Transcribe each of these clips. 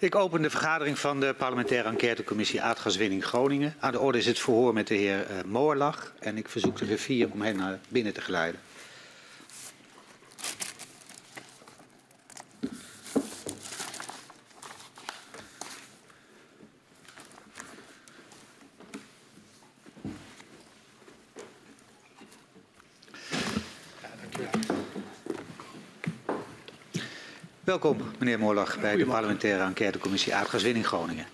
Ik open de vergadering van de parlementaire enquêtecommissie aardgaswinning Groningen. Aan de orde is het verhoor met de heer uh, Moorlach en ik verzoek de griffier om hem naar binnen te geleiden. Welkom, meneer Moorlach, bij de parlementaire enquêtecommissie Aardgaswinning Groningen.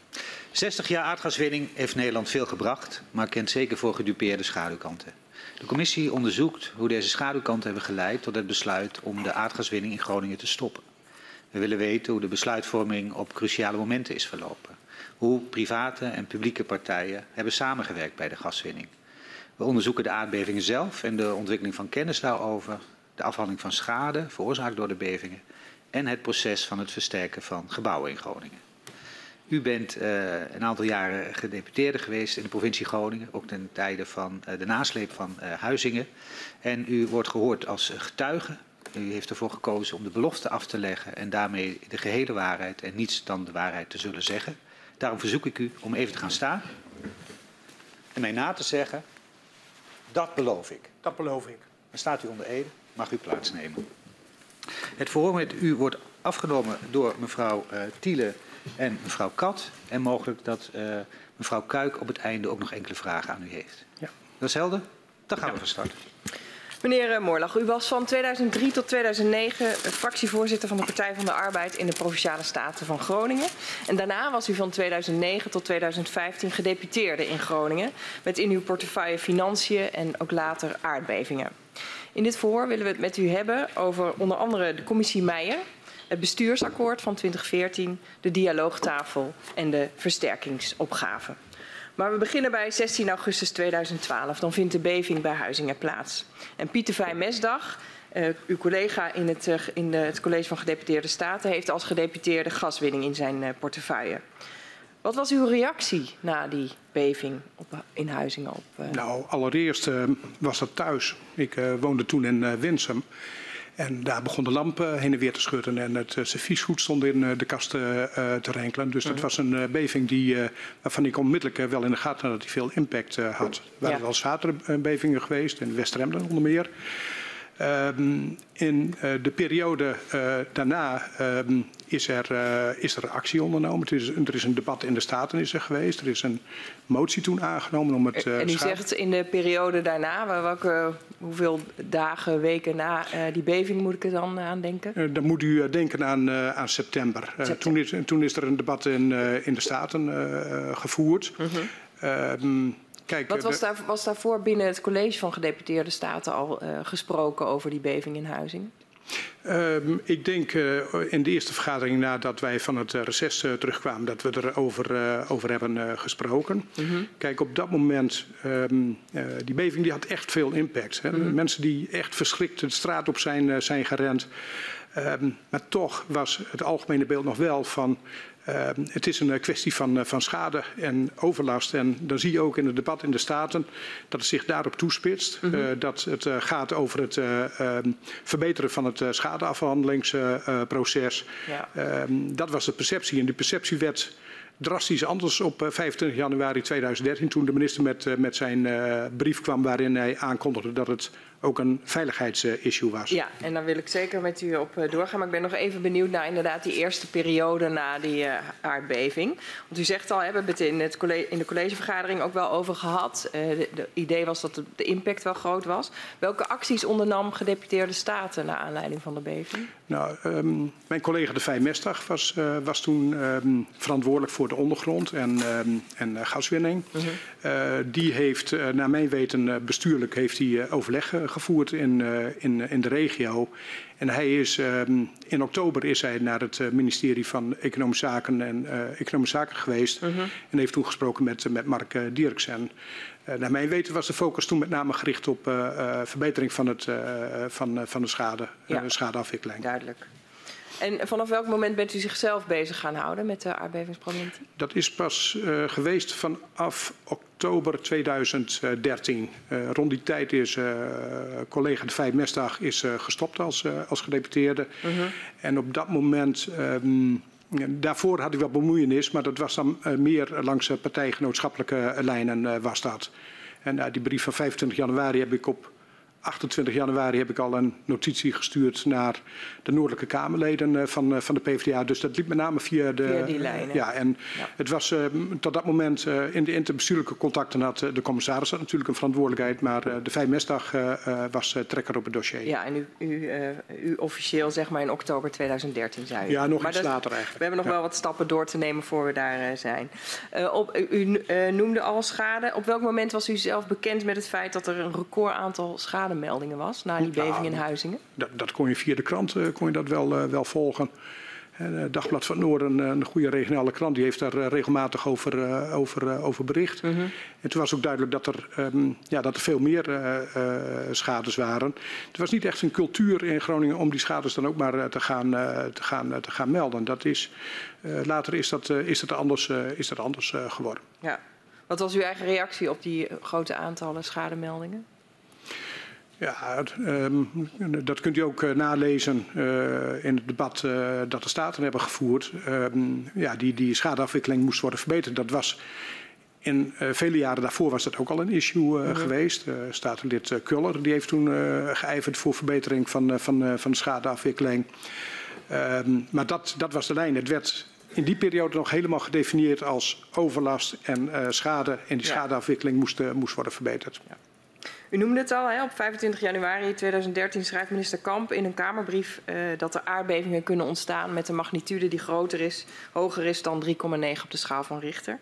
60 jaar aardgaswinning heeft Nederland veel gebracht, maar kent zeker voor gedupeerde schaduwkanten. De commissie onderzoekt hoe deze schaduwkanten hebben geleid tot het besluit om de aardgaswinning in Groningen te stoppen. We willen weten hoe de besluitvorming op cruciale momenten is verlopen. Hoe private en publieke partijen hebben samengewerkt bij de gaswinning. We onderzoeken de aardbevingen zelf en de ontwikkeling van kennis daarover, de afhandeling van schade veroorzaakt door de bevingen en het proces van het versterken van gebouwen in Groningen. U bent uh, een aantal jaren gedeputeerde geweest in de provincie Groningen, ook ten tijde van uh, de nasleep van uh, Huizingen. En u wordt gehoord als getuige. U heeft ervoor gekozen om de belofte af te leggen en daarmee de gehele waarheid en niets dan de waarheid te zullen zeggen. Daarom verzoek ik u om even te gaan staan en mij na te zeggen, dat beloof ik. Dat beloof ik. Dan staat u onder ede, mag u plaatsnemen. Het verhoor met u wordt afgenomen door mevrouw uh, Tiele en mevrouw Kat. En mogelijk dat uh, mevrouw Kuik op het einde ook nog enkele vragen aan u heeft. Ja. Dat is helder? Dan gaan ja. we van start. Meneer eh, Moorlach, u was van 2003 tot 2009 fractievoorzitter van de Partij van de Arbeid in de Provinciale Staten van Groningen. En daarna was u van 2009 tot 2015 gedeputeerde in Groningen. Met in uw portefeuille financiën en ook later aardbevingen. In dit verhoor willen we het met u hebben over onder andere de commissie Meijer, het bestuursakkoord van 2014, de dialoogtafel en de versterkingsopgave. Maar we beginnen bij 16 augustus 2012. Dan vindt de beving bij Huizingen plaats. En Pieter Vijmesdag, uh, uw collega in het, uh, in het College van Gedeputeerde Staten, heeft als gedeputeerde gaswinning in zijn uh, portefeuille. Wat was uw reactie na die beving op, in Huizingen? Op, uh... Nou, allereerst uh, was dat thuis. Ik uh, woonde toen in Winsum. En daar begon de lamp heen en weer te schudden en het serviesgoed stond in de kast te rinkelen. Dus dat mhm. was een beving die, waarvan ik onmiddellijk wel in de gaten had dat die veel impact had. Er waren ja. wel zatere bevingen geweest, in West-Remden onder meer. Um, in uh, de periode uh, daarna um, is, er, uh, is er actie ondernomen. Er is, er is, een debat in de Staten is er geweest. Er is een motie toen aangenomen om het. en u zegt in de periode daarna, welke, hoeveel dagen, weken na die beving moet ik er dan aan denken? dan moet u denken aan, aan september. september. Toen, is, toen, is, er een debat in, in de Staten gevoerd. -huh. Um, Kijk, Wat was, daar, was daarvoor binnen het college van gedeputeerde staten al uh, gesproken over die beving in Huizing? Um, ik denk uh, in de eerste vergadering nadat wij van het reces uh, terugkwamen, dat we erover uh, over hebben gesproken. Mm -hmm. Kijk, op dat moment, um, die beving die had echt veel impact. Hè? Mm -hmm. Mensen die echt verschrikt de straat op zijn, zijn gerend. Um, maar toch was het algemene beeld nog wel van uh, het is een eh, kwestie van, uh, van schade en overlast. En dan zie je ook in het debat in de Staten dat het zich daarop toespitst. Mm -hmm. uh, dat het gaat over het ehm, verbeteren van het schadeafhandelingsproces. Ja. Ehm, dat was de perceptie. En die perceptie werd drastisch anders op 25 januari 2013 toen de minister met, met zijn brief kwam waarin hij aankondigde dat het ook een veiligheidsissue was. Ja, en daar wil ik zeker met u op eh, doorgaan. Maar ik ben nog even benieuwd naar inderdaad die eerste periode na die uh, aardbeving. Want u zegt al, we hebben het in, het college, in de collegevergadering ook wel over gehad. Uh, de, idee was dat de, de, impact wel groot was. Welke acties ondernam gedeputeerde staten naar aanleiding van de beving? Nou, um, mijn collega de Vijmestag was, uh, was toen um, verantwoordelijk voor de ondergrond en, um, en gaswinning. -huh. die heeft, naar mijn weten, bestuurlijk heeft hij overleg gevoerd in, uh, in, in de regio. En hij is, um, in oktober is hij naar het uh, ministerie van Economische Zaken en uh, Economische Zaken geweest. -huh. En heeft toen gesproken met, met Mark Dierksen. naar mijn weten was de focus toen met name gericht op verbetering van, het, van, van de schade, ja. schadeafwikkeling. Duidelijk. En vanaf welk moment bent u zichzelf bezig gaan houden met de aardbevingsproblematiek? Dat is pas uh, geweest vanaf oktober 2013. Uh, rond die tijd is uh, collega de Vijf Mestdag is, gestopt als, als gedeputeerde. -huh. En op dat moment um, daarvoor had ik wel bemoeienis, maar dat was dan meer langs partijgenootschappelijke lijnen was dat. En die brief van 25 januari heb ik op 28 januari heb ik al een notitie gestuurd naar de Noordelijke Kamerleden eh, van, eh, van de PvdA. Dus dat liep met name via de. Via die lijnen. Ja, en het was uh, tot dat moment uh, in de interbestuurlijke contacten had de commissaris had natuurlijk een verantwoordelijkheid. Maar de vijfmestdag was trekker op het dossier. Ja, en u, u, u, officieel zeg maar in oktober 2013 zei u. Ja, nog maar iets later eigenlijk. We hebben nog wel wat stappen door te nemen voor we daar zijn. op, u noemde al schade. Op welk moment was u zelf bekend met het feit dat er een record aantal schade meldingen was na die beving in Huizingen? Dat, dat, kon je via de krant uh, kon je dat wel, uh, wel volgen. Uh, Dagblad van het Noorden, een goede regionale krant, die heeft daar regelmatig over, over, over bericht. Mm -hmm. En toen was ook duidelijk dat er, um, ja, dat er veel meer schades waren. Het was niet echt een cultuur in Groningen om die schades dan ook maar te, gaan, te, gaan, te gaan melden. Dat is, later is dat, is dat anders, is dat anders geworden. Ja. Wat was uw eigen reactie op die grote aantallen schademeldingen? Ja, um, dat kunt u ook uh, nalezen uh, in het debat uh, dat de Staten hebben gevoerd. Um, ja, die, die schadeafwikkeling moest worden verbeterd. Dat was in vele jaren daarvoor was dat ook al een issue -hmm. geweest. Statenlid Kuller die heeft toen geijverd voor verbetering van, van, van de schadeafwikkeling. Um, maar dat, dat was de lijn. Het werd in die periode nog helemaal gedefinieerd als overlast en schade. En die schadeafwikkeling moest, moest worden verbeterd. Ja. U noemde het al, hè, op 25 januari 2013 schrijft minister Kamp in een Kamerbrief uh, dat er aardbevingen kunnen ontstaan met een magnitude die groter is, hoger is dan 3,9 op de schaal van Richter.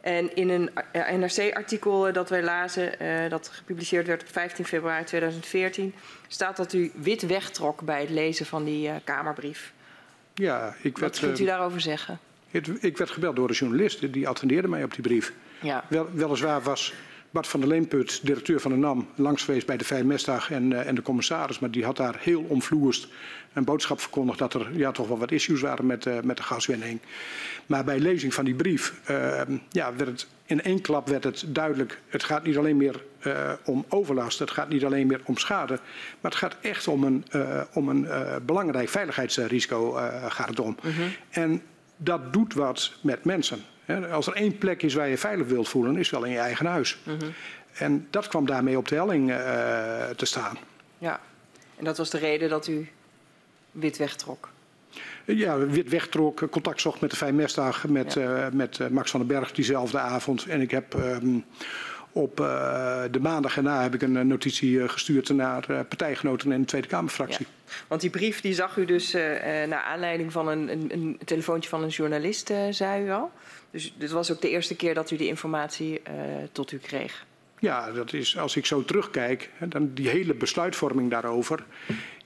En in een uh, NRC-artikel uh, dat wij lazen, dat gepubliceerd werd op 15 februari 2014, staat dat u wit wegtrok bij het lezen van die Kamerbrief. Ja, ik werd, Wat kunt u daarover zeggen? Ik werd gebeld door een journalist, die attendeerde mij op die brief. Ja. Wel, weliswaar was Bart van der Leenput, directeur van de NAM, langs geweest bij de Vijfmestdag en, uh, en de commissaris. Maar die had daar heel omvloerst een boodschap verkondigd dat er ja, toch wel wat issues waren met, uh, met de gaswinning. Maar bij lezing van die brief uh, ja, werd het in één klap werd het duidelijk. Het gaat niet alleen meer om overlast, het gaat niet alleen meer om schade. Maar het gaat echt om een, om een belangrijk veiligheidsrisico gaat het om. -huh. En dat doet wat met mensen. Als er één plek is waar je veilig wilt voelen, is wel in je eigen huis. Mm -hmm. En dat kwam daarmee op de helling uh, te staan. Ja, en dat was de reden dat u wit wegtrok? Ja, wit wegtrok, contact zocht met de Vijfmestdag, met, ja. uh, met uh, Max van den Berg diezelfde avond. En ik heb um, op uh, de maandag erna heb ik een notitie gestuurd naar partijgenoten in de Tweede Kamerfractie. Ja. Want die brief die zag u dus naar aanleiding van een, een, een telefoontje van een journalist, zei u al. Dus dit was ook de eerste keer dat u die informatie uh, tot u kreeg. Ja, dat is, als ik zo terugkijk, dan die hele besluitvorming daarover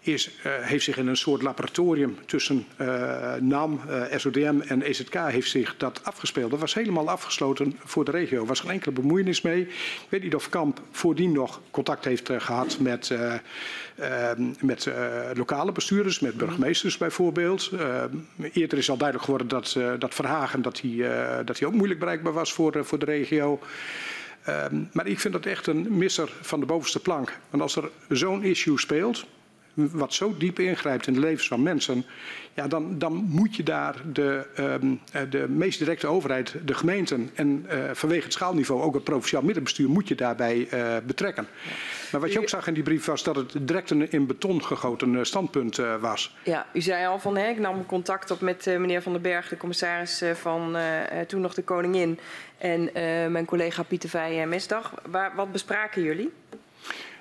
is, uh, heeft zich in een soort laboratorium tussen uh, NAM, uh, SODM en EZK heeft zich dat afgespeeld. Dat was helemaal afgesloten voor de regio. Er was geen enkele bemoeienis mee. Ik weet niet of Kamp voordien nog contact heeft gehad met, met lokale bestuurders, met burgemeesters bijvoorbeeld. eerder is al duidelijk geworden dat, dat Verhagen dat hij, dat ook moeilijk bereikbaar was voor, voor de regio. Um, maar ik vind dat echt een misser van de bovenste plank. Want als er zo'n issue speelt, wat zo diep ingrijpt in de levens van mensen, ja, dan, dan moet je daar de, um, de meest directe overheid, de gemeenten en uh, vanwege het schaalniveau ook het provinciaal middenbestuur moet je daarbij uh, betrekken. Ja. Maar wat je ook zag in die brief was dat het direct een in beton gegoten standpunt uh, was. Ja, u zei al van hè, ik nam contact op met meneer Van den Berg, de commissaris van toen nog de Koningin en mijn collega Pieter Veijen Mesdag. Waar, wat bespraken jullie?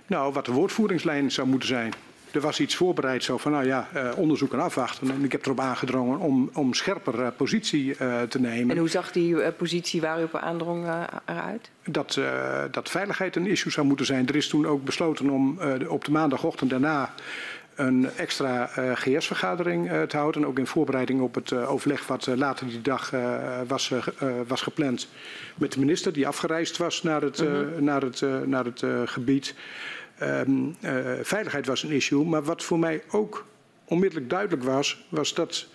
Nou, wat de woordvoeringslijn zou moeten zijn er was iets voorbereid zo van, nou ja, uh, onderzoek en afwachten. En ik heb erop aangedrongen om, om scherper uh, positie uh, te nemen. En hoe zag die positie waar u op aandrong eruit? Dat, dat veiligheid een issue zou moeten zijn. Er is toen ook besloten om op de maandagochtend daarna een extra uh, GS-vergadering uh, te houden. Ook in voorbereiding op het uh, overleg wat later die dag was, was gepland met de minister. Die afgereisd was naar het, -hmm. naar het, naar het gebied. Um, uh, veiligheid was een issue. Maar wat voor mij ook onmiddellijk duidelijk was, was dat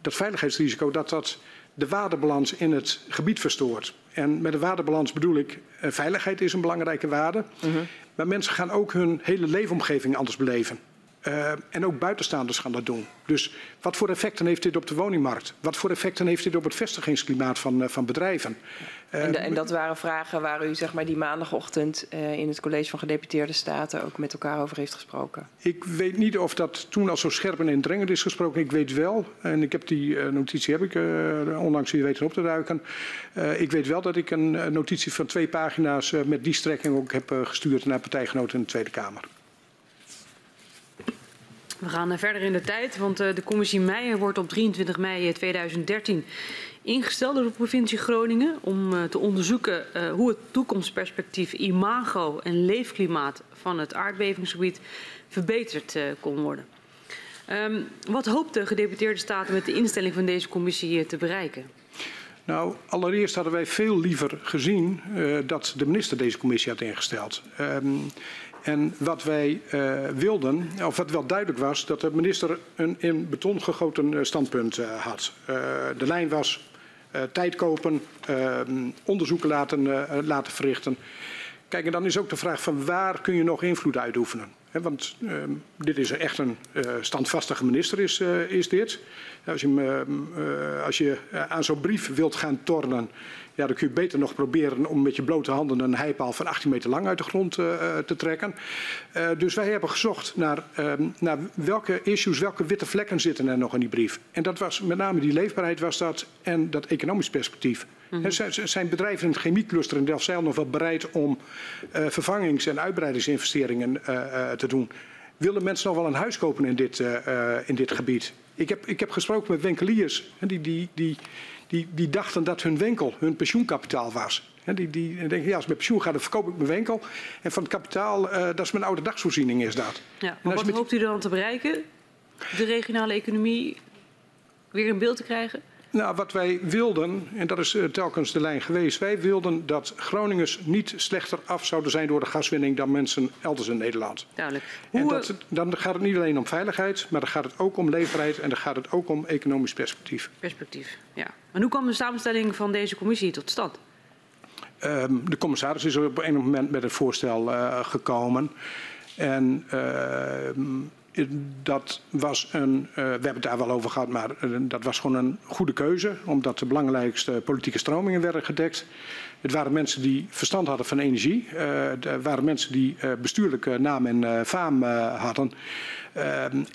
dat veiligheidsrisico dat dat de waardebalans in het gebied verstoort. En met een waardebalans bedoel ik, uh, veiligheid is een belangrijke waarde. Uh -huh. Maar mensen gaan ook hun hele leefomgeving anders beleven. Uh, en ook buitenstaanders gaan dat doen. Dus wat voor effecten heeft dit op de woningmarkt? Wat voor effecten heeft dit op het vestigingsklimaat van, uh, van bedrijven? Uh, en, de, en, dat waren vragen waar u zeg maar, die maandagochtend in het college van gedeputeerde staten ook met elkaar over heeft gesproken. Ik weet niet of dat toen al zo scherp en indringend is gesproken. Ik weet wel, en ik heb die notitie heb ik onlangs weer weten op te duiken. ik weet wel dat ik een notitie van twee pagina's met die strekking ook heb gestuurd naar partijgenoten in de Tweede Kamer. We gaan eh, verder in de tijd, want eh, de commissie Meijer wordt op 23 mei 2013 ingesteld door de provincie Groningen om eh, te onderzoeken hoe het toekomstperspectief imago en leefklimaat van het aardbevingsgebied verbeterd kon worden. Um, wat hoopt de gedeputeerde staten met de instelling van deze commissie te bereiken? Nou, allereerst hadden wij veel liever gezien dat de minister deze commissie had ingesteld. Um, en wat wij wilden, of wat wel duidelijk was, dat de minister een in beton gegoten standpunt had. de lijn was tijd kopen, ehm, onderzoeken laten, laten verrichten. Kijk, en dan is ook de vraag van waar kun je nog invloed uitoefenen? Want ehm, dit is echt een standvastige minister, is, is dit. Als je, ehm, als je aan zo'n brief wilt gaan tornen, ja, dan kun je beter nog proberen om met je blote handen een heipaal van 18 meter lang uit de grond uh, te trekken. Uh, dus wij hebben gezocht naar, uh, naar welke issues, welke witte vlekken zitten er nog in die brief. En dat was met name die leefbaarheid was dat en dat economisch perspectief. Mm -hmm. Zijn bedrijven in het chemiecluster in Delfzijl nog wel bereid om vervangings- en uitbreidingsinvesteringen te doen? Willen mensen nog wel een huis kopen in dit, in dit gebied? Ik heb, ik heb gesproken met winkeliers die, die, die, die, die dachten dat hun winkel hun pensioenkapitaal was. die, die denken, ja, als ik met pensioen ga, dan verkoop ik mijn winkel. En van het kapitaal, uh, dat is mijn oude dagsvoorziening, is dat. Ja, maar wat met... hoopt u dan te bereiken? De regionale economie weer in beeld te krijgen? Nou, wat wij wilden, en dat is uh, telkens de lijn geweest, wij wilden dat Groningers niet slechter af zouden zijn door de gaswinning dan mensen elders in Nederland. Duidelijk. Hoe, en dat, dan gaat het niet alleen om veiligheid, maar dan gaat het ook om leefbaarheid en dan gaat het ook om economisch perspectief. Perspectief, ja. En hoe kwam de samenstelling van deze commissie tot stand? Um, de commissaris is op een moment met het voorstel uh, gekomen. En uh, dat was een, uh, we hebben het daar wel over gehad, maar uh, dat was gewoon een goede keuze. Omdat de belangrijkste politieke stromingen werden gedekt. Het waren mensen die verstand hadden van energie. Het waren mensen die bestuurlijke naam en faam hadden.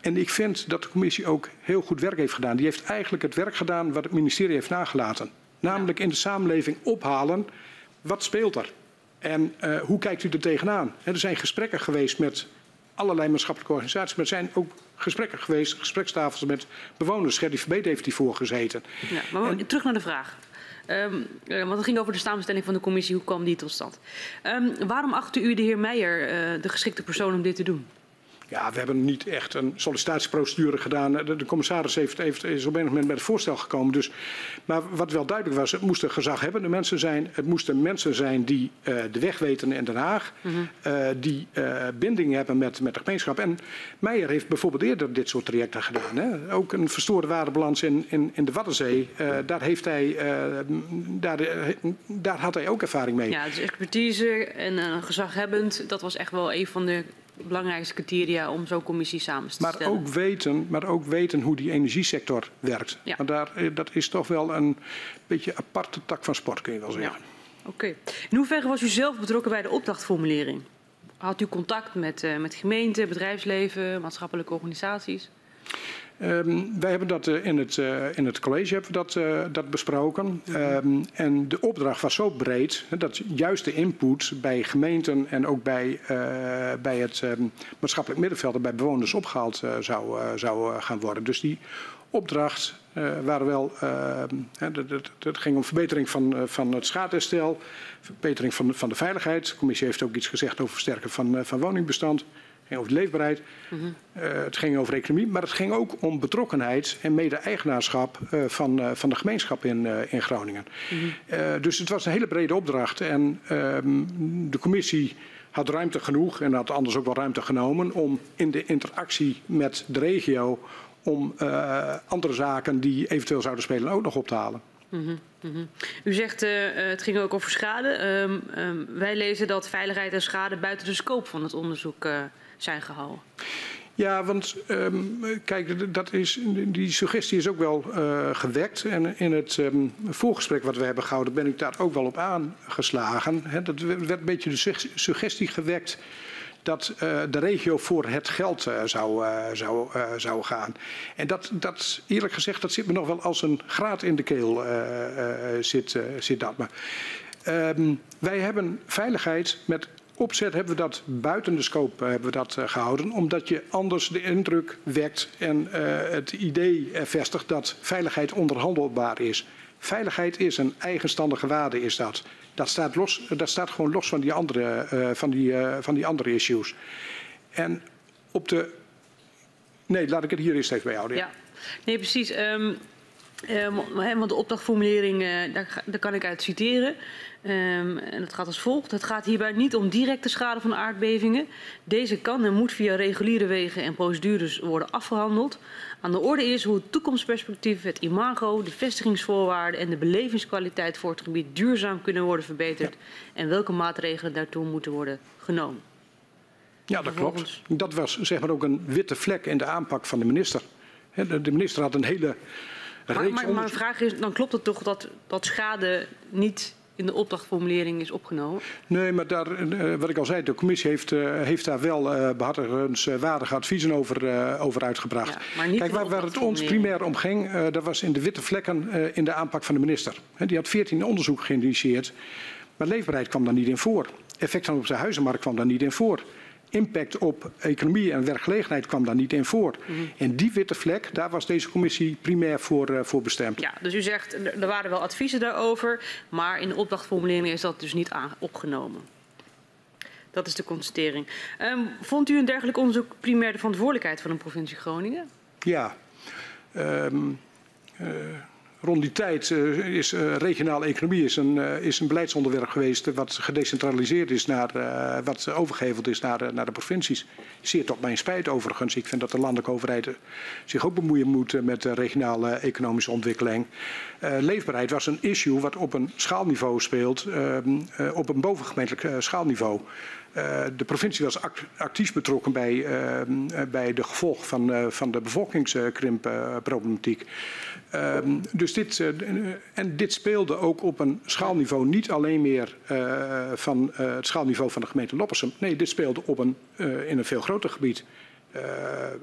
en ik vind dat de commissie ook heel goed werk heeft gedaan. Die heeft eigenlijk het werk gedaan wat het ministerie heeft nagelaten. Namelijk in de samenleving ophalen, wat speelt er? En hoe kijkt u er tegenaan? Er zijn gesprekken geweest met allerlei maatschappelijke organisaties. Maar er zijn ook gesprekken geweest, gesprekstafels met bewoners. Gerdy Verbeet heeft hiervoor gezeten. Ja, maar en, terug naar de vraag. Um, want het ging over de samenstelling van de commissie. Hoe kwam die tot stand? Um, waarom acht u de heer Meijer uh, de geschikte persoon om dit te doen? Ja, we hebben niet echt een sollicitatieprocedure gedaan. De, de commissaris heeft, heeft, is op een moment met het voorstel gekomen. Dus, maar wat wel duidelijk was, het moesten gezaghebbende mensen zijn. Het moesten mensen zijn die uh, de weg weten in Den Haag. Mm -hmm. uh, die uh, binding hebben met, met de gemeenschap. En Meijer heeft bijvoorbeeld eerder dit soort trajecten gedaan. Hè. Ook een verstoorde waardebalans in, in, in de Waddenzee. daar, heeft hij, daar, daar had hij ook ervaring mee. Ja, dus expertise en gezaghebbend, dat was echt wel een van de belangrijkste criteria om zo'n commissie samen te maar stellen. Ook weten, maar ook weten hoe die energiesector werkt. Ja. Maar daar, eh, dat is toch wel een beetje aparte tak van sport, kun je wel zeggen. Ja. Oké. Okay. In hoeverre was u zelf betrokken bij de opdrachtformulering? Had u contact met, uh, met gemeenten, bedrijfsleven, maatschappelijke organisaties? Um, wij hebben dat uh, in, het, uh, in het college hebben we dat, uh, dat besproken. Um, en de opdracht was zo breed dat juist de input bij gemeenten en ook bij, bij het um, maatschappelijk middenveld en bij bewoners opgehaald zou, zou gaan worden. Dus die opdracht waren wel, het ging om verbetering van, van het schaatherstel, verbetering van, van de veiligheid. De commissie heeft ook iets gezegd over versterken van, van woningbestand ging over leefbaarheid. Mm -hmm. uh, het ging over economie, maar het ging ook om betrokkenheid en mede-eigenaarschap uh, van, uh, van de gemeenschap in, in Groningen. Mm -hmm. dus het was een hele brede opdracht en ehm, de commissie had ruimte genoeg en had anders ook wel ruimte genomen om in de interactie met de regio om andere zaken die eventueel zouden spelen ook nog op te halen. Mm -hmm. Mm -hmm. U zegt uh, het ging ook over schade. Um, um, wij lezen dat veiligheid en schade buiten de scope van het onderzoek uh, zijn gehouden. Ja, want um, kijk, dat is, die suggestie is ook wel uh, gewekt. En in het um, voorgesprek wat we hebben gehouden ben ik daar ook wel op aangeslagen. He, dat werd een beetje de suggestie gewekt dat uh, de regio voor het geld uh, zou, zou, zou gaan. En dat, dat, eerlijk gezegd, dat zit me nog wel als een graad in de keel. zit, zit dat maar. Um, wij hebben veiligheid met opzet hebben we dat buiten de scope hebben we dat, uh, gehouden. Omdat je anders de indruk wekt en uh, het idee vestigt dat veiligheid onderhandelbaar is. Veiligheid is een eigenstandige waarde, is dat. Dat staat, los, dat staat gewoon los van die andere, van die, van die andere issues. En op de... Nee, laat ik het hier eerst even bij houden. Ja, nee precies. Um... Uh, want de opdrachtformulering, uh, daar, daar, kan ik uit citeren. Um, en dat gaat als volgt. Het gaat hierbij niet om directe schade van aardbevingen. Deze kan en moet via reguliere wegen en procedures worden afgehandeld. Aan de orde is hoe het toekomstperspectief, het imago, de vestigingsvoorwaarden en de belevingskwaliteit voor het gebied duurzaam kunnen worden verbeterd. Ja. En welke maatregelen daartoe moeten worden genomen. Ja, dat klopt. Dat was zeg maar ook een witte vlek in de aanpak van de minister. De minister had een hele. Maar, mijn vraag is, dan klopt het toch dat, dat schade niet in de opdrachtformulering is opgenomen? Nee, maar daar, uh, wat ik al zei, de commissie heeft, uh, heeft daar wel uh, behartigenswaardige adviezen over, over uitgebracht. Ja, Kijk, waar, waar, het ons primair om ging, dat was in de witte vlekken in de aanpak van de minister. Die had 14 onderzoeken geïnitieerd, maar leefbaarheid kwam daar niet in voor. Effect op zijn huizenmarkt kwam daar niet in voor impact op economie en werkgelegenheid kwam daar niet in voor. Mm -hmm. En die witte vlek, daar was deze commissie primair voor, uh, voor bestemd. Ja, dus u zegt, er waren wel adviezen daarover, maar in de opdrachtformulering is dat dus niet opgenomen. Dat is de constatering. Um, vond u een dergelijk onderzoek primair de verantwoordelijkheid van de provincie Groningen? Ja. Um, uh, Rond die tijd uh, is uh, regionale economie is een, uh, is een beleidsonderwerp geweest wat gedecentraliseerd is naar, wat overgeheveld is naar, naar de provincies. Zeer tot mijn spijt overigens. Ik vind dat de landelijke overheid zich ook bemoeien moet met de regionale economische ontwikkeling. leefbaarheid was een issue wat op een schaalniveau speelt, ehm, op een bovengemeentelijk schaalniveau. De provincie was act actief betrokken bij, uh, bij de gevolgen van, van de bevolkingskrimpproblematiek. Um, dus dit, uh, en dit speelde ook op een schaalniveau, niet alleen meer uh, van het schaalniveau van de gemeente Loppersum. Nee, dit speelde op een, in een veel groter gebied.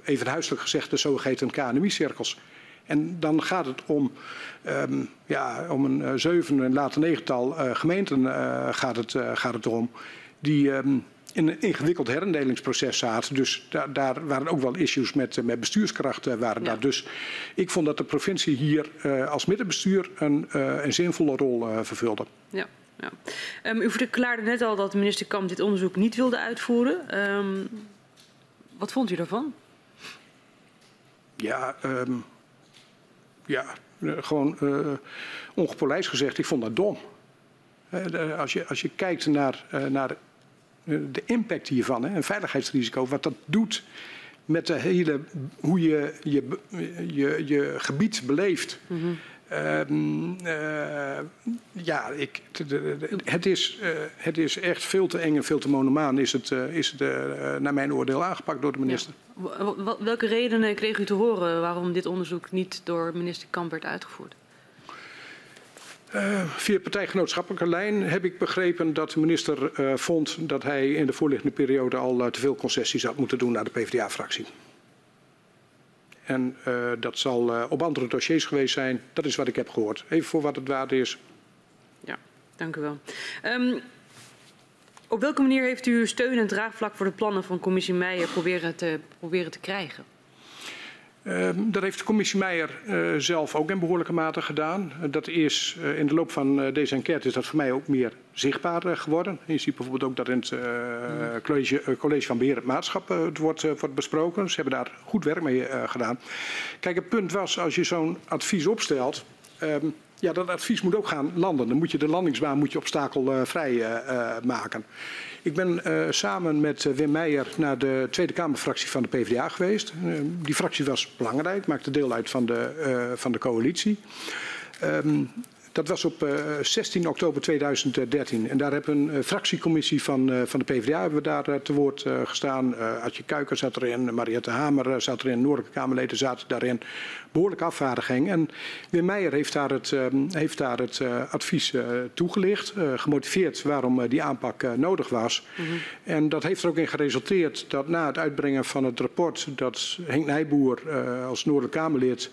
even huiselijk gezegd, de zogeheten KNMI-cirkels. En dan gaat het om, um, ja, om een zeven en later negental gemeenten gaat, het, gaat het erom. Die, um, in een ingewikkeld herendelingsproces zaten. Dus daar, daar waren ook wel issues met, eh, met bestuurskrachten. Waren ja. daar. Dus ik vond dat de provincie hier uh, als middenbestuur een, uh, een zinvolle rol uh, vervulde. Ja. Ja. Um, u verklaarde net al dat minister Kamp dit onderzoek niet wilde uitvoeren. Um, wat vond u daarvan? Ja, um, ja gewoon ongepolijst gezegd, ik vond dat dom. als, je, als je kijkt naar, naar de impact hiervan, hè, een veiligheidsrisico, wat dat doet met de hele, hoe je je, je, je gebied beleeft. Mm -hmm. Um, uh, ja, ik, de, de, het, is, uh, het is echt veel te eng en veel te monomaan is het, uh, is het naar mijn oordeel aangepakt door de minister. Ja. Welke redenen kreeg u te horen waarom dit onderzoek niet door minister Kamp werd uitgevoerd? Uh, via partijgenootschappelijke lijn heb ik begrepen dat de minister uh, vond dat hij in de voorliggende periode al uh, te veel concessies had moeten doen naar de PvdA-fractie. En dat zal op andere dossiers geweest zijn. Dat is wat ik heb gehoord. Even voor wat het waard is. Ja, dank u wel. Um, op welke manier heeft u steun en draagvlak voor de plannen van commissie Meijer proberen te, proberen te krijgen? Uh, dat heeft de commissie Meijer uh, zelf ook in behoorlijke mate gedaan. Dat is uh, in de loop van deze enquête is dat voor mij ook meer zichtbaar geworden. Je ziet bijvoorbeeld ook dat in het college, college, van Beheer het Maatschap het wordt, wordt, besproken. Ze hebben daar goed werk mee gedaan. Kijk, het punt was als je zo'n advies opstelt. Um, ja, dat advies moet ook gaan landen. Dan moet je de landingsbaan moet je obstakelvrij maken. Ik ben uh, samen met uh, Wim Meijer naar de Tweede Kamerfractie van de PvdA geweest. Uh, die fractie was belangrijk, maakte deel uit van de, van de coalitie. Um, dat was op uh, 16 oktober 2013. En daar hebben we een fractiecommissie van, uh, van de PvdA hebben we daar te woord gestaan. Adje Kuiker zat erin, Mariette Hamer zat erin, Noordelijke Kamerleden zaten daarin. Behoorlijke afvaardiging. En Wim Meijer heeft daar het, heeft daar het advies toegelicht. gemotiveerd waarom die aanpak nodig was. Mm -hmm. En dat heeft er ook in geresulteerd dat na het uitbrengen van het rapport... dat Henk Nijboer als Noordelijke Kamerlid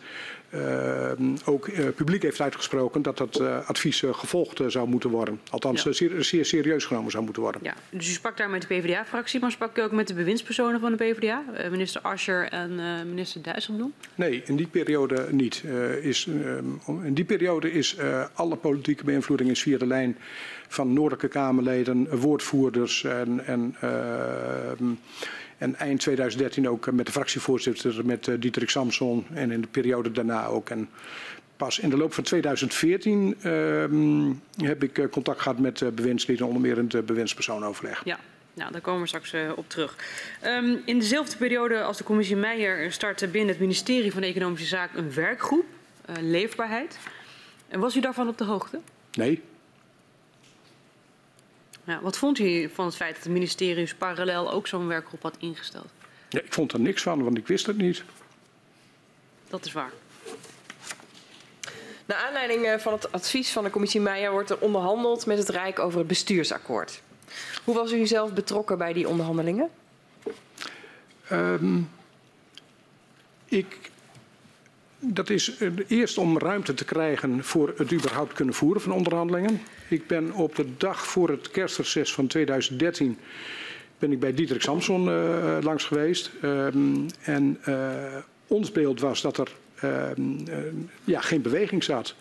ook uh, publiek heeft uitgesproken dat dat uh, advies gevolgd zou moeten worden. Althans, ja. zeer, zeer, serieus genomen zou moeten worden. Ja, dus u sprak daar met de PvdA-fractie, maar sprak u ook met de bewindspersonen van de PvdA? minister Ascher en minister Dijsselbloem? Nee, in die periode niet. is, ehm, in die periode is alle politieke beïnvloeding is via de lijn van Noordelijke Kamerleden, woordvoerders en... en ehm, en eind 2013 ook met de fractievoorzitter, met uh, Dietrich Samson en in de periode daarna ook. En pas in de loop van 2014 uh, heb ik uh, contact gehad met uh, bewindslieden, onder meer in het bewindspersoonenoverleg. Ja. Nou, daar komen we straks uh, op terug. Um, in dezelfde periode als de commissie Meijer startte binnen het ministerie van Economische Zaken een werkgroep, uh, Leefbaarheid. En was u daarvan op de hoogte? Nee. Ja, wat vond u van het feit dat het ministerie parallel ook zo'n werkgroep had ingesteld? Ja, ik vond er niks van, want ik wist het niet. Dat is waar. Naar aanleiding eh, van het advies van de commissie Meijer wordt er onderhandeld met het Rijk over het bestuursakkoord. Hoe was u zelf betrokken bij die onderhandelingen? Um, ik dat is eerst om ruimte te krijgen voor het überhaupt kunnen voeren van onderhandelingen. Ik ben op de dag voor het kerstreces van 2013 ben ik bij Dietrich Samson uh, langs geweest. Um, en ons beeld was dat er uh, ja, geen beweging zat.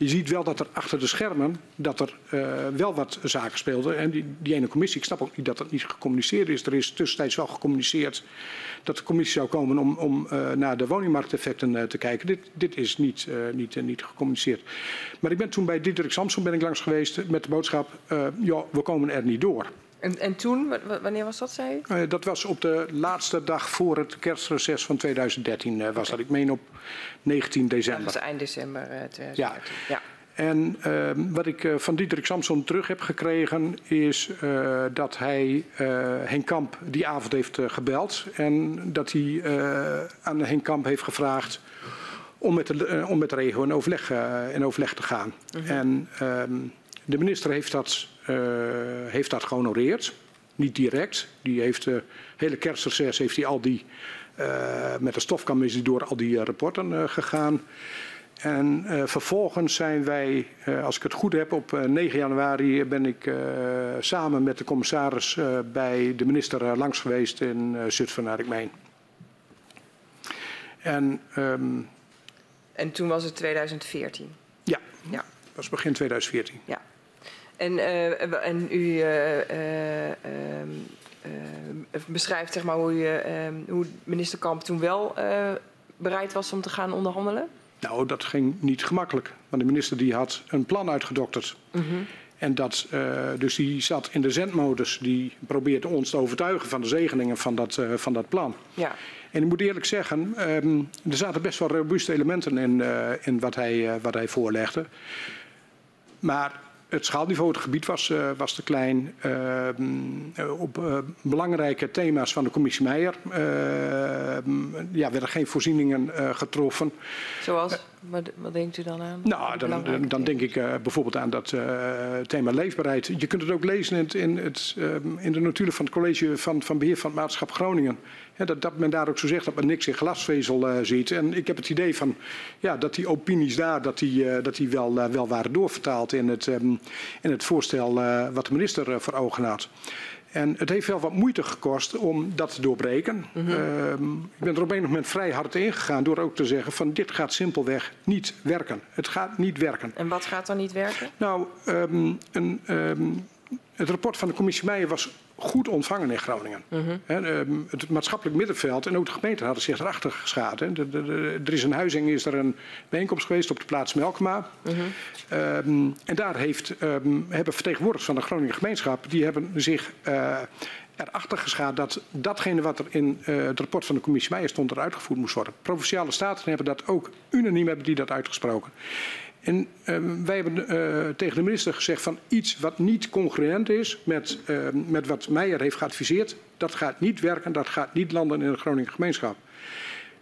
Je ziet wel dat er achter de schermen dat er uh, wel wat zaken speelden. En die, die ene commissie, ik snap ook niet dat dat niet gecommuniceerd is. Er is tussentijds wel gecommuniceerd dat de commissie zou komen om, om uh, naar de woningmarkteffecten uh, te kijken. Dit, dit is niet, niet, niet gecommuniceerd. Maar ik ben toen bij Diederik Samson ben ik langs geweest met de boodschap, ja, we komen er niet door. En, en, toen, wanneer was dat, zei u? Uh, dat was op de laatste dag voor het kerstreces van 2013. Uh, was okay. dat, ik meen op 19 december. Dat was eind december uh, 2013. Ja. ja. En ehm, wat ik van Diederik Samson terug heb gekregen is dat hij Henk Kamp die avond heeft gebeld. En dat hij aan Henk Kamp heeft gevraagd om met de, om met de regio in overleg, in overleg te gaan. -huh. Mhm. En ehm, de minister heeft dat heeft dat gehonoreerd. Niet direct. Die heeft de uh, hele kerstreces heeft hij al die uh, met de stofkam is hij door al die rapporten gegaan. En vervolgens zijn wij, als ik het goed heb, op 9 januari ben ik samen met de commissaris bij de minister langs geweest in Zutphen naar ik meen. En, um, en toen was het 2014? Ja, ja. dat was begin 2014. Ja. En, uh, en u uh, uh, beschrijft zeg maar, hoe, u, hoe minister Kamp toen wel bereid was om te gaan onderhandelen? Nou, dat ging niet gemakkelijk. Want de minister die had een plan uitgedokterd. -hmm. En dat, dus die zat in de zendmodus. Die probeerde ons te overtuigen van de zegeningen van dat, van dat plan. Ja. En ik moet eerlijk zeggen, er zaten best wel robuuste elementen in, in wat, hij, wat hij voorlegde. Maar het schaalniveau, het gebied was, uh, was te klein. Uh, op uh, belangrijke thema's van de commissie Meijer ja, werden geen voorzieningen getroffen. Zoals? Wat, wat, denkt u dan aan? Nou, dan, dan, dan denk ik bijvoorbeeld aan dat thema leefbaarheid. Je kunt het ook lezen in, het, in, het, in de notulen van het college van, van beheer van het maatschap Groningen. Dat, dat, men daar ook zo zegt dat men niks in glasvezel uh, ziet. En ik heb het idee van ja, dat die opinies daar dat die, uh, dat die wel, uh, wel waren doorvertaald in het, um, in het voorstel wat de minister voor ogen had. En het heeft wel wat moeite gekost om dat te doorbreken. Mm -hmm. uh, ik ben er op een moment vrij hard ingegaan door ook te zeggen van dit gaat simpelweg niet werken. Het gaat niet werken. En wat gaat dan niet werken? Nou, um, een, um, het rapport van de commissie Meijer was goed ontvangen in Groningen. -huh. He, het maatschappelijk middenveld en ook de gemeente hadden zich erachter geschaad. Er is een huizing, is er een bijeenkomst geweest op de plaats Melkma. Uh -huh. um, en daar heeft, um, hebben vertegenwoordigers van de Groningen gemeenschap... die hebben zich uh, erachter geschaad dat datgene wat er in uh, het rapport van de commissie Meijer stond... eruit gevoerd moest worden. Provinciale staten hebben dat ook unaniem hebben die dat uitgesproken. En ehm, wij hebben uh, tegen de minister gezegd van iets wat niet congruent is met, uh, met wat Meijer heeft geadviseerd, dat gaat niet werken, dat gaat niet landen in de Groningen gemeenschap.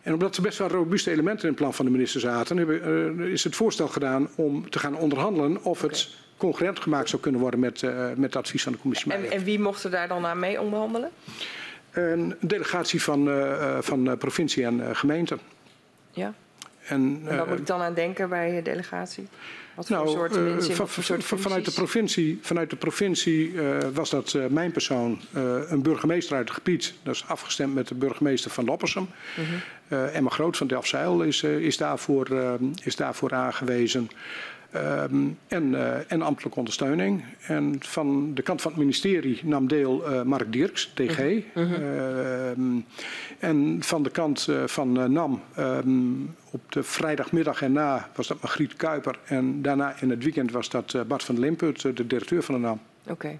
En omdat er best wel robuuste elementen in het plan van de minister zaten, hebben, uh, is het voorstel gedaan om te gaan onderhandelen of het okay. congruent gemaakt zou kunnen worden met, met het advies van de commissie Meijer. En, en wie mocht er daar dan aan mee onderhandelen? Een delegatie van, van provincie en gemeente. Ja. En, en wat moet ik dan aan denken bij je delegatie? Wat voor nou, soorten mensen? Van, soort vanuit de provincie, vanuit de provincie uh, was dat mijn persoon, een burgemeester uit het gebied. Dat is afgestemd met de burgemeester van Loppersum. Mm -hmm. Emma Groot van Delfzijl is, is, daarvoor, is daarvoor aangewezen. Um, en, uh, en ambtelijke ondersteuning. En van de kant van het ministerie nam deel uh, Mark Dirks, DG. Uh -huh. uh, en van de kant uh, van NAM um, op de vrijdagmiddag erna was dat Margriet Kuiper. En daarna in het weekend was dat Bart van Limput, de directeur van de NAM. Oké.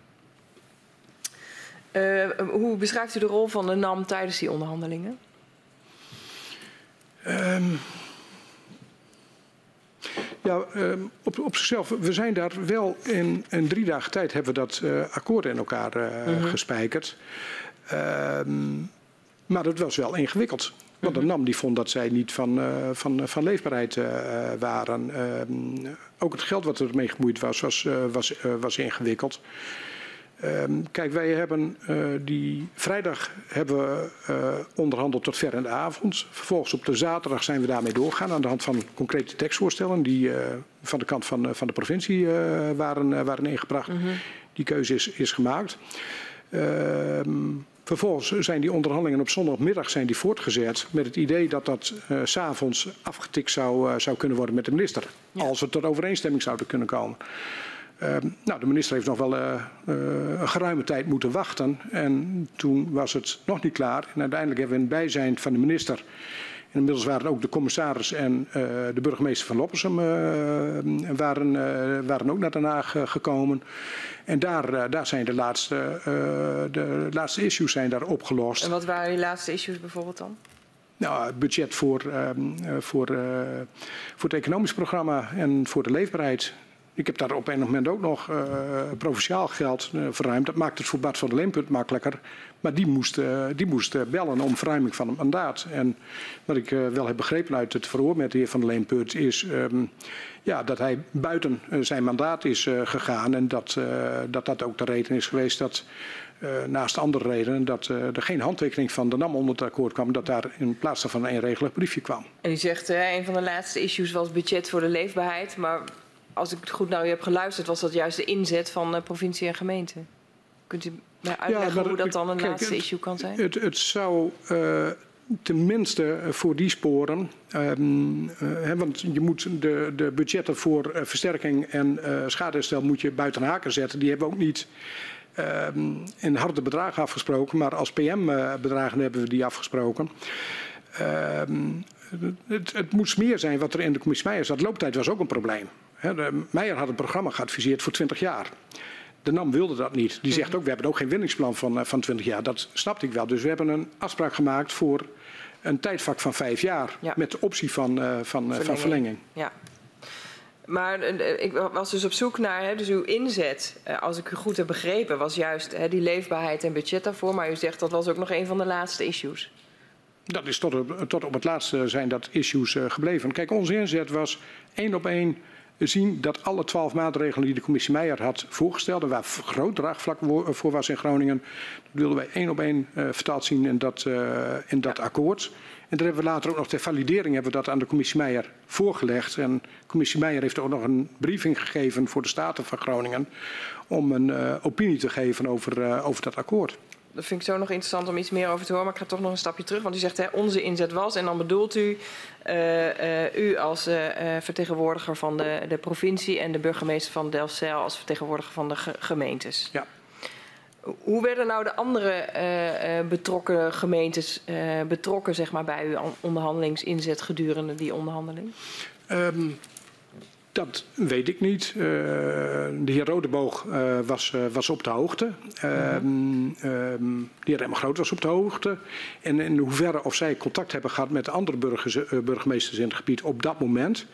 Okay. hoe beschrijft u de rol van de NAM tijdens die onderhandelingen? Um, ja, um, op, op zichzelf, we zijn daar wel in, in drie dagen tijd hebben we dat uh, akkoord in elkaar uh, mm -hmm. gespijkerd. Um, maar dat was wel ingewikkeld. Want de NAM die vond dat zij niet van, uh, van, van leefbaarheid waren. Um, ook het geld wat ermee gemoeid was, was, was, was ingewikkeld. Um, kijk, wij hebben uh, die vrijdag hebben we uh, onderhandeld tot ver in de avond. Vervolgens op de zaterdag zijn we daarmee doorgegaan aan de hand van concrete tekstvoorstellen die uh, van de kant van, van de provincie waren, waren ingebracht. Mm -hmm. Die keuze is, is gemaakt. Um, vervolgens zijn die onderhandelingen op zondagmiddag zijn die voortgezet met het idee dat dat s'avonds afgetikt zou, zou kunnen worden met de minister. Ja. Als we tot overeenstemming zouden kunnen komen. Uh, nou, de minister heeft nog wel uh, uh, een geruime tijd moeten wachten. En toen was het nog niet klaar. En uiteindelijk hebben we in bijzijn van de minister. En inmiddels waren ook de commissaris en de burgemeester van Loppersum waren, waren ook naar Den Haag gekomen. En daar, daar zijn de laatste, de laatste issues zijn daar opgelost. En wat waren die laatste issues bijvoorbeeld dan? Nou, het budget voor, voor, voor het economisch programma en voor de leefbaarheid. Ik heb daar op een moment ook nog uh, provinciaal geld uh, verruimd. Dat maakt het voor Bart van der Leemput makkelijker. Maar die moest, uh, die moest bellen om verruiming van het mandaat. En wat ik wel heb begrepen uit het verhoor met de heer van der Leemput is um, ja, dat hij buiten zijn mandaat is gegaan. En dat, dat dat ook de reden is geweest dat naast andere redenen dat er geen handtekening van de NAM onder het akkoord kwam. Dat daar in plaats van een eenregelig briefje kwam. En u zegt een van de laatste issues was budget voor de leefbaarheid. Maar als ik het goed naar u heb geluisterd, was dat juist de inzet van uh, provincie en gemeente. Kunt u mij uitleggen ja, hoe dat dan een kijk, laatste het, issue kan zijn? Het, het zou uh, tenminste voor die sporen, um, hè, want je moet de, de budgetten voor versterking en schadeherstel moet je buiten haken zetten. Die hebben we ook niet um, in harde bedragen afgesproken, maar als PM-bedragen hebben we die afgesproken. Um, het, het moet meer zijn wat er in de commissie zat. De looptijd was ook een probleem. De Meijer had een programma geadviseerd voor 20 jaar. De NAM wilde dat niet. Die zegt ook, we hebben ook geen winningsplan van, van 20 jaar. Dat snapte ik wel. Dus we hebben een afspraak gemaakt voor een tijdvak van vijf jaar. Ja. Met de optie van, uh, van, verlenging. van verlenging. Ja. Maar uh, ik was dus op zoek naar, hè, dus uw inzet, uh, als ik u goed heb begrepen, was juist hè, die leefbaarheid en budget daarvoor. Maar u zegt dat was ook nog een van de laatste issues. Dat is tot, tot op het laatste zijn dat issues gebleven. Kijk, onze inzet was één op één zien dat alle twaalf maatregelen die de commissie Meijer had voorgesteld, en waar groot draagvlak voor was in Groningen, dat wilden wij één op één uh, vertaald zien in dat, uh, in dat akkoord. En daar hebben we later ook nog ter validering hebben we dat aan de commissie Meijer voorgelegd. En de commissie Meijer heeft ook nog een briefing gegeven voor de Staten van Groningen om een uh, opinie te geven over, over dat akkoord dat vind ik zo nog interessant om iets meer over te horen. Maar ik ga toch nog een stapje terug. Want u zegt, hè, onze inzet was. En dan bedoelt u, uh, uh, u als uh, vertegenwoordiger van de, de provincie... en de burgemeester van Delfzijl als vertegenwoordiger van de ge gemeentes. Ja. Hoe werden nou de andere betrokken gemeentes betrokken zeg maar, bij uw onderhandelingsinzet gedurende die onderhandeling? Um, dat weet ik niet. Uh, de heer Rodeboog uh, was, uh, was op de hoogte. Mm -hmm. de heer Emma Groot was op de hoogte. En in hoeverre of zij contact hebben gehad met de andere burgemeesters in het gebied op dat moment.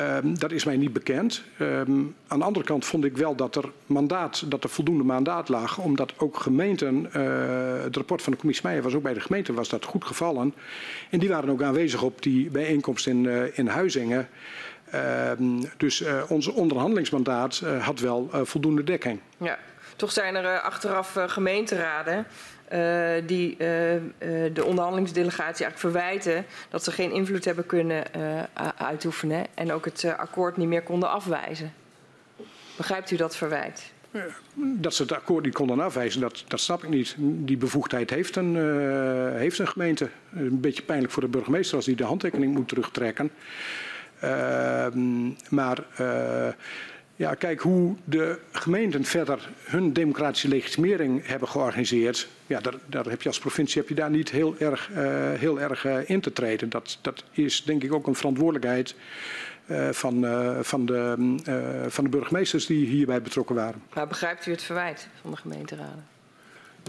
Um, dat is mij niet bekend. Um, aan de andere kant vond ik wel dat er, mandaat, dat er voldoende mandaat lag, omdat ook gemeenten, het rapport van de commissie Meijer was ook bij de gemeente, was dat goed gevallen. En die waren ook aanwezig op die bijeenkomst in, in Huizingen. Uh, dus uh, onze onderhandelingsmandaat uh, had wel uh, voldoende dekking. Ja, toch zijn er achteraf gemeenteraden uh, die uh, uh, de onderhandelingsdelegatie eigenlijk verwijten dat ze geen invloed hebben kunnen uitoefenen en ook het akkoord niet meer konden afwijzen. Begrijpt u dat verwijt? Dat ze het akkoord niet konden afwijzen, dat, dat snap ik niet. Die bevoegdheid heeft een, heeft een gemeente. Een beetje pijnlijk voor de burgemeester als hij de handtekening moet terugtrekken. Uh, maar uh, ja, kijk hoe de gemeenten verder hun democratische legitimering hebben georganiseerd. Ja, daar, daar heb je als provincie heb je daar niet heel erg, uh, heel erg uh, in te treden. Dat, dat is denk ik ook een verantwoordelijkheid van, van, de, van de burgemeesters die hierbij betrokken waren. Maar begrijpt u het verwijt van de gemeenteraden?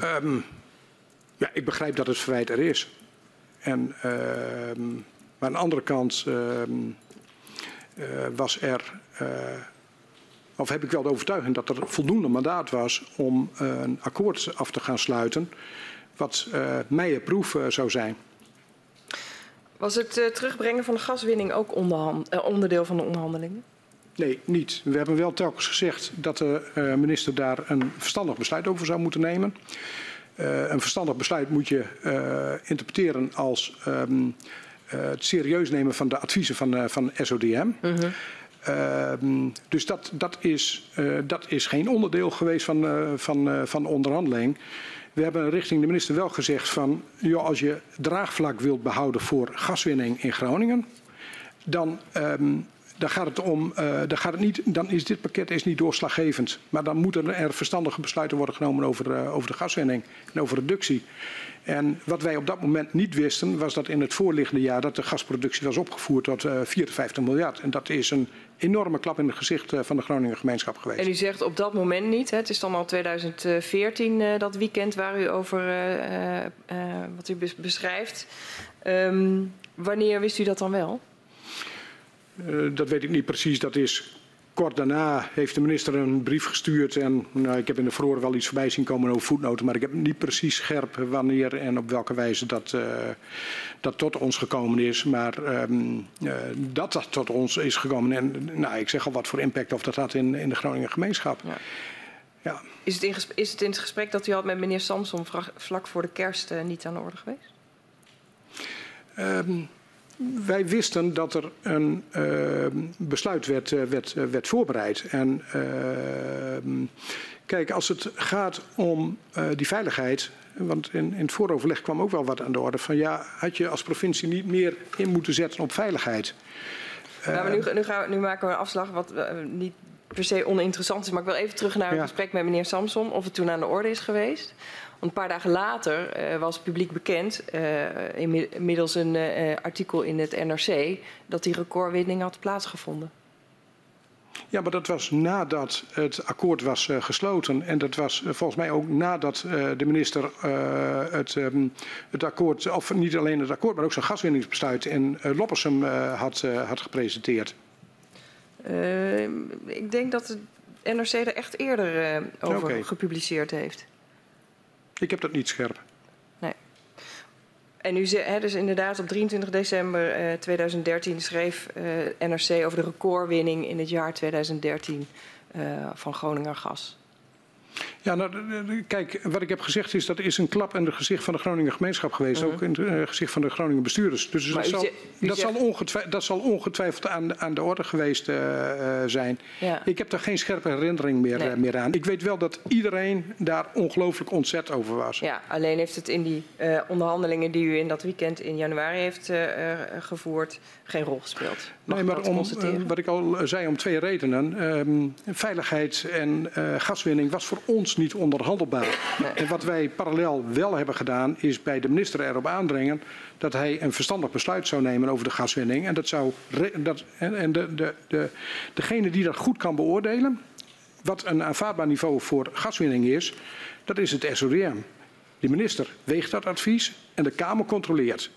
Um, ja, ik begrijp dat het verwijt er is. En, maar aan de andere kant was er of heb ik wel de overtuiging dat er voldoende mandaat was om uh, een akkoord af te gaan sluiten, wat mij een proef uh, zou zijn. Was het terugbrengen van de gaswinning ook onderdeel van de onderhandelingen? Nee, niet. We hebben wel telkens gezegd dat de minister daar een verstandig besluit over zou moeten nemen. Uh, een verstandig besluit moet je uh, interpreteren als um, uh, het serieus nemen van de adviezen van, uh, van SODM. -hmm. Uh, dus dat, dat, is, uh, dat is geen onderdeel geweest van, uh, van, van de onderhandeling. We hebben richting de minister wel gezegd van... Joh, als je draagvlak wilt behouden voor gaswinning in Groningen... dan, um, dan gaat het om, dan, gaat het niet, dan is dit pakket is niet doorslaggevend. Maar dan moeten er verstandige besluiten worden genomen over, over de gaswinning en over reductie. En wat wij op dat moment niet wisten, was dat in het voorliggende jaar dat de gasproductie was opgevoerd tot uh, 54 miljard. En dat is een enorme klap in het gezicht van de Groninger gemeenschap geweest. En u zegt op dat moment niet, hè? het is dan al 2014 uh, dat weekend waar u over wat u beschrijft. Um, wanneer wist u dat dan wel? Dat weet ik niet precies. Dat is Kort daarna heeft de minister een brief gestuurd. En nou, ik heb in de verhoor wel iets voorbij zien komen over voetnoten. Maar ik heb niet precies scherp wanneer en op welke wijze dat, uh, dat tot ons gekomen is. Maar um, uh, dat dat tot ons is gekomen. En nou, ik zeg al wat voor impact of dat had in, in de Groningen gemeenschap. Ja. Ja. Is, het in is het in het gesprek dat u had met meneer Samson vlak voor de kerst uh, niet aan de orde geweest? Um, wij wisten dat er een uh, besluit werd, uh, werd, uh, werd voorbereid. En kijk, als het gaat om die veiligheid. Want in, in het vooroverleg kwam ook wel wat aan de orde. Van ja, had je als provincie niet meer in moeten zetten op veiligheid? Nou, maar nu, nu, gaan we, nu maken we een afslag wat niet per se oninteressant is. Maar ik wil even terug naar het ja. gesprek met meneer Samson. Of het toen aan de orde is geweest. Een paar dagen later uh, was publiek bekend, uh, inmiddels een uh, artikel in het NRC, dat die recordwinning had plaatsgevonden. Ja, maar dat was nadat het akkoord was uh, gesloten. En dat was uh, volgens mij ook nadat uh, de minister het, um, het akkoord, of niet alleen het akkoord, maar ook zijn gaswinningsbesluit in Loppersum had, had gepresenteerd. ik denk dat het NRC er echt eerder over okay. gepubliceerd heeft. Ik heb dat niet scherp. Nee. En u zei, dus inderdaad op 23 december uh, 2013 schreef uh, NRC over de recordwinning in het jaar 2013 uh, van Groninger Gas. Ja, nou, kijk, wat ik heb gezegd is dat is een klap in het gezicht van de Groninger gemeenschap geweest. -hmm. Ook in het uh, gezicht van de Groninger bestuurders. Dus dat, zal, dat, zegt... zal ongetwijfeld, dat zal ongetwijfeld aan, aan de orde geweest uh, uh, zijn. Ja. Ik heb daar geen scherpe herinnering meer, nee. meer aan. Ik weet wel dat iedereen daar ongelooflijk ontzet over was. Ja, alleen heeft het in die onderhandelingen die u in dat weekend in januari heeft gevoerd geen rol gespeeld. Mag nee, maar om, wat ik al zei, om twee redenen. Um, veiligheid en gaswinning was voor ons niet onderhandelbaar. Nee. En wat wij parallel wel hebben gedaan, is bij de minister erop aandringen dat hij een verstandig besluit zou nemen over de gaswinning. En, dat zou, dat, en de, de, de, degene die dat goed kan beoordelen, wat een aanvaardbaar niveau voor gaswinning is, dat is het SODM. De minister weegt dat advies en de Kamer controleert.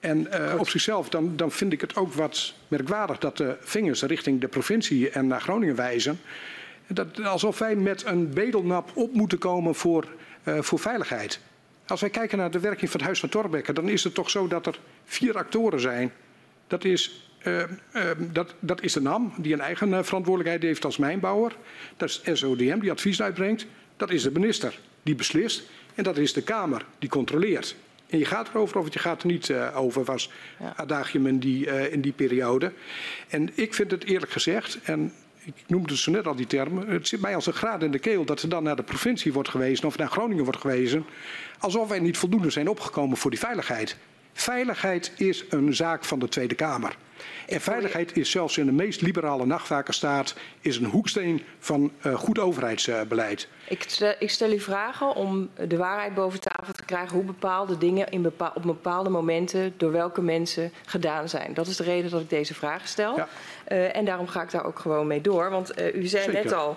En uh, op zichzelf, dan, dan vind ik het ook wat merkwaardig dat de vingers richting de provincie en naar Groningen wijzen. Dat, alsof wij met een bedelnap op moeten komen voor, uh, voor veiligheid. Als wij kijken naar de werking van het Huis van Torbekke, dan is het toch zo dat er vier actoren zijn. Dat is, uh, uh, dat, dat is de NAM, die een eigen verantwoordelijkheid heeft als mijnbouwer. Dat is SODM, die advies uitbrengt. Dat is de minister, die beslist. En dat is de Kamer, die controleert. En je gaat erover of het je gaat er niet uh, over, was ja. adagium in die, uh, in die periode. En ik vind het eerlijk gezegd, en ik noemde zo net al die termen, het zit mij als een graad in de keel dat er dan naar de provincie wordt gewezen of naar Groningen wordt gewezen, alsof wij niet voldoende zijn opgekomen voor die veiligheid. Veiligheid is een zaak van de Tweede Kamer. En veiligheid is zelfs in de meest liberale nachtwakerstaat is een hoeksteen van uh, goed overheidsbeleid. Ik stel, ik stel, u vragen om de waarheid boven tafel te krijgen hoe bepaalde dingen in bepaal, op bepaalde momenten door welke mensen gedaan zijn. Dat is de reden dat ik deze vragen stel. Ja. Uh, en daarom ga ik daar ook gewoon mee door. Want uh, u zei Zeker. net al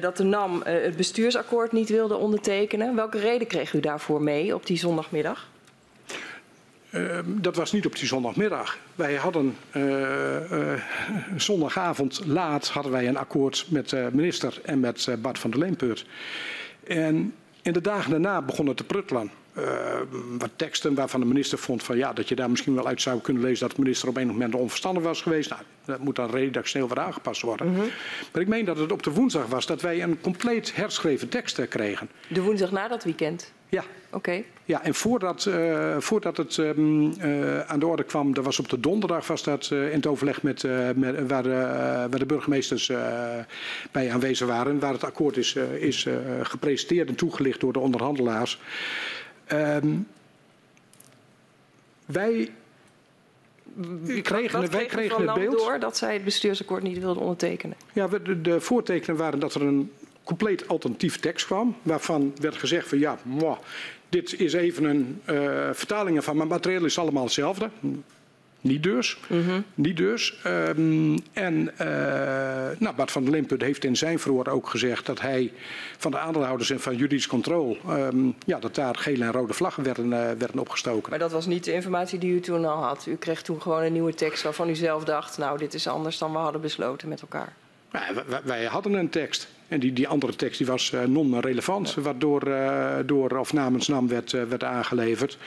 dat de NAM het bestuursakkoord niet wilde ondertekenen. Welke reden kreeg u daarvoor mee op die zondagmiddag? Uh, dat was niet op die zondagmiddag. Wij hadden uh, uh, zondagavond laat hadden wij een akkoord met de minister en met Bart van der Leempeurt. En in de dagen daarna begon het te pruttelen. wat teksten waarvan de minister vond van ja, dat je daar misschien wel uit zou kunnen lezen dat de minister op een moment onverstandig was geweest. Nou, dat moet dan redactioneel weer aangepast worden. Mm -hmm. Maar ik meen dat het op de woensdag was dat wij een compleet herschreven tekst kregen. De woensdag na dat weekend? Ja. Oké. Okay. Ja, en voordat, uh, voordat het um, uh, aan de orde kwam, dat was op de donderdag, was dat uh, in het overleg met, met waar, waar, de burgemeesters bij aanwezig waren, waar het akkoord is, is gepresenteerd en toegelicht door de onderhandelaars. Um, wij kregen, wij kregen het beeld. door dat zij het bestuursakkoord niet wilden ondertekenen? Ja, de, de voortekenen waren dat er een compleet alternatief tekst kwam. Waarvan werd gezegd van ja, mwah, dit is even een uh, vertaling van, maar materieel is allemaal hetzelfde. Niet dus. Mm -hmm. Niet dus. Um, en uh, nou, Bart van der Limput heeft in zijn verhoor ook gezegd dat hij van de aandeelhouders en van juridisch controle, um, ja, dat daar gele en rode vlaggen werden, uh, werden opgestoken. Maar dat was niet de informatie die u toen al had. U kreeg toen gewoon een nieuwe tekst waarvan u zelf dacht, nou, dit is anders dan we hadden besloten met elkaar. Ja, wij, wij hadden een tekst. En die, die andere tekst die was uh, non-relevant, ja. waardoor uh, door, of namens NAM werd, uh, werd aangeleverd.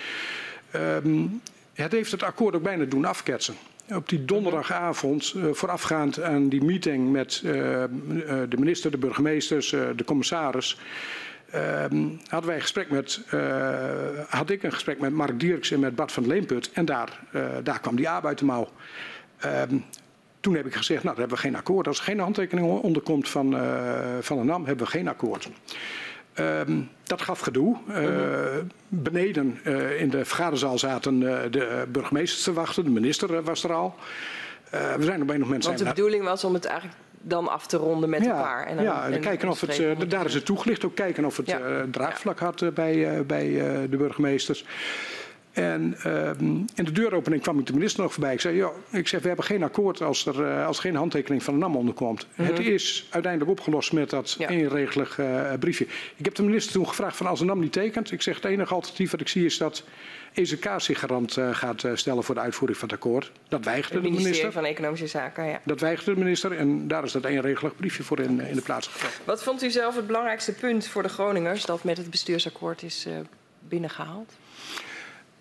Um, het heeft het akkoord ook bijna doen afketsen. Op die donderdagavond, voorafgaand aan die meeting met de minister, de burgemeesters, de commissaris, Um, hadden wij een gesprek met, had ik een gesprek met Mark Dierks en met Bart van Leemput. En daar, daar kwam die aap uit de mouw. Toen heb ik gezegd, nou, dan hebben we geen akkoord. Als er geen handtekening onderkomt van, uh, van de NAM, hebben we geen akkoord. Um, dat gaf gedoe. Uh, mm-hmm. Beneden uh, in de vergaderzaal zaten uh, de burgemeesters te wachten. De minister was er al. we zijn op een nog mensen. Want de bedoeling was om het eigenlijk dan af te ronden met ja, elkaar. En dan, ja, en kijken of het, daar is het toegelicht. Ook kijken of het ja. draagvlak had bij, bij de burgemeesters. En uh, in de deuropening kwam ik de minister nog voorbij. Ik zei, ja, ik zeg, we hebben geen akkoord als er, uh, als er geen handtekening van de NAM onderkomt. Mm -hmm. Het is uiteindelijk opgelost met dat ja. eenregelig uh, briefje. Ik heb de minister toen gevraagd van als de NAM niet tekent. Ik zeg, het enige alternatief wat ik zie is dat EZK zich garant uh, gaat stellen voor de uitvoering van het akkoord. Dat weigerde de minister. van Economische Zaken, ja. Dat weigerde de minister en daar is dat eenregelig briefje voor in, in de plaats gebracht. Wat vond u zelf het belangrijkste punt voor de Groningers dat met het bestuursakkoord is binnengehaald?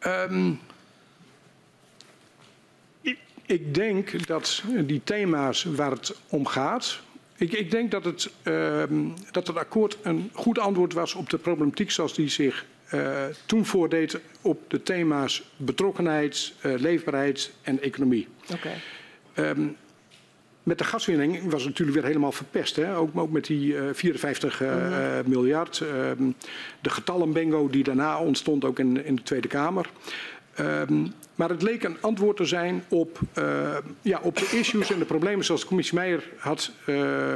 Um, ik, ik, denk dat die thema's waar het om gaat. Ik, ik denk dat het, um, dat het akkoord een goed antwoord was op de problematiek zoals die zich uh, toen voordeed op de thema's betrokkenheid, uh, leefbaarheid en economie. Okay. Um, met de gaswinning was het natuurlijk weer helemaal verpest. Hè? Ook, ook met die uh, 54 uh, mm -hmm. miljard. Um, de getallenbingo die daarna ontstond, ook in, in de Tweede Kamer. Um, maar het leek een antwoord te zijn op, uh, ja, op de issues en de problemen zoals de commissie Meijer had, uh,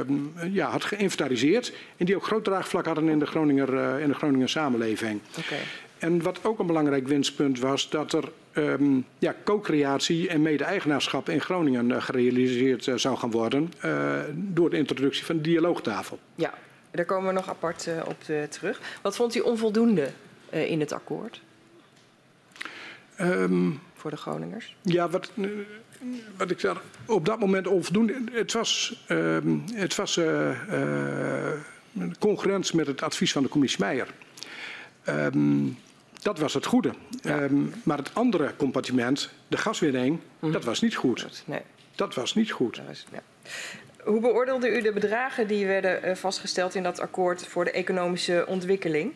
ja, had geïnventariseerd. En die ook groot draagvlak hadden in de Groninger, uh, in de Groninger samenleving. Okay. En wat ook een belangrijk winstpunt was, dat er um, ja, co-creatie en mede-eigenaarschap in Groningen uh, gerealiseerd uh, zou gaan worden uh, door de introductie van de dialoogtafel. Ja, daar komen we nog apart op terug. Wat vond u onvoldoende in het akkoord? Um, voor de Groningers? Ja, wat, eh, wat ik daar op dat moment onvoldoende. Het was, uh, het was uh, uh, concurrentie met het advies van de commissie Meijer. Um, dat was het goede. Ja. Um, maar het andere compartiment, de gaswinning, mm. dat was niet goed. Nee. Dat was niet goed. Dat was, ja. Hoe beoordeelde u de bedragen die werden vastgesteld in dat akkoord voor de economische ontwikkeling?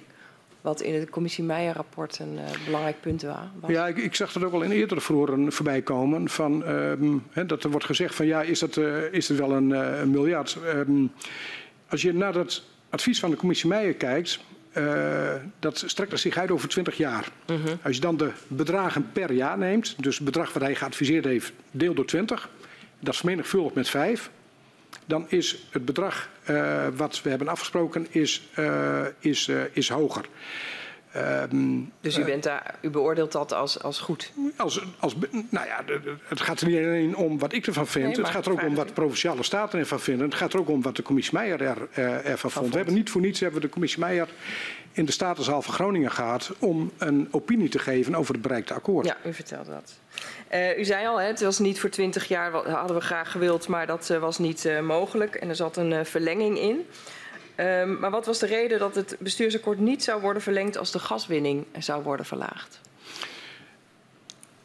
Wat in het commissie Meijer-rapport een uh, belangrijk punt was. Ja, ik, ik, zag dat ook al in eerdere verhoren voorbij komen. Van, um, he, dat er wordt gezegd van ja, is dat, uh, is dat wel een, een miljard? Um, als je naar het advies van de commissie Meijer kijkt, uh, dat strekt zich uit over 20 jaar. Uh -huh. Als je dan de bedragen per jaar neemt, dus het bedrag wat hij geadviseerd heeft, deel door 20, dat is vermenigvuldigd met 5, dan is het bedrag uh, wat we hebben afgesproken is, uh, is, is hoger. Um, dus u, bent daar, u beoordeelt dat als, als goed? Als, als, nou ja, het gaat er niet alleen om wat ik ervan vind. Nee, het gaat er ook om wat de provinciale staten ervan vinden. Het gaat er ook om wat de commissie Meijer er, uh, ervan vond. We hebben niet voor niets hebben we de commissie Meijer in de Statenzaal van Groningen gehad... om een opinie te geven over het bereikte akkoord. Ja, u vertelde dat. Uh, u zei al, hè, het was niet voor 20 jaar, hadden we graag gewild... maar dat uh, was niet mogelijk en er zat een verlenging in... Um, maar wat was de reden dat het bestuursakkoord niet zou worden verlengd als de gaswinning zou worden verlaagd?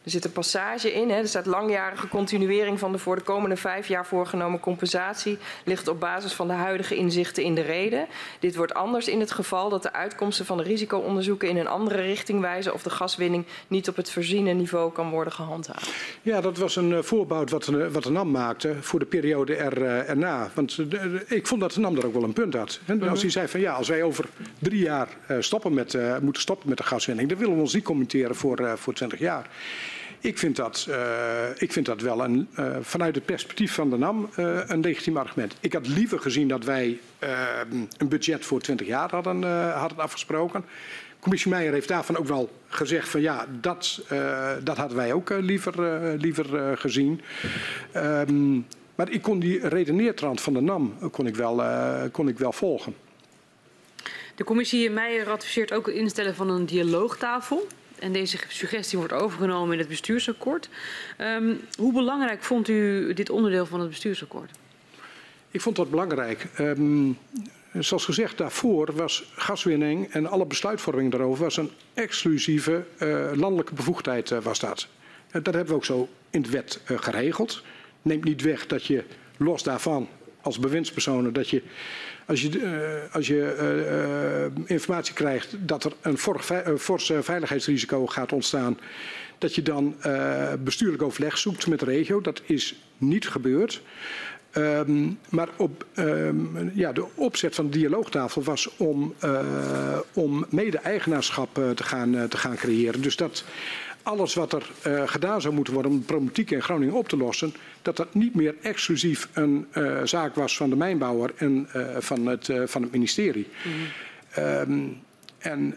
Er zit een passage in, hè, er staat langjarige continuering van de voor de komende vijf jaar voorgenomen compensatie ligt op basis van de huidige inzichten in de reden. Dit wordt anders in het geval dat de uitkomsten van de risicoonderzoeken in een andere richting wijzen of de gaswinning niet op het voorziene niveau kan worden gehandhaafd. Ja, dat was een uh, voorbouw wat, uh, wat de NAM maakte voor de periode er, uh, erna. Want ik vond dat de NAM er ook wel een punt had. En als hij zei van ja, als wij over drie jaar stoppen met, moeten stoppen met de gaswinning, dan willen we ons niet commenteren voor, voor 20 jaar. Ik vind dat, uh, ik vind dat wel een, uh, vanuit het perspectief van de NAM uh, een legitiem argument. Ik had liever gezien dat wij een budget voor 20 jaar hadden, hadden afgesproken. Commissie Meijer heeft daarvan ook wel gezegd van ja, dat, dat hadden wij ook liever, liever gezien. Um, maar ik kon die redeneertrand van de NAM kon ik wel, kon ik wel volgen. De commissie Meijer adviseert ook het instellen van een dialoogtafel en deze suggestie wordt overgenomen in het bestuursakkoord. Um, hoe belangrijk vond u dit onderdeel van het bestuursakkoord? Ik vond dat belangrijk. Um, zoals gezegd, daarvoor was gaswinning en alle besluitvorming daarover was een exclusieve uh, landelijke bevoegdheid. Uh, was dat. Uh, dat hebben we ook zo in de wet geregeld. Neemt niet weg dat je los daarvan als bewindspersonen dat je als je, uh, als je uh, informatie krijgt dat er een fors veiligheidsrisico gaat ontstaan, dat je dan bestuurlijk overleg zoekt met de regio. Dat is niet gebeurd. Um, maar op, um, ja, de opzet van de dialoogtafel was om, om mede-eigenaarschap te, gaan, te gaan creëren. Dus dat alles wat er uh, gedaan zou moeten worden om de problematiek in Groningen op te lossen, dat dat niet meer exclusief een uh, zaak was van de mijnbouwer en uh, van, het, van het ministerie. Mm -hmm. um, en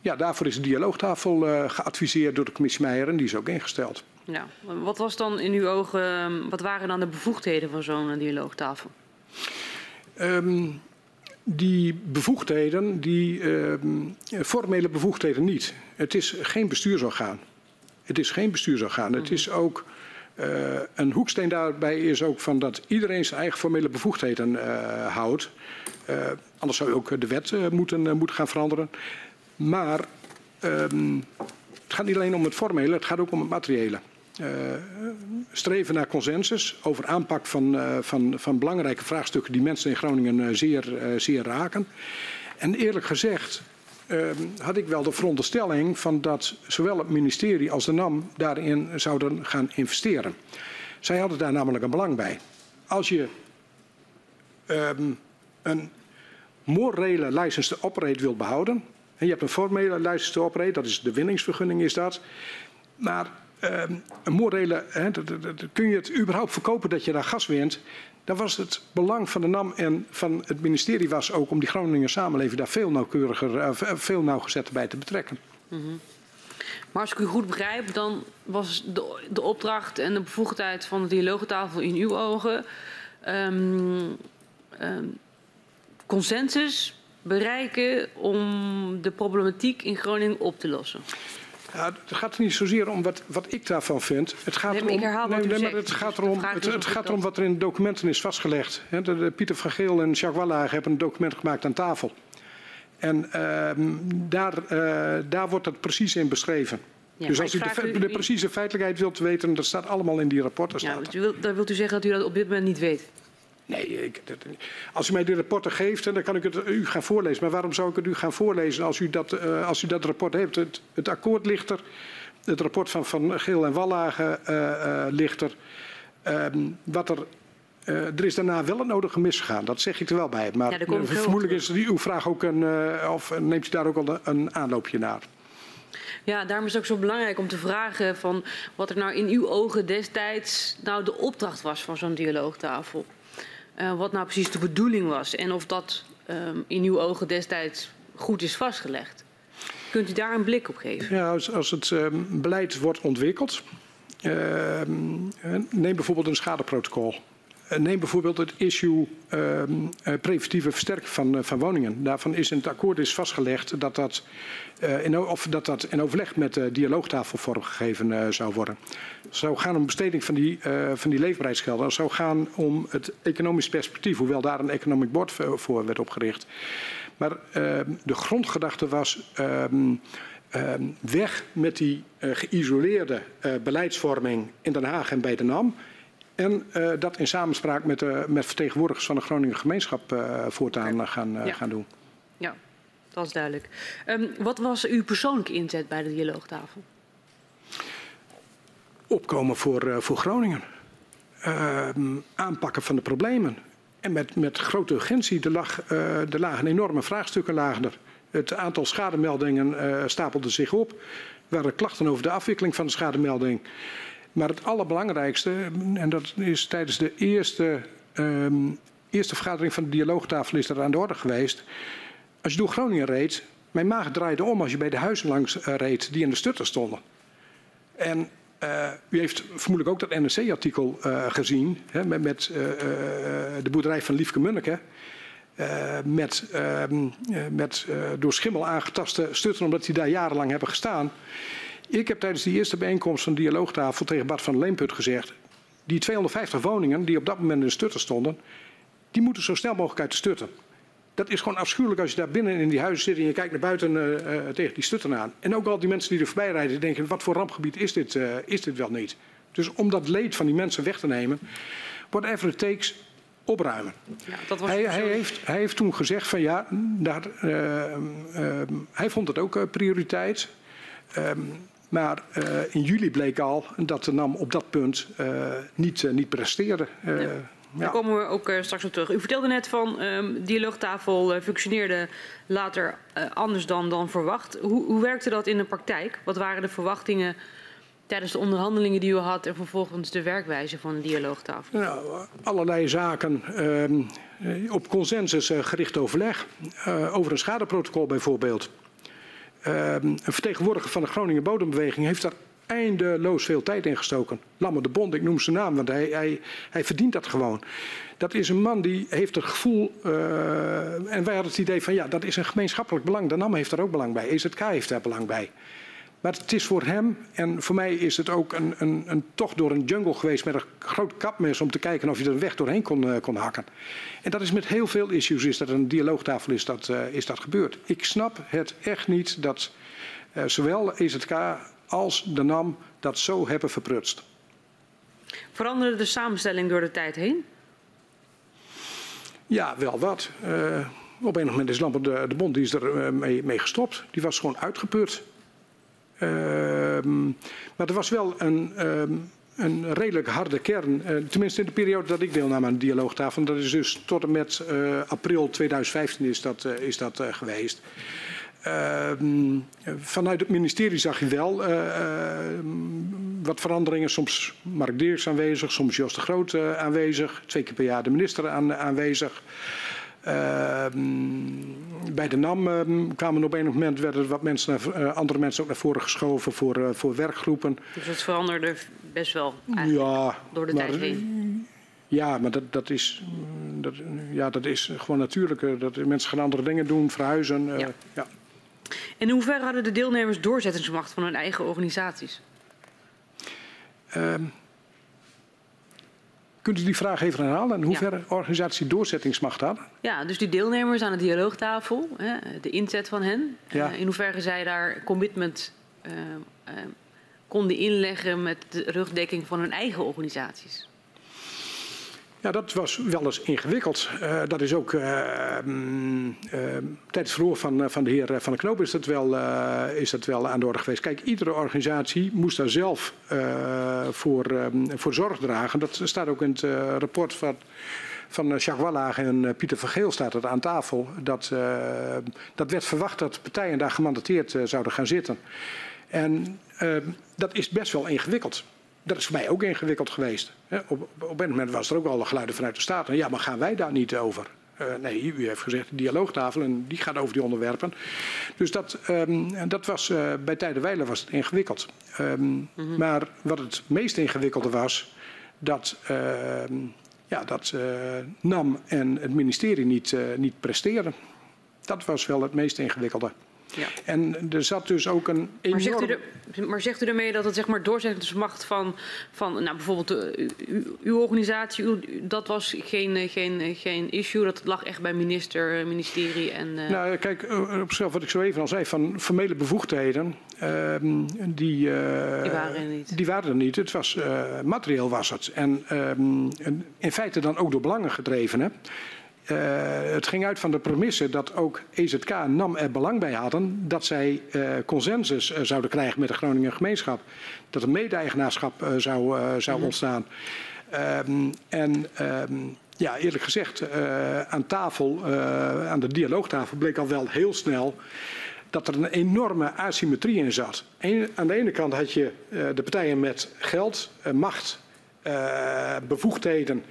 ja, daarvoor is de dialoogtafel geadviseerd door de commissie Meijer en die is ook ingesteld. Ja, wat was dan in uw ogen, wat waren dan de bevoegdheden van zo'n dialoogtafel? Um, die bevoegdheden, die uh, formele bevoegdheden niet. Het is geen bestuursorgaan. Het is geen bestuursorgaan. Het is ook uh, een hoeksteen daarbij is ook van dat iedereen zijn eigen formele bevoegdheden uh, houdt. Uh, anders zou je ook de wet moeten, moeten gaan veranderen. Maar um, het gaat niet alleen om het formele, het gaat ook om het materiële. Uh, streven naar consensus over aanpak van, uh, van, van belangrijke vraagstukken die mensen in Groningen uh, zeer, zeer raken. En eerlijk gezegd had ik wel de veronderstelling van dat zowel het ministerie als de NAM daarin zouden gaan investeren. Zij hadden daar namelijk een belang bij. Als je um, een morele license to operate wilt behouden, en je hebt een formele license to dat is de winningsvergunning is dat, maar een morele, hè, kun je het überhaupt verkopen dat je daar gas wint? Dan was het belang van de NAM en van het ministerie was ook om die Groningen samenleving daar veel nauwkeuriger, uh, veel nauwgezetter bij te betrekken. -hmm. Maar als ik u goed begrijp, dan was de, de opdracht en de bevoegdheid van de dialoogtafel in uw ogen um, um, consensus bereiken om de problematiek in Groningen op te lossen. Ja, het gaat niet zozeer om wat, wat ik daarvan vind. Het gaat Nee, erom, wat u maar het gaat erom, het, gaat erom wat er in de documenten is vastgelegd. Hè, de, de Pieter van Geel en Jacques Wallager hebben een document gemaakt aan tafel. En ehm, daar, eh, daar wordt dat precies in beschreven. Ja, dus als u de, u- precieze feitelijkheid wilt weten, dat staat allemaal in die rapporten. Ja, staat u wil, dan wilt u zeggen dat u dat op dit moment niet weet? Nee, ik, dat- als u mij de rapporten geeft, dan kan ik het u gaan voorlezen. Maar waarom zou ik het u gaan voorlezen als u dat, eh, als u dat rapport heeft? Het, het akkoord ligt er. Het rapport van Van Geel en Wallagen eh, eh, ligt er. Ehm, wat er, eh, er is daarna wel het nodige misgegaan, dat zeg ik er wel bij. Maar Ja, vermoedelijk is die, uw vraag ook een, eh, of neemt u daar ook al een, een aanloopje naar? Ja, daarom is het ook zo belangrijk om te vragen van wat er nou in uw ogen destijds nou de opdracht was van zo'n dialoogtafel. Eh, wat nou precies de bedoeling was en of dat ehm, in uw ogen destijds goed is vastgelegd. Kunt u daar een blik op geven? Ja, als, als het ehm, beleid wordt ontwikkeld, ehm, eh, neem bijvoorbeeld een schadeprotocol. Eh, Neem bijvoorbeeld het issue ehm, eh, preventieve versterking van, eh, van woningen. Daarvan is in het akkoord is vastgelegd dat dat, in, of dat, dat in overleg met de dialoogtafel vormgegeven zou worden. Het zou gaan om besteding van die, van die leefbaarheidsgelden. Het zou gaan om het economisch perspectief, hoewel daar een economic board voor werd opgericht. Maar ehm, de grondgedachte was ehm, weg met die geïsoleerde beleidsvorming in Den Haag en bij de NAM. En eh, dat in samenspraak met, de met vertegenwoordigers van de Groningen gemeenschap eh, voortaan eh, gaan, Ja. gaan doen. Ja, dat is duidelijk. Ehm, wat was uw persoonlijke inzet bij de dialoogtafel? Opkomen voor, voor Groningen. Ehm, aanpakken van de problemen. En met, met grote urgentie. Er, lag, er lagen enorme vraagstukken lagen er. Het aantal schademeldingen stapelde zich op. Er waren klachten over de afwikkeling van de schademelding. Maar het allerbelangrijkste, en dat is tijdens de eerste, ehm, eerste vergadering van de dialoogtafel is dat aan de orde geweest. Als je door Groningen reed, mijn maag draaide om als je bij de huizen langs eh, reed die in de stutter stonden. En eh, u heeft vermoedelijk ook dat NRC-artikel eh, gezien hè, met, met de boerderij van Liefke Munneke. met ehm, eh, met door schimmel aangetaste stutten omdat die daar jarenlang hebben gestaan. Ik heb tijdens die eerste bijeenkomst van de dialoogtafel tegen Bart van Leemput gezegd... die 250 woningen die op dat moment in de stutten stonden... die moeten zo snel mogelijk uit de stutten. Dat is gewoon afschuwelijk als je daar binnen in die huizen zit en je kijkt naar buiten eh, eh, tegen die stutten aan. En ook al die mensen die er voorbij rijden denken, wat voor rampgebied is dit, eh, is dit wel niet? Dus om dat leed van die mensen weg te nemen, whatever it takes, opruimen. Ja, dat was Hij, hij, heeft, hij heeft toen gezegd van ja, daar, eh, eh, hij vond het ook eh, prioriteit. Maar eh, in juli bleek al dat de NAM op dat punt eh, niet, eh, niet presteerde. Eh, Daar ja. komen we ook straks op terug. U vertelde net van ehm dialoogtafel functioneerde later anders dan, dan verwacht. Hoe, hoe werkte dat in de praktijk? Wat waren de verwachtingen tijdens de onderhandelingen die u had en vervolgens de werkwijze van de dialoogtafel? Nou, allerlei zaken ehm, eh, op consensus gericht overleg. Over een schadeprotocol bijvoorbeeld. Ehm, een vertegenwoordiger van de Groningen Bodembeweging heeft daar eindeloos veel tijd in gestoken. Lamme de Bond, ik noem zijn naam, want hij, hij, hij verdient dat gewoon. Dat is een man die heeft het gevoel, eh, en wij hadden het idee van ja, dat is een gemeenschappelijk belang. De NAM heeft daar ook belang bij, EZK heeft daar belang bij. Maar het is voor hem en voor mij is het ook een, een, een tocht door een jungle geweest met een groot kapmes om te kijken of je er een weg doorheen kon, eh, kon hakken. En dat is met heel veel issues, is dat een dialoogtafel is dat, eh, is dat gebeurd. Ik snap het echt niet dat eh, zowel EZK als de NAM dat zo hebben verprutst. Veranderde de samenstelling door de tijd heen? Ja, wel wat. Op een moment is Lambert de, de Bond die is er mee, mee gestopt. Die was gewoon uitgeput. Ehm, maar er was wel een, ehm, een redelijk harde kern. eh, tenminste in de periode dat ik deelnam aan de dialoogtafel. Dat is dus tot en met eh, april 2015 is dat, eh, is dat geweest. Ehm, vanuit het ministerie zag je wel wat veranderingen. Soms Mark Dirks aanwezig, soms Jos de Groot aanwezig. Twee keer per jaar de minister aan, aanwezig. Ehm, bij de NAM ehm, kwamen op een moment werden er wat mensen naar, eh, andere mensen ook naar voren geschoven voor, eh, voor werkgroepen. Dus dat veranderde best wel Ja, door de maar, tijd heen. Ja, maar dat, dat, is, dat, ja, dat is gewoon natuurlijk. eh, Dat mensen gaan andere dingen doen, verhuizen. Ja. ja. In hoeverre hadden de deelnemers doorzettingsmacht van hun eigen organisaties? Um, kunt u die vraag even herhalen? In hoeverre ja. organisatie doorzettingsmacht hadden? Ja, dus die deelnemers aan de dialoogtafel, hè, de inzet van hen. Ja. Uh, in hoeverre zij daar commitment uh, uh, konden inleggen met de rugdekking van hun eigen organisaties? Ja, dat was wel eens ingewikkeld. Uh, dat is ook uh, uh, tijdens het verhoor van, van de heer Van der Knoop is dat, wel, is dat wel aan de orde geweest. Kijk, iedere organisatie moest daar zelf voor, voor zorg dragen. Dat staat ook in het rapport van, van Jacques Wallagen en Pieter van Geel staat het aan tafel. Dat, dat werd verwacht dat partijen daar gemandateerd zouden gaan zitten. En dat is best wel ingewikkeld dat is voor mij ook ingewikkeld geweest. Op, op een moment was er ook al geluiden vanuit de Staten. Ja, maar gaan wij daar niet over? Uh, nee, u heeft gezegd de dialoogtafel en die gaat over die onderwerpen. Dus dat, um, dat was uh, bij Tijdenwijlen was het ingewikkeld. Um, mm -hmm. Maar wat het meest ingewikkelde was, dat, uh, ja, dat uh, NAM en het ministerie niet, niet presteerden. Dat was wel het meest ingewikkelde. Ja. En er zat dus ook een enorm... Maar zegt u, er, maar zegt u ermee dat het zeg maar doorzettingsmacht van, van nou, bijvoorbeeld uh, uw, organisatie, uw, dat was geen, uh, geen, geen issue, dat lag echt bij minister, ministerie en... Uh... Nou kijk, op zichzelf wat ik zo even al zei, van formele bevoegdheden, ehm, die, die, waren er niet. Die waren er niet. Het was, materieel was het. En ehm, in feite dan ook door belangen gedreven. Hè. Uh, het ging uit van de premisse dat ook EZK en NAM er belang bij hadden dat zij uh, consensus uh, zouden krijgen met de Groningen gemeenschap. Dat een mede-eigenaarschap zou, zou -hmm. ontstaan. Um, en um, ja, eerlijk gezegd, aan tafel, aan de dialoogtafel bleek al wel heel snel dat er een enorme asymmetrie in zat. Eén, aan de ene kant had je de partijen met geld, macht, bevoegdheden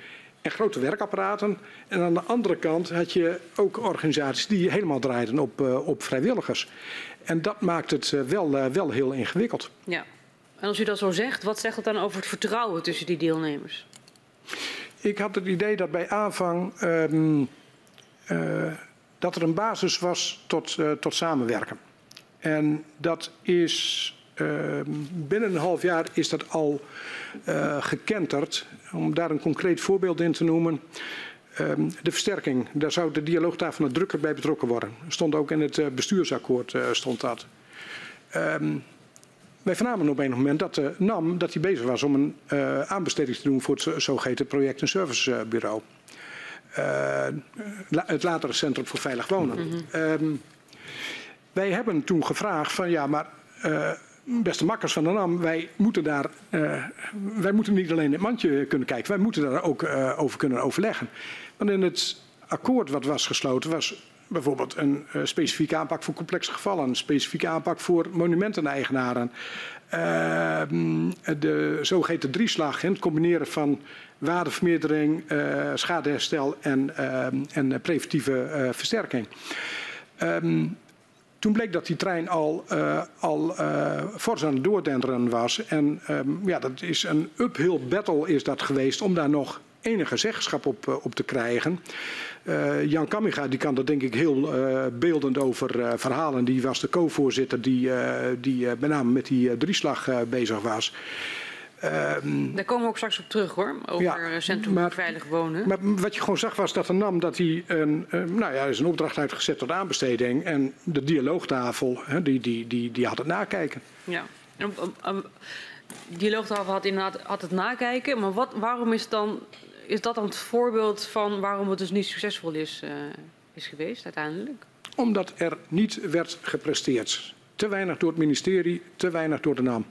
en grote werkapparaten. En aan de andere kant had je ook organisaties die helemaal draaiden op, uh, op vrijwilligers. En dat maakt het uh, wel, uh, wel heel ingewikkeld. Ja. En als u dat zo zegt, wat zegt het dan over het vertrouwen tussen die deelnemers? Ik had het idee dat bij aanvang um, dat er een basis was tot, tot samenwerken. En dat is binnen een half jaar is dat al uh, gekenterd. Om daar een concreet voorbeeld in te noemen. Um, de versterking, daar zou de dialoogtafel nadrukkelijk bij betrokken worden. Stond ook in het uh, bestuursakkoord uh, stond dat. Um, wij vernamen op een moment dat de NAM dat hij bezig was om een uh, aanbesteding te doen voor het zogeheten project- en servicebureau. Uh, het latere Centrum voor Veilig Wonen. Mm -hmm. um, wij hebben toen gevraagd van ja, maar uh, beste makkers van de NAM, wij moeten daar, uh, wij moeten niet alleen in het mandje kunnen kijken, wij moeten daar ook uh, over kunnen overleggen. Want in het akkoord wat was gesloten was bijvoorbeeld een uh, specifieke aanpak voor complexe gevallen, een specifieke aanpak voor monumenteneigenaren, de zogeheten drieslag, het combineren van waardevermeerdering, schadeherstel en, en preventieve versterking. Um, toen bleek dat die trein al, uh, al uh, fors aan het doordenderen was. En um, ja, dat is een uphill battle is dat geweest om daar nog enige zeggenschap op, uh, op te krijgen. Jan Kamiga die kan dat denk ik heel beeldend over verhalen. Die was de co-voorzitter die, die met name met die drieslag bezig was. Um, Daar komen we ook straks op terug hoor, over ja, Centrum maar, Veilig Wonen. Maar wat je gewoon zag was dat de NAM dat hij een, uh, nou ja, is een opdracht uitgezet tot aanbesteding. En de dialoogtafel, die, die, die, die had het nakijken. Ja, de dialoogtafel had inderdaad had het nakijken. Maar wat, waarom is, dan, is dat dan het voorbeeld van waarom het dus niet succesvol is, uh, is geweest uiteindelijk? Omdat er niet werd gepresteerd. Te weinig door het ministerie, te weinig door de NAM.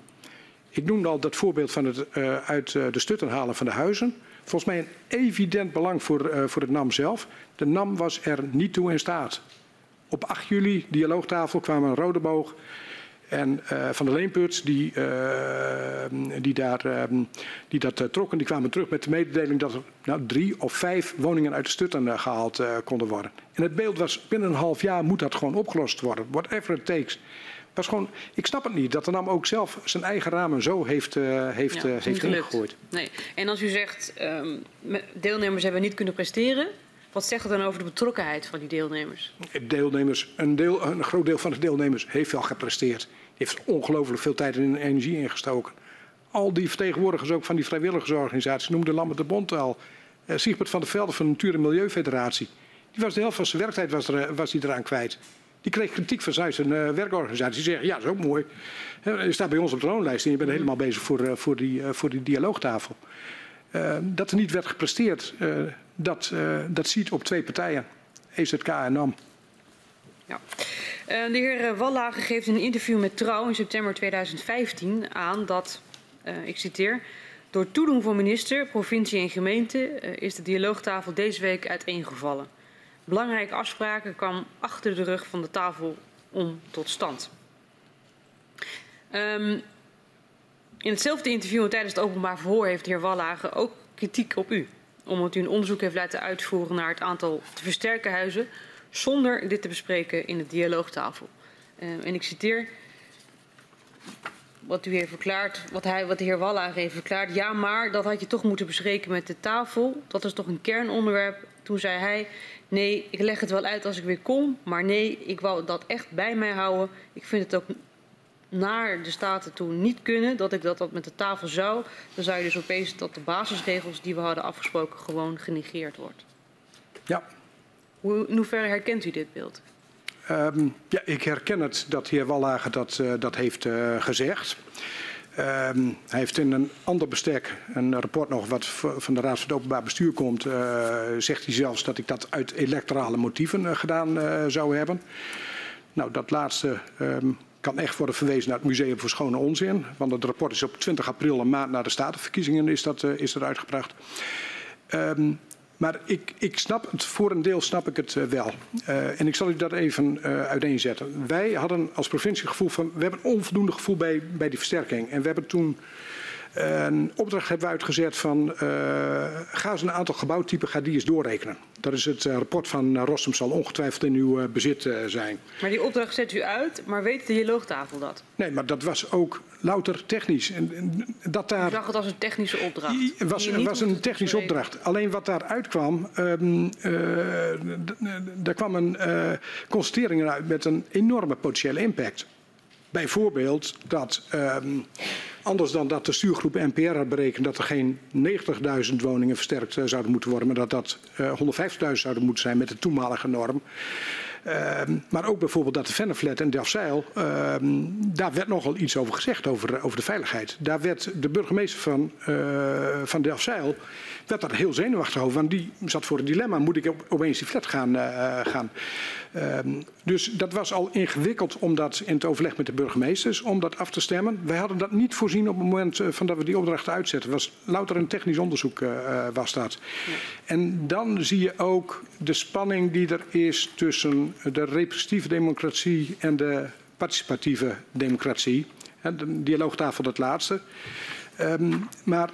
Ik noemde al dat voorbeeld van het uh, uit uh, de stutten halen van de huizen. Volgens mij een evident belang voor, uh, voor het NAM zelf. De NAM was er niet toe in staat. Op 8 juli, dialoogtafel, kwamen een rode boog. En Van der Leenput, die, die, daar, die dat trokken, die kwamen terug met de mededeling dat er nou, drie of vijf woningen uit de stutten gehaald konden worden. En het beeld was, binnen een half jaar moet dat gewoon opgelost worden. Whatever it takes was gewoon, ik snap het niet dat de NAM ook zelf zijn eigen ramen zo heeft, uh, heeft, ja, uh, heeft ingegooid. Nee. En als u zegt, um, deelnemers hebben niet kunnen presteren, Wat zegt het dan over de betrokkenheid van die deelnemers? Deelnemers, een, deel, een groot deel van de deelnemers heeft wel gepresteerd. Die heeft ongelooflijk veel tijd en energie ingestoken. Al die vertegenwoordigers ook van die vrijwilligersorganisaties, noemde Lambert de Bond al. Uh, Siegbert van der Velde van de Natuur- en Milieufederatie. Die was de helft van zijn werktijd was, er, was die eraan kwijt. Die kreeg kritiek van zijn uh, werkorganisatie. Die zeggen, ja, dat is ook mooi. Je staat bij ons op de loonlijst en je bent helemaal bezig voor, uh, voor, die, voor die dialoogtafel. dat er niet werd gepresteerd, dat, dat ziet op twee partijen. EZK en NAM. Ja. de heer Wallage geeft in een interview met Trouw in september 2015 aan dat, ik citeer... Door toedoen van minister, provincie en gemeente is de dialoogtafel deze week uiteengevallen. Belangrijke afspraken kwamen achter de rug van de tafel om tot stand. Um, in hetzelfde interview en tijdens het openbaar verhoor heeft de heer Wallage ook kritiek op u. Omdat u een onderzoek heeft laten uitvoeren naar het aantal te versterken huizen zonder dit te bespreken in de dialoogtafel. Uh, en ik citeer wat u heeft verklaard, wat, hij, wat de heer Wallage heeft verklaard. Ja, maar dat had je toch moeten bespreken met de tafel. Dat is toch een kernonderwerp. Toen zei hij, nee, ik leg het wel uit als ik weer kom. Maar nee, ik wou dat echt bij mij houden. Ik vind het ook naar de Staten toe niet kunnen, dat ik dat, dat met de tafel zou. Dan zou je dus opeens dat de basisregels die we hadden afgesproken gewoon genegeerd wordt. Ja. Hoe, in hoeverre herkent u dit beeld? Um, ja, ik herken het dat de heer Wallager dat, uh, dat heeft uh, gezegd. Um, hij heeft in een ander bestek, een rapport nog wat van de Raad van het Openbaar Bestuur komt, uh, zegt hij zelfs dat ik dat uit electorale motieven gedaan zou hebben. Nou, dat laatste um, kan echt worden verwezen naar het Museum voor Schone Onzin. Want het rapport is op 20 april, een maand na de statenverkiezingen, is dat, is dat uitgebracht. Um, maar ik, ik snap het, voor een deel snap ik het uh, wel. Uh, en ik zal u dat even uh, uiteenzetten. Wij hadden als provincie gevoel van, we hebben onvoldoende gevoel bij, bij die versterking. En we hebben toen een opdracht hebben we uitgezet van, ga eens een aantal gebouwtypen, ga die eens doorrekenen. Dat is het rapport van Rossum, zal ongetwijfeld in uw bezit zijn. Maar die opdracht zet u uit, maar weet de dialoogtafel dat? Nee, maar dat was ook louter technisch. En, en dat daar, U zag het als een technische opdracht? Het was, was een technische opdracht. Alleen wat daaruit kwam, um, uh, daar kwam een constatering uit met een enorme potentiële impact. Bijvoorbeeld dat, um, anders dan dat de stuurgroep NPR had berekend dat er geen 90.000 woningen versterkt uh, zouden moeten worden, maar dat dat uh, 150.000 zouden moeten zijn met de toenmalige norm. Uh, maar ook bijvoorbeeld dat de Venneflat en Delfzijl, uh, daar werd nogal iets over gezegd, over, over de veiligheid. Daar werd de burgemeester van, uh, van Delfzijl werd daar heel zenuwachtig over. Want die zat voor een dilemma, moet ik op, opeens die flat gaan? Uh, gaan? Um, dus dat was al ingewikkeld om dat in het overleg met de burgemeesters, om dat af te stemmen. Wij hadden dat niet voorzien op het moment uh, van dat we die opdrachten uitzetten. Het was louter een technisch onderzoek uh, was dat. Ja. En dan zie je ook de spanning die er is tussen de representatieve democratie en de participatieve democratie. De dialoogtafel het laatste. Um, maar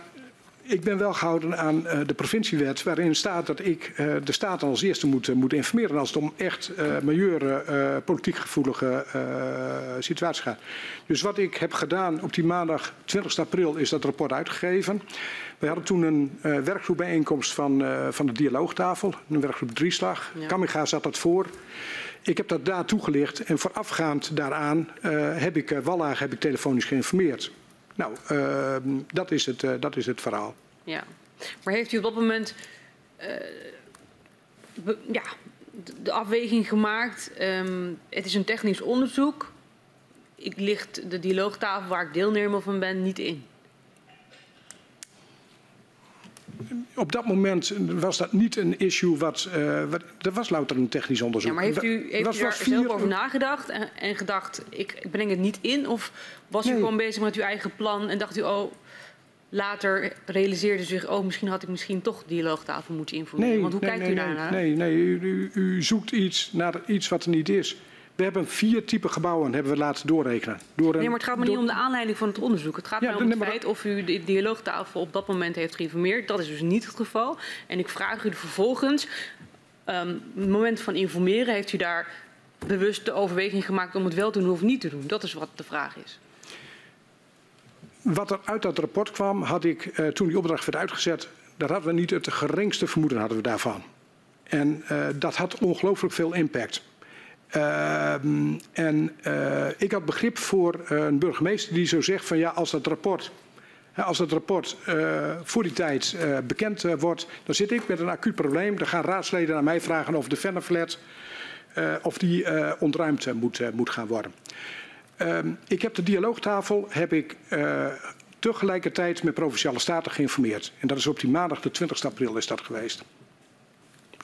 ik ben wel gehouden aan uh, de provinciewet waarin staat dat ik uh, de staat als eerste moet, uh, moet informeren als het om echt uh, majeure politiek gevoelige situaties gaat. Dus wat ik heb gedaan op die maandag 20 april is dat rapport uitgegeven. We hadden toen een werkgroepbijeenkomst van, van de dialoogtafel, een werkgroep drieslag. Ja. Kamiga zat dat voor. Ik heb dat daar toegelicht en voorafgaand daaraan heb ik Wallaag heb ik telefonisch geïnformeerd. Nou, uh, dat, is het, uh, dat is het verhaal. Ja, maar heeft u op dat moment be, ja, de afweging gemaakt? Um, het is een technisch onderzoek. Ik licht de dialoogtafel waar ik deelnemer van ben niet in. Op dat moment was dat niet een issue wat, uh, wat er was louter een technisch onderzoek. Ja, maar heeft u, heeft was, u daar vier... zelf over nagedacht en, en, gedacht, ik breng het niet in? Of was nee. u gewoon bezig met uw eigen plan en dacht u, oh, later realiseerde u zich, oh, misschien had ik misschien toch dialoogtafel moeten informeren? Nee, Want hoe nee, kijkt nee, u daarnaar? Nee, nee, u, u, u zoekt iets naar iets wat er niet is. We hebben vier typen gebouwen hebben we laten doorrekenen. Door een, nee, maar het gaat me door... niet om de aanleiding van het onderzoek. Het gaat ja, mij om het feit of u de dialoogtafel op dat moment heeft geïnformeerd. Dat is dus niet het geval. En ik vraag u vervolgens, um, het moment van informeren, heeft u daar bewust de overweging gemaakt om het wel te doen of niet te doen? Dat is wat de vraag is. Wat er uit dat rapport kwam, had ik uh, toen die opdracht werd uitgezet, daar hadden we niet het geringste vermoeden hadden we daarvan. En uh, dat had ongelooflijk veel impact. Uh, en uh, ik had begrip voor een burgemeester die zo zegt van ja, als dat rapport, als dat rapport voor die tijd bekend wordt, dan zit ik met een acuut probleem. Dan gaan raadsleden aan mij vragen of de Vennerflat of die ontruimd moet, moet gaan worden. Ehm, ik heb de dialoogtafel heb ik tegelijkertijd met Provinciale Staten geïnformeerd. En dat is op die maandag de 20 april is dat geweest.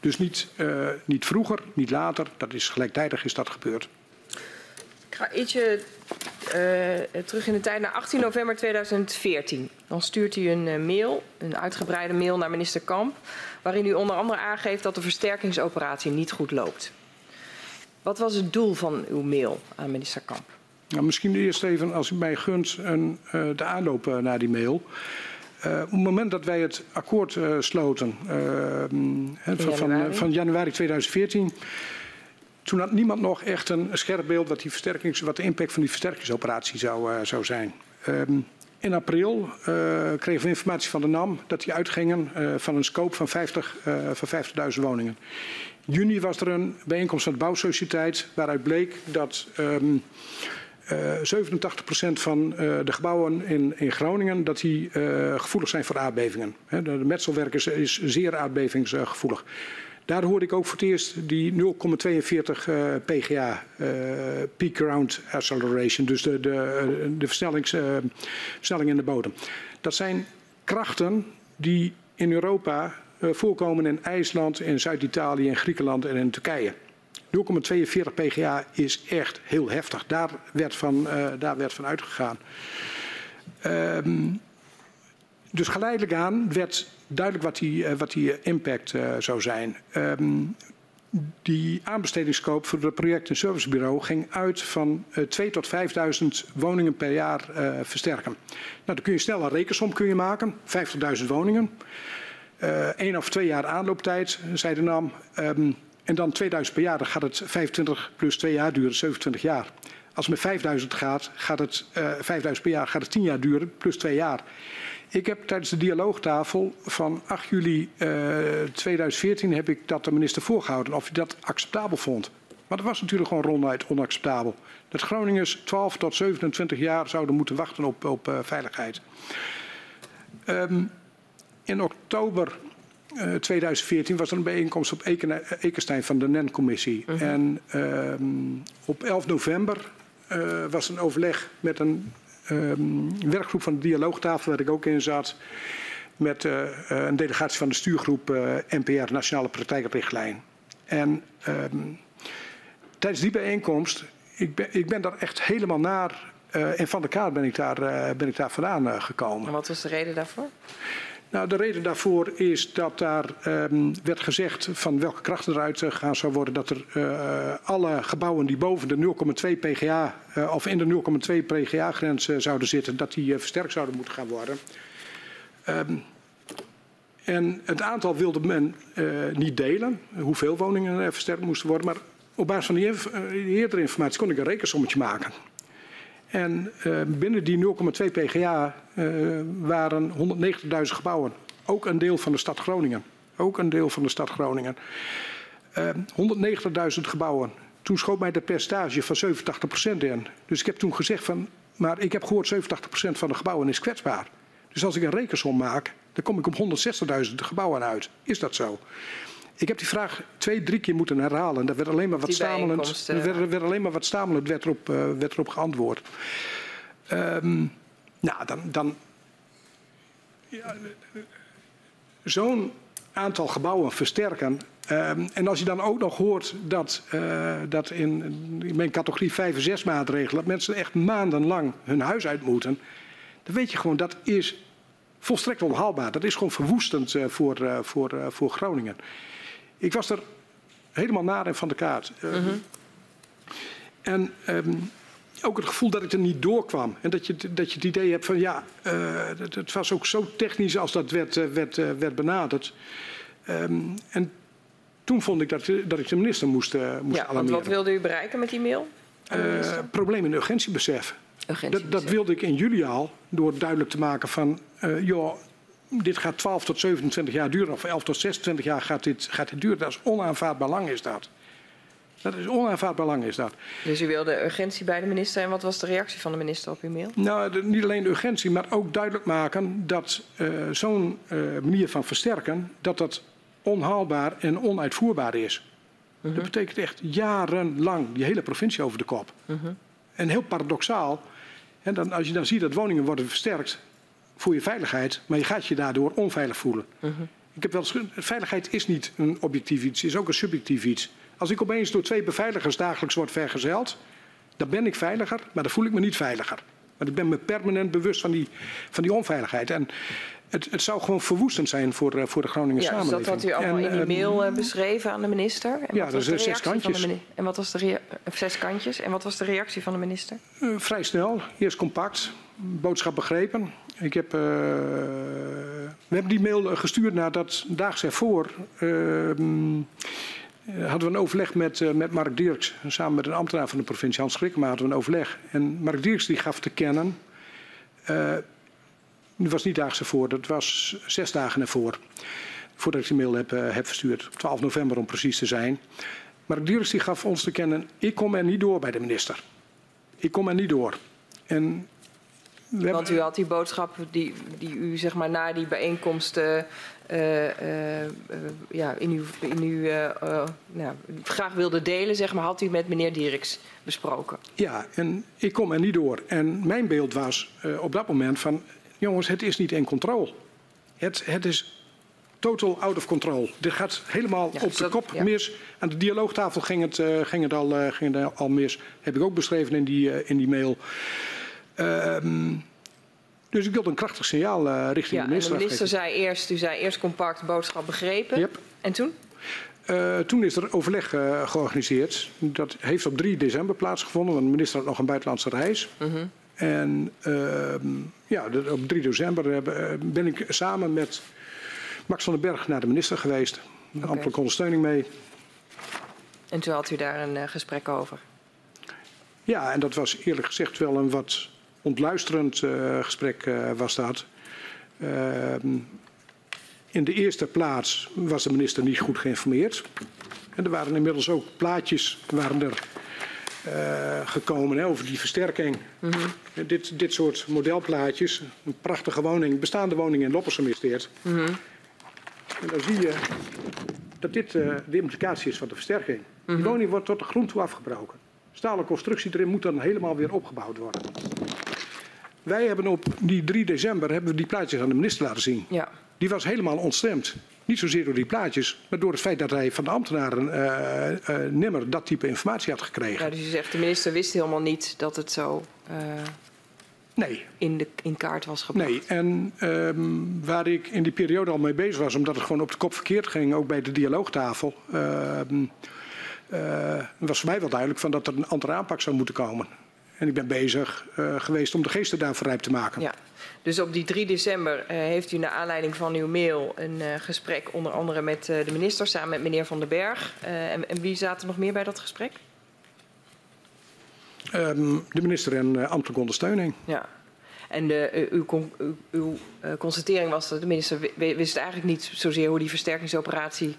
Dus niet, uh, niet vroeger, niet later, dat is gelijktijdig is dat gebeurd. Ik ga ietsje uh, terug in de tijd naar 18 november 2014. Dan stuurt u een uh, mail, een uitgebreide mail naar minister Kamp, waarin u onder andere aangeeft dat de versterkingsoperatie niet goed loopt. Wat was het doel van uw mail aan minister Kamp? Nou, misschien eerst even, als u mij gunt, een, uh, de aanloop naar die mail. Uh, op het moment dat wij het akkoord uh, sloten uh, van, januari. van, januari 2014, toen had niemand nog echt een scherp beeld wat, die versterkings, wat de impact van die versterkingsoperatie zou, zou zijn. Um, in april kregen we informatie van de NAM dat die uitgingen van een scope van 50, van 50.000 woningen. In juni was er een bijeenkomst van de bouwsociëteit waaruit bleek dat um, uh, 87% van uh, de gebouwen in, in Groningen dat die uh, gevoelig zijn voor aardbevingen. De, de is, zeer aardbevingsgevoelig. Daar hoorde ik ook voor het eerst die 0,42 uh, PGA, peak ground acceleration, dus de, de, de versnelling in de bodem. Dat zijn krachten die in Europa voorkomen in IJsland, in Zuid-Italië, in Griekenland en in Turkije. 0,42 pga is echt heel heftig. Daar werd van, uh, daar werd van uitgegaan. Um, dus geleidelijk aan werd duidelijk wat die, uh, wat die impact uh, zou zijn. Um, die aanbestedingskoop voor het project- en servicebureau ging uit van uh, 2 tot 5000 woningen per jaar versterken. Nou, dan kun je snel een rekensom kun je maken, 50.000 woningen. Eén of twee jaar aanlooptijd, zei de NAM. Um, en dan 2000 per jaar, dan gaat het 25 plus 2 jaar duren, 27 jaar. Als het met 5000 gaat, gaat het uh, eh, 5000 per jaar, gaat het 10 jaar duren, plus 2 jaar. Ik heb tijdens de dialoogtafel van 8 juli uh, eh, 2014 heb ik dat de minister voorgehouden of hij dat acceptabel vond. Maar dat was natuurlijk gewoon ronduit onacceptabel. Dat Groningers 12 tot 27 jaar zouden moeten wachten op, op uh, veiligheid. Um, in oktober uh, eh, 2014 was er een bijeenkomst op Ekenstein van de NEN-commissie. Uh mhm. -huh. En um, op 11 november uh, was een overleg met een um, werkgroep van de dialoogtafel, waar ik ook in zat, met een delegatie van de stuurgroep NPR, Nationale Praktijkenrichtlijn. En um, tijdens die bijeenkomst, ik ben, ik ben daar echt helemaal naar, en van de kaart ben ik daar, ben ik daar vandaan gekomen. En wat was de reden daarvoor? Nou, de reden daarvoor is dat daar um, werd gezegd van welke krachten eruit gaan zou worden. Dat er uh, alle gebouwen die boven de 0,2 pga uh, of in de 0,2 pga grens uh, zouden zitten, dat die versterkt zouden moeten gaan worden. Um, en het aantal wilde men niet delen, hoeveel woningen er versterkt moesten worden. Maar op basis van die eerdere informatie kon ik een rekensommetje maken. En uh, binnen die 0,2 pga uh, waren 190.000 gebouwen. Ook een deel van de stad Groningen. Ook een deel van de stad Groningen. Uh, 190.000 gebouwen. Toen schoot mij de percentage van 87% in. Dus ik heb toen gezegd van, maar ik heb gehoord 87% van de gebouwen is kwetsbaar. Dus als ik een rekensom maak, dan kom ik op 160.000 gebouwen uit. Is dat zo? Ik heb die vraag twee, drie keer moeten herhalen. Dat werd alleen maar wat stamelend. Er werd, werd, alleen maar wat stamelend werd erop, uh, werd erop geantwoord. Um, nou, dan. dan ja, Zo'n aantal gebouwen versterken. Um, en als je dan ook nog hoort dat, uh, dat in, in mijn categorie 5 en 6 maatregelen. dat mensen echt maandenlang hun huis uit moeten. dan weet je gewoon dat is volstrekt onhaalbaar. Dat is gewoon verwoestend uh, voor, voor, voor Groningen. Ik was er helemaal naar en van de kaart. Uh, mm -hmm. En um, ook het gevoel dat ik er niet doorkwam. En dat je, dat je het idee hebt van ja, uh, het, het, was ook zo technisch als dat werd, uh, werd, werd benaderd. Um, en toen vond ik dat, dat ik de minister moest, moest ja, alarmeren. Wat wilde u bereiken met die mail? probleem in urgentiebesef. urgentiebesef. Dat, dat, wilde ik in juli al, door duidelijk te maken van... joh, dit gaat 12 tot 27 jaar duren, of 11 tot 26 jaar gaat dit, gaat dit duren. Dat is onaanvaardbaar lang, is dat. Dat is onaanvaardbaar lang, is dat. Dus u wilde urgentie bij de minister. En wat was de reactie van de minister op uw mail? Nou, de, niet alleen de urgentie, maar ook duidelijk maken dat uh, zo'n uh, manier van versterken, dat dat onhaalbaar en onuitvoerbaar is. Uh -huh. Dat betekent echt jarenlang die hele provincie over de kop. -huh. En heel paradoxaal, en dan, als je dan ziet dat woningen worden versterkt voor je veiligheid, maar je gaat je daardoor onveilig voelen. -huh. Ik heb wel veiligheid is niet een objectief iets, is ook een subjectief iets. Als ik opeens door twee beveiligers dagelijks word vergezeld, dan ben ik veiliger, maar dan voel ik me niet veiliger. Want ik ben me permanent bewust van die, van die onveiligheid. En het, het zou gewoon verwoestend zijn voor, uh, voor de Groningen ja, samenleving. Dus dat had u allemaal en, in die mail uh, beschreven aan de minister. En ja, dat is zes kantjes. En wat was de zes kantjes. En wat was de reactie van de minister? Uh, vrij snel, eerst compact, boodschap begrepen. Ik heb, uh, we hebben die mail gestuurd nadat daags ervoor hadden we een overleg met, uh, met Mark Dirks. Samen met een ambtenaar van de provincie, Hans Schrikkema, hadden we een overleg. En Mark Dirks die gaf te kennen, dat was niet daags ervoor, dat was zes dagen ervoor. Voordat ik die mail heb, heb verstuurd, 12 november om precies te zijn. Mark Dirks die gaf ons te kennen, ik kom er niet door bij de minister. Ik kom er niet door. En Want u had die boodschap die, die u zeg maar na die bijeenkomst uh, uh, uh, ja, in uw, in uw nou, graag wilde delen, zeg maar, had u met meneer Dierks besproken. Ja, en ik kom er niet door. En mijn beeld was op dat moment van, jongens, het is niet in controle. Het, het is total out of control. Dit gaat helemaal ja, op de dat, kop ja. mis. Aan de dialoogtafel ging het, ging het, al, ging het al mis. Heb ik ook beschreven in die, in die mail. Uh, dus ik wilde een krachtig signaal uh, richting ja, de minister. De minister zei eerst, u zei eerst compact boodschap begrepen. Yep. En toen? Uh, toen is er overleg uh, georganiseerd. Dat heeft op 3 december plaatsgevonden, want de minister had nog een buitenlandse reis. -huh. En ja, de, op 3 december ben ik samen met Max van den Berg naar de minister geweest. Okay. Amper ondersteuning mee. En toen had u daar een gesprek over? Ja, en dat was eerlijk gezegd wel een wat ontluisterend uh, gesprek uh, was dat. Uh, in de eerste plaats was de minister niet goed geïnformeerd. En er waren inmiddels ook plaatjes waren er gekomen hè, over die versterking. Mm -hmm. dit, dit soort modelplaatjes, een prachtige woning, bestaande woning in Loppersum is dit. Mm -hmm. En dan zie je dat dit de implicatie is van de versterking. Mm -hmm. Die woning wordt tot de grond toe afgebroken stalen constructie erin moet dan helemaal weer opgebouwd worden. Wij hebben op die 3 december hebben we die plaatjes aan de minister laten zien. Ja. Die was helemaal ontstemd. Niet zozeer door die plaatjes, maar door het feit dat hij van de ambtenaren uh, uh, nimmer dat type informatie had gekregen. Ja, dus je zegt de minister wist helemaal niet dat het zo uh, nee. in, de, in kaart was gebracht. Nee, en um, waar ik in die periode al mee bezig was, omdat het gewoon op de kop verkeerd ging, ook bij de dialoogtafel. Uh, was voor mij wel duidelijk van dat er een andere aanpak zou moeten komen. En ik ben bezig uh, geweest om de geesten daarvoor rijp te maken. Ja. Dus op die 3 december uh, heeft u naar aanleiding van uw mail een uh, gesprek onder andere met de minister samen met meneer Van den Berg. En, en, wie zaten nog meer bij dat gesprek? Um, de minister en ambtelijke ondersteuning. Ja. En de, uw, uw, uw constatering was dat de minister wist eigenlijk niet zozeer hoe die versterkingsoperatie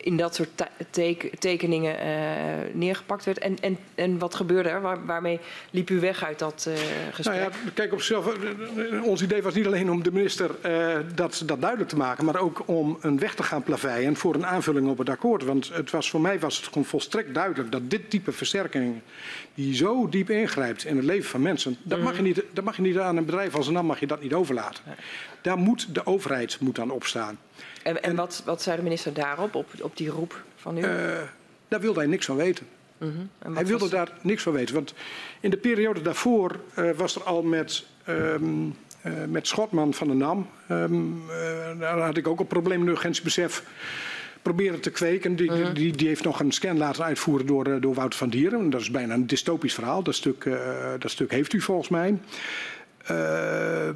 in dat soort teken, tekeningen uh, neergepakt werd. En, en, en wat gebeurde er? Waar, waarmee liep u weg uit dat uh, gesprek? Nou ja, kijk op zichzelf. Ons idee was niet alleen om de minister uh, dat, dat duidelijk te maken, maar ook om een weg te gaan plaveien voor een aanvulling op het akkoord. Want het was, voor mij was het gewoon volstrekt duidelijk dat dit type versterking, die zo diep ingrijpt in het leven van mensen, dat, mag, je niet, dat mag je niet aan een bedrijf als een NAM mag je dat niet overlaten. Daar moet de overheid moet aan opstaan. En, en wat, wat zei de minister daarop, op, op die roep van u? Uh, daar wilde hij niks van weten. Uh -huh. Hij wilde was... daar niks van weten. Want in de periode daarvoor uh, was er al met, um, uh, met Schotman van de NAM... Um, daar had ik ook een probleem in urgentiebesef proberen te kweken. Die, Mhm. -huh. die, die, heeft nog een scan laten uitvoeren door, door Wouter van Dieren. Dat is bijna een dystopisch verhaal. Dat stuk, dat stuk heeft u volgens mij. Uh,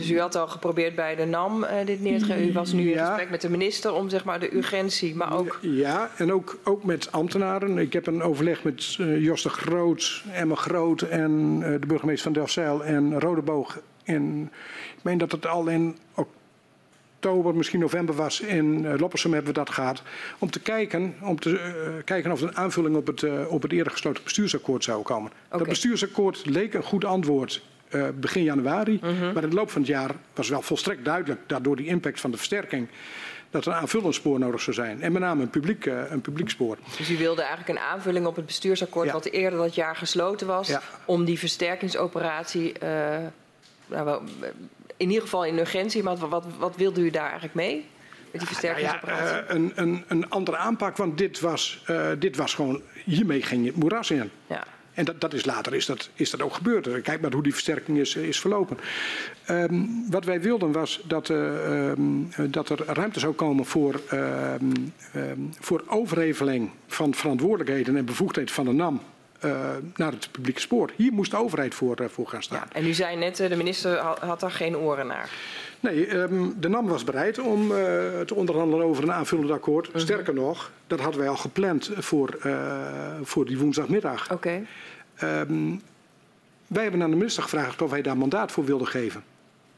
dus u had al geprobeerd bij de NAM uh, dit neer te gaan. U was nu ja. in gesprek met de minister om zeg maar, de urgentie, maar ook... Ja, en ook, ook met ambtenaren. Ik heb een overleg met uh, Jos de Groot, Emma Groot en de burgemeester van Delfzijl en Rodeboog. En ik meen dat het al in oktober, misschien november was. In uh, Loppersum hebben we dat gehad. Om te kijken, om te, uh, kijken of er een aanvulling op het, uh, op het eerder gesloten bestuursakkoord zou komen. Okay. Dat bestuursakkoord leek een goed antwoord begin januari. -huh. Maar in de loop van het jaar was wel volstrekt duidelijk dat door die impact van de versterking dat er een aanvullend spoor nodig zou zijn. En met name een publiek, uh, een publiek spoor. Dus u wilde eigenlijk een aanvulling op het bestuursakkoord ja. wat eerder dat jaar gesloten was. Ja. Om die versterkingsoperatie, uh, nou, in ieder geval in urgentie, maar wat, wat, wat wilde u daar eigenlijk mee? Met die versterkingsoperatie? Ja, een, een, een andere aanpak, want dit was, dit was gewoon, hiermee ging je het moeras in. Ja. En dat, dat is later is dat, is dat ook gebeurd. Kijk maar hoe die versterking is, is verlopen. Um, wat wij wilden was dat, uh, um, dat er ruimte zou komen voor, um, voor overheveling van verantwoordelijkheden en bevoegdheden van de NAM. Uh, naar het publieke spoor. Hier moest de overheid voor, uh, voor gaan staan. Ja, en u zei net, de minister had daar geen oren naar. Nee, um, de NAM was bereid om uh, te onderhandelen over een aanvullend akkoord. -huh. Sterker nog, dat hadden wij al gepland voor, voor die woensdagmiddag. Oké. Okay. Um, wij hebben aan de minister gevraagd of hij daar mandaat voor wilde geven.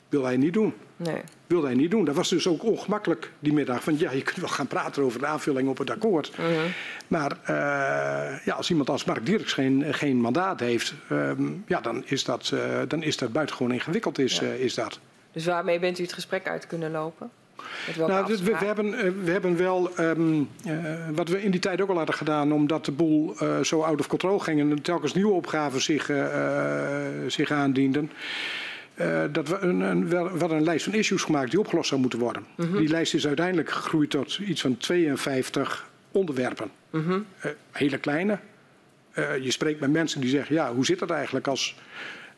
Wil hij niet doen. Nee. Wilde hij niet doen. Dat was dus ook ongemakkelijk die middag. Van ja, je kunt wel gaan praten over de aanvulling op het akkoord. Uh -huh. Maar uh, ja, als iemand als Mark Dirks geen, geen mandaat heeft, um, ja, dan, is dat, uh, dan is dat buitengewoon ingewikkeld. Is, ja. uh, is dat. Dus waarmee bent u het gesprek uit kunnen lopen? Nou, we, we, hebben, we hebben wel, um, uh, wat we in die tijd ook al hadden gedaan, omdat de boel uh, zo out of control ging en telkens nieuwe opgaven zich, uh, zich aandienden. dat we een, een, we hadden een lijst van issues gemaakt die opgelost zou moeten worden. Mhm. Die lijst is uiteindelijk gegroeid tot iets van 52 onderwerpen. Mm -hmm. hele kleine. je spreekt met mensen die zeggen, ja, hoe zit dat eigenlijk als,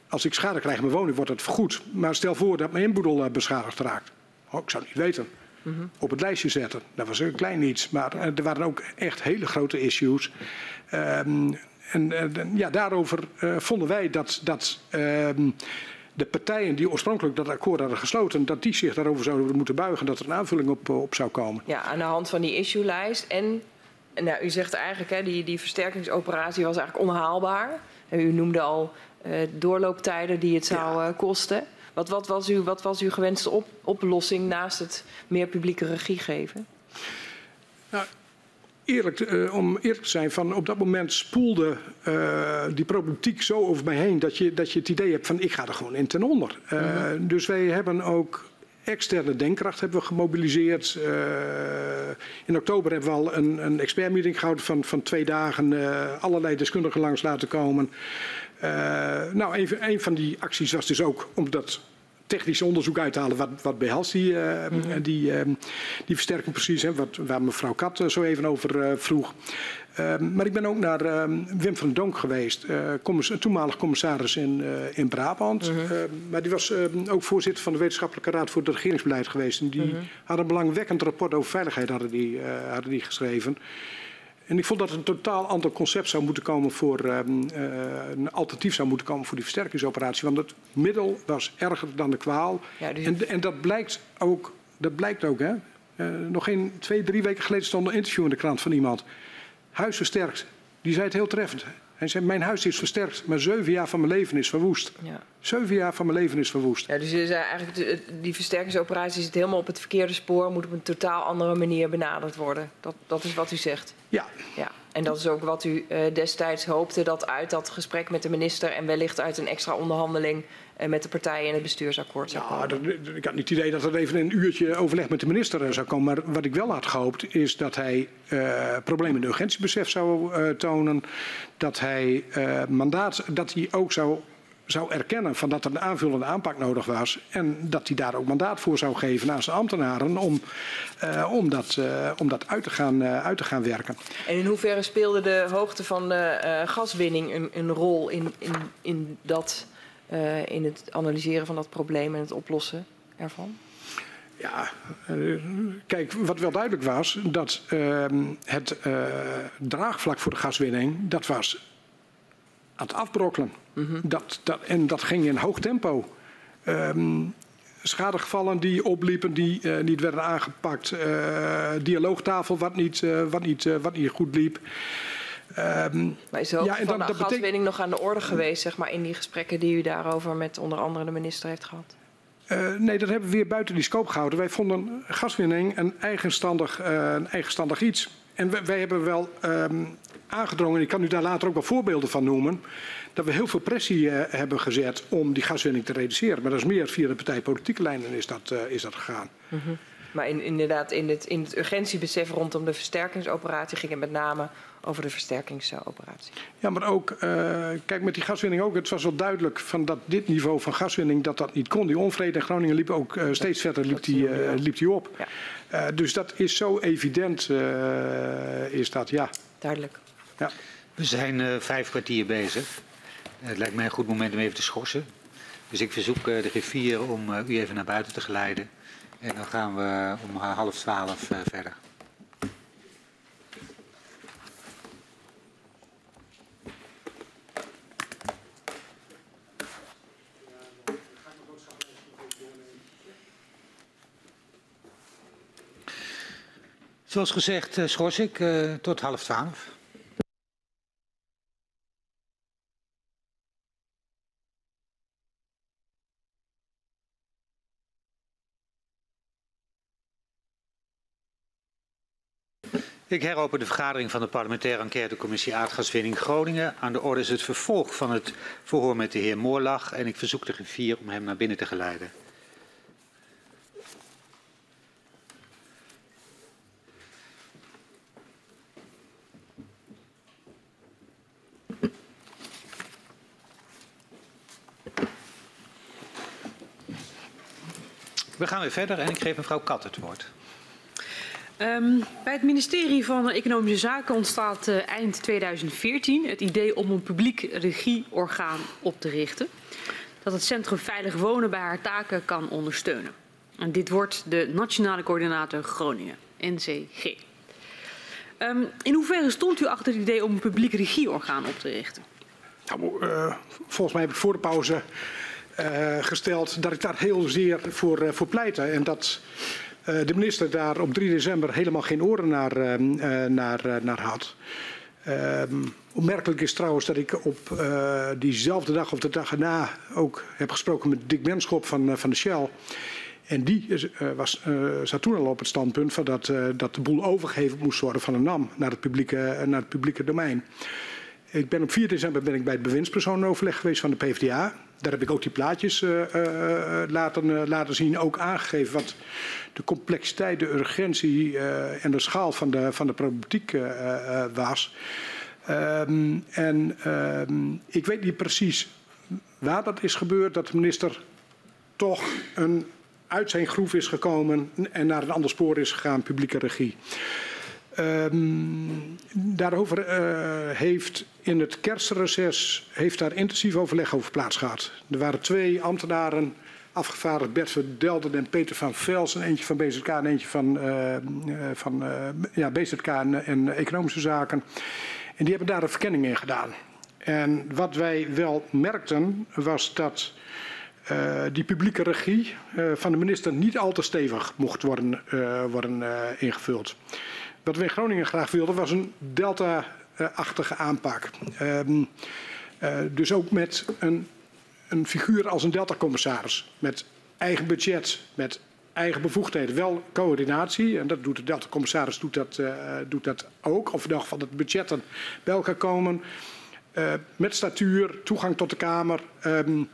als ik schade krijg in mijn woning, wordt het vergoed. Maar stel voor dat mijn inboedel beschadigd raakt. Oh, ik zou het niet weten. Mm -hmm. Op het lijstje zetten. Dat was een klein iets. Maar er waren ook echt hele grote issues. Um, en uh, ja, daarover uh, vonden wij dat, dat um, de partijen die oorspronkelijk dat akkoord hadden gesloten, dat die zich daarover zouden moeten buigen, dat er een aanvulling op, op zou komen. Ja, aan de hand van die issue-lijst. En nou, u zegt eigenlijk, hè, die, die versterkingsoperatie was eigenlijk onhaalbaar. En u noemde al uh, doorlooptijden die het zou ja. kosten. Wat, wat, was uw, wat was uw gewenste op, oplossing naast het meer publieke regie geven? Nou, eerlijk, uh, om eerlijk te zijn, van op dat moment spoelde uh, die problematiek zo over mij heen dat je, dat je het idee hebt van ik ga er gewoon in ten onder. Uh, mm -hmm. Dus wij hebben ook externe denkkracht hebben we gemobiliseerd. Uh, in oktober hebben we al een, een expertmeeting gehouden van, van twee dagen. Uh, allerlei deskundigen langs laten komen. Uh, nou, een, een, van die acties was dus ook om dat technisch onderzoek uit te halen. Wat, wat behelst die, uh, mm -hmm. die, uh, die versterking precies? Hè, wat, waar mevrouw Kat zo even over vroeg. Uh, maar ik ben ook naar Wim van Donk geweest, toenmalig commissaris in, in Brabant. Mhm. maar die was ook voorzitter van de Wetenschappelijke Raad voor het Regeringsbeleid geweest. En die Mhm. -huh. had een belangwekkend rapport over veiligheid hadden die, hadden die geschreven. En ik vond dat een totaal ander concept zou moeten komen voor um, uh, een alternatief zou moeten komen voor die versterkingsoperatie. Want het middel was erger dan de kwaal. Ja, dus... en, en, dat blijkt ook, dat blijkt ook hè. Uh, nog geen twee, drie weken geleden stond een interview in de krant van iemand. Huis versterkt. Die zei het heel treffend. Hij zei, mijn huis is versterkt, maar zeven jaar van mijn leven is verwoest. Ja. Zeven jaar van mijn leven is verwoest. Ja, dus zei eigenlijk, de, die versterkingsoperatie zit helemaal op het verkeerde spoor, moet op een totaal andere manier benaderd worden. Dat, dat is wat u zegt. Ja. ja. En dat is ook wat u uh, destijds hoopte dat uit dat gesprek met de minister en wellicht uit een extra onderhandeling uh, met de partijen in het bestuursakkoord zou komen. Ja, dat, ik had niet het idee dat er even een uurtje overleg met de minister zou komen. Maar wat ik wel had gehoopt is dat hij uh, problemen in urgentiebesef zou tonen. Dat hij mandaat, dat hij ook zou zou erkennen van dat er een aanvullende aanpak nodig was. En dat hij daar ook mandaat voor zou geven aan zijn ambtenaren om, uh, om, dat, uh, om dat uit te, gaan, uh, uit te gaan werken. En in hoeverre speelde de hoogte van de gaswinning een, een rol in, in, in, dat, in het analyseren van dat probleem en het oplossen ervan? Ja, kijk, wat wel duidelijk was, dat uh, het draagvlak voor de gaswinning, dat was aan het afbrokkelen. Mhm. Mm -hmm. dat, dat, en dat ging in hoog tempo. Um, schadegevallen die opliepen, die uh, niet werden aangepakt. Uh, dialoogtafel wat niet, uh, wat, niet, wat niet goed liep. Um, maar is ook ja, van de gaswinning nog aan de orde geweest zeg maar, in die gesprekken die u daarover met onder andere de minister heeft gehad? Uh, nee, dat hebben we weer buiten die scope gehouden. Wij vonden gaswinning een eigenstandig, uh, een eigenstandig iets. En wij, wij hebben wel um, aangedrongen, ik kan u daar later ook wel voorbeelden van noemen, dat we heel veel pressie uh, hebben gezet om die gaswinning te reduceren. Maar dat is meer via de partijpolitieke lijnen is dat, is dat gegaan. Mm -hmm. Maar in, inderdaad, in het, in het urgentiebesef rondom de versterkingsoperatie ging het met name over de versterkingsoperatie. Ja, maar ook, uh, kijk met die gaswinning ook, het was wel duidelijk van dat dit niveau van gaswinning dat dat niet kon. Die onvrede in Groningen liep ook uh, steeds verder liep die, uh, liep die op. Ja. dus dat is zo evident, is dat, ja. Duidelijk. Ja. We zijn vijf kwartier bezig. Het lijkt mij een goed moment om even te schorsen. Dus ik verzoek de griffier om u even naar buiten te geleiden. En dan gaan we om half twaalf verder. Zoals gezegd schors ik tot half twaalf. Ik heropen de vergadering van de parlementaire enquêtecommissie aardgaswinning Groningen. Aan de orde is het vervolg van het verhoor met de heer Moorlach en ik verzoek de griffier om hem naar binnen te geleiden. We gaan weer verder en ik geef mevrouw Kat het woord. Um, bij het ministerie van Economische Zaken ontstaat uh, eind 2014 het idee om een publiek regieorgaan op te richten. Dat het Centrum Veilig Wonen bij haar taken kan ondersteunen. En dit wordt de Nationale Coördinator Groningen, NCG. Um, ehm, in hoeverre stond u achter het idee om een publiek regieorgaan op te richten? Nou, uh, volgens mij heb ik voor de pauze uh, gesteld dat ik daar heel zeer voor, voor pleitte. En dat de minister daar op 3 december helemaal geen oren naar, naar, naar had. Um, opmerkelijk is trouwens dat ik op diezelfde dag of de dag erna ook heb gesproken met Dick Benschop van, van de Shell. En die is, was, zat toen al op het standpunt van dat, dat de boel overgegeven moest worden van de NAM naar het publieke, naar het publieke domein. Ik ben op 4 december ben ik bij het bewindspersoonenoverleg geweest van de PvdA. Daar heb ik ook die plaatjes uh, uh, laten, laten zien, ook aangegeven wat de complexiteit, de urgentie en de schaal van de, van de problematiek was. Um, en um, ik weet niet precies waar dat is gebeurd, dat de minister toch een, uit zijn groef is gekomen en naar een ander spoor is gegaan, publieke regie. Um, daarover uh, heeft in het kerstreces heeft daar intensief overleg over plaats gehad. Er waren twee ambtenaren afgevaardigd, Bert Verdelden en Peter van Velsen, eentje van BZK en eentje van, uh, van uh, ja, BZK en, en Economische Zaken. En die hebben daar een verkenning in gedaan. En wat wij wel merkten was dat uh, die publieke regie van de minister niet al te stevig mocht worden, worden ingevuld. Wat we in Groningen graag wilden was een delta-achtige aanpak. Um, dus ook met een, een figuur als een delta-commissaris. Met eigen budget, met eigen bevoegdheden. Wel coördinatie, en dat doet de delta-commissaris doet dat, uh, doet dat ook. Of in ieder geval dat budgetten bij elkaar komen. Uh, met statuur, toegang tot de Kamer. Um,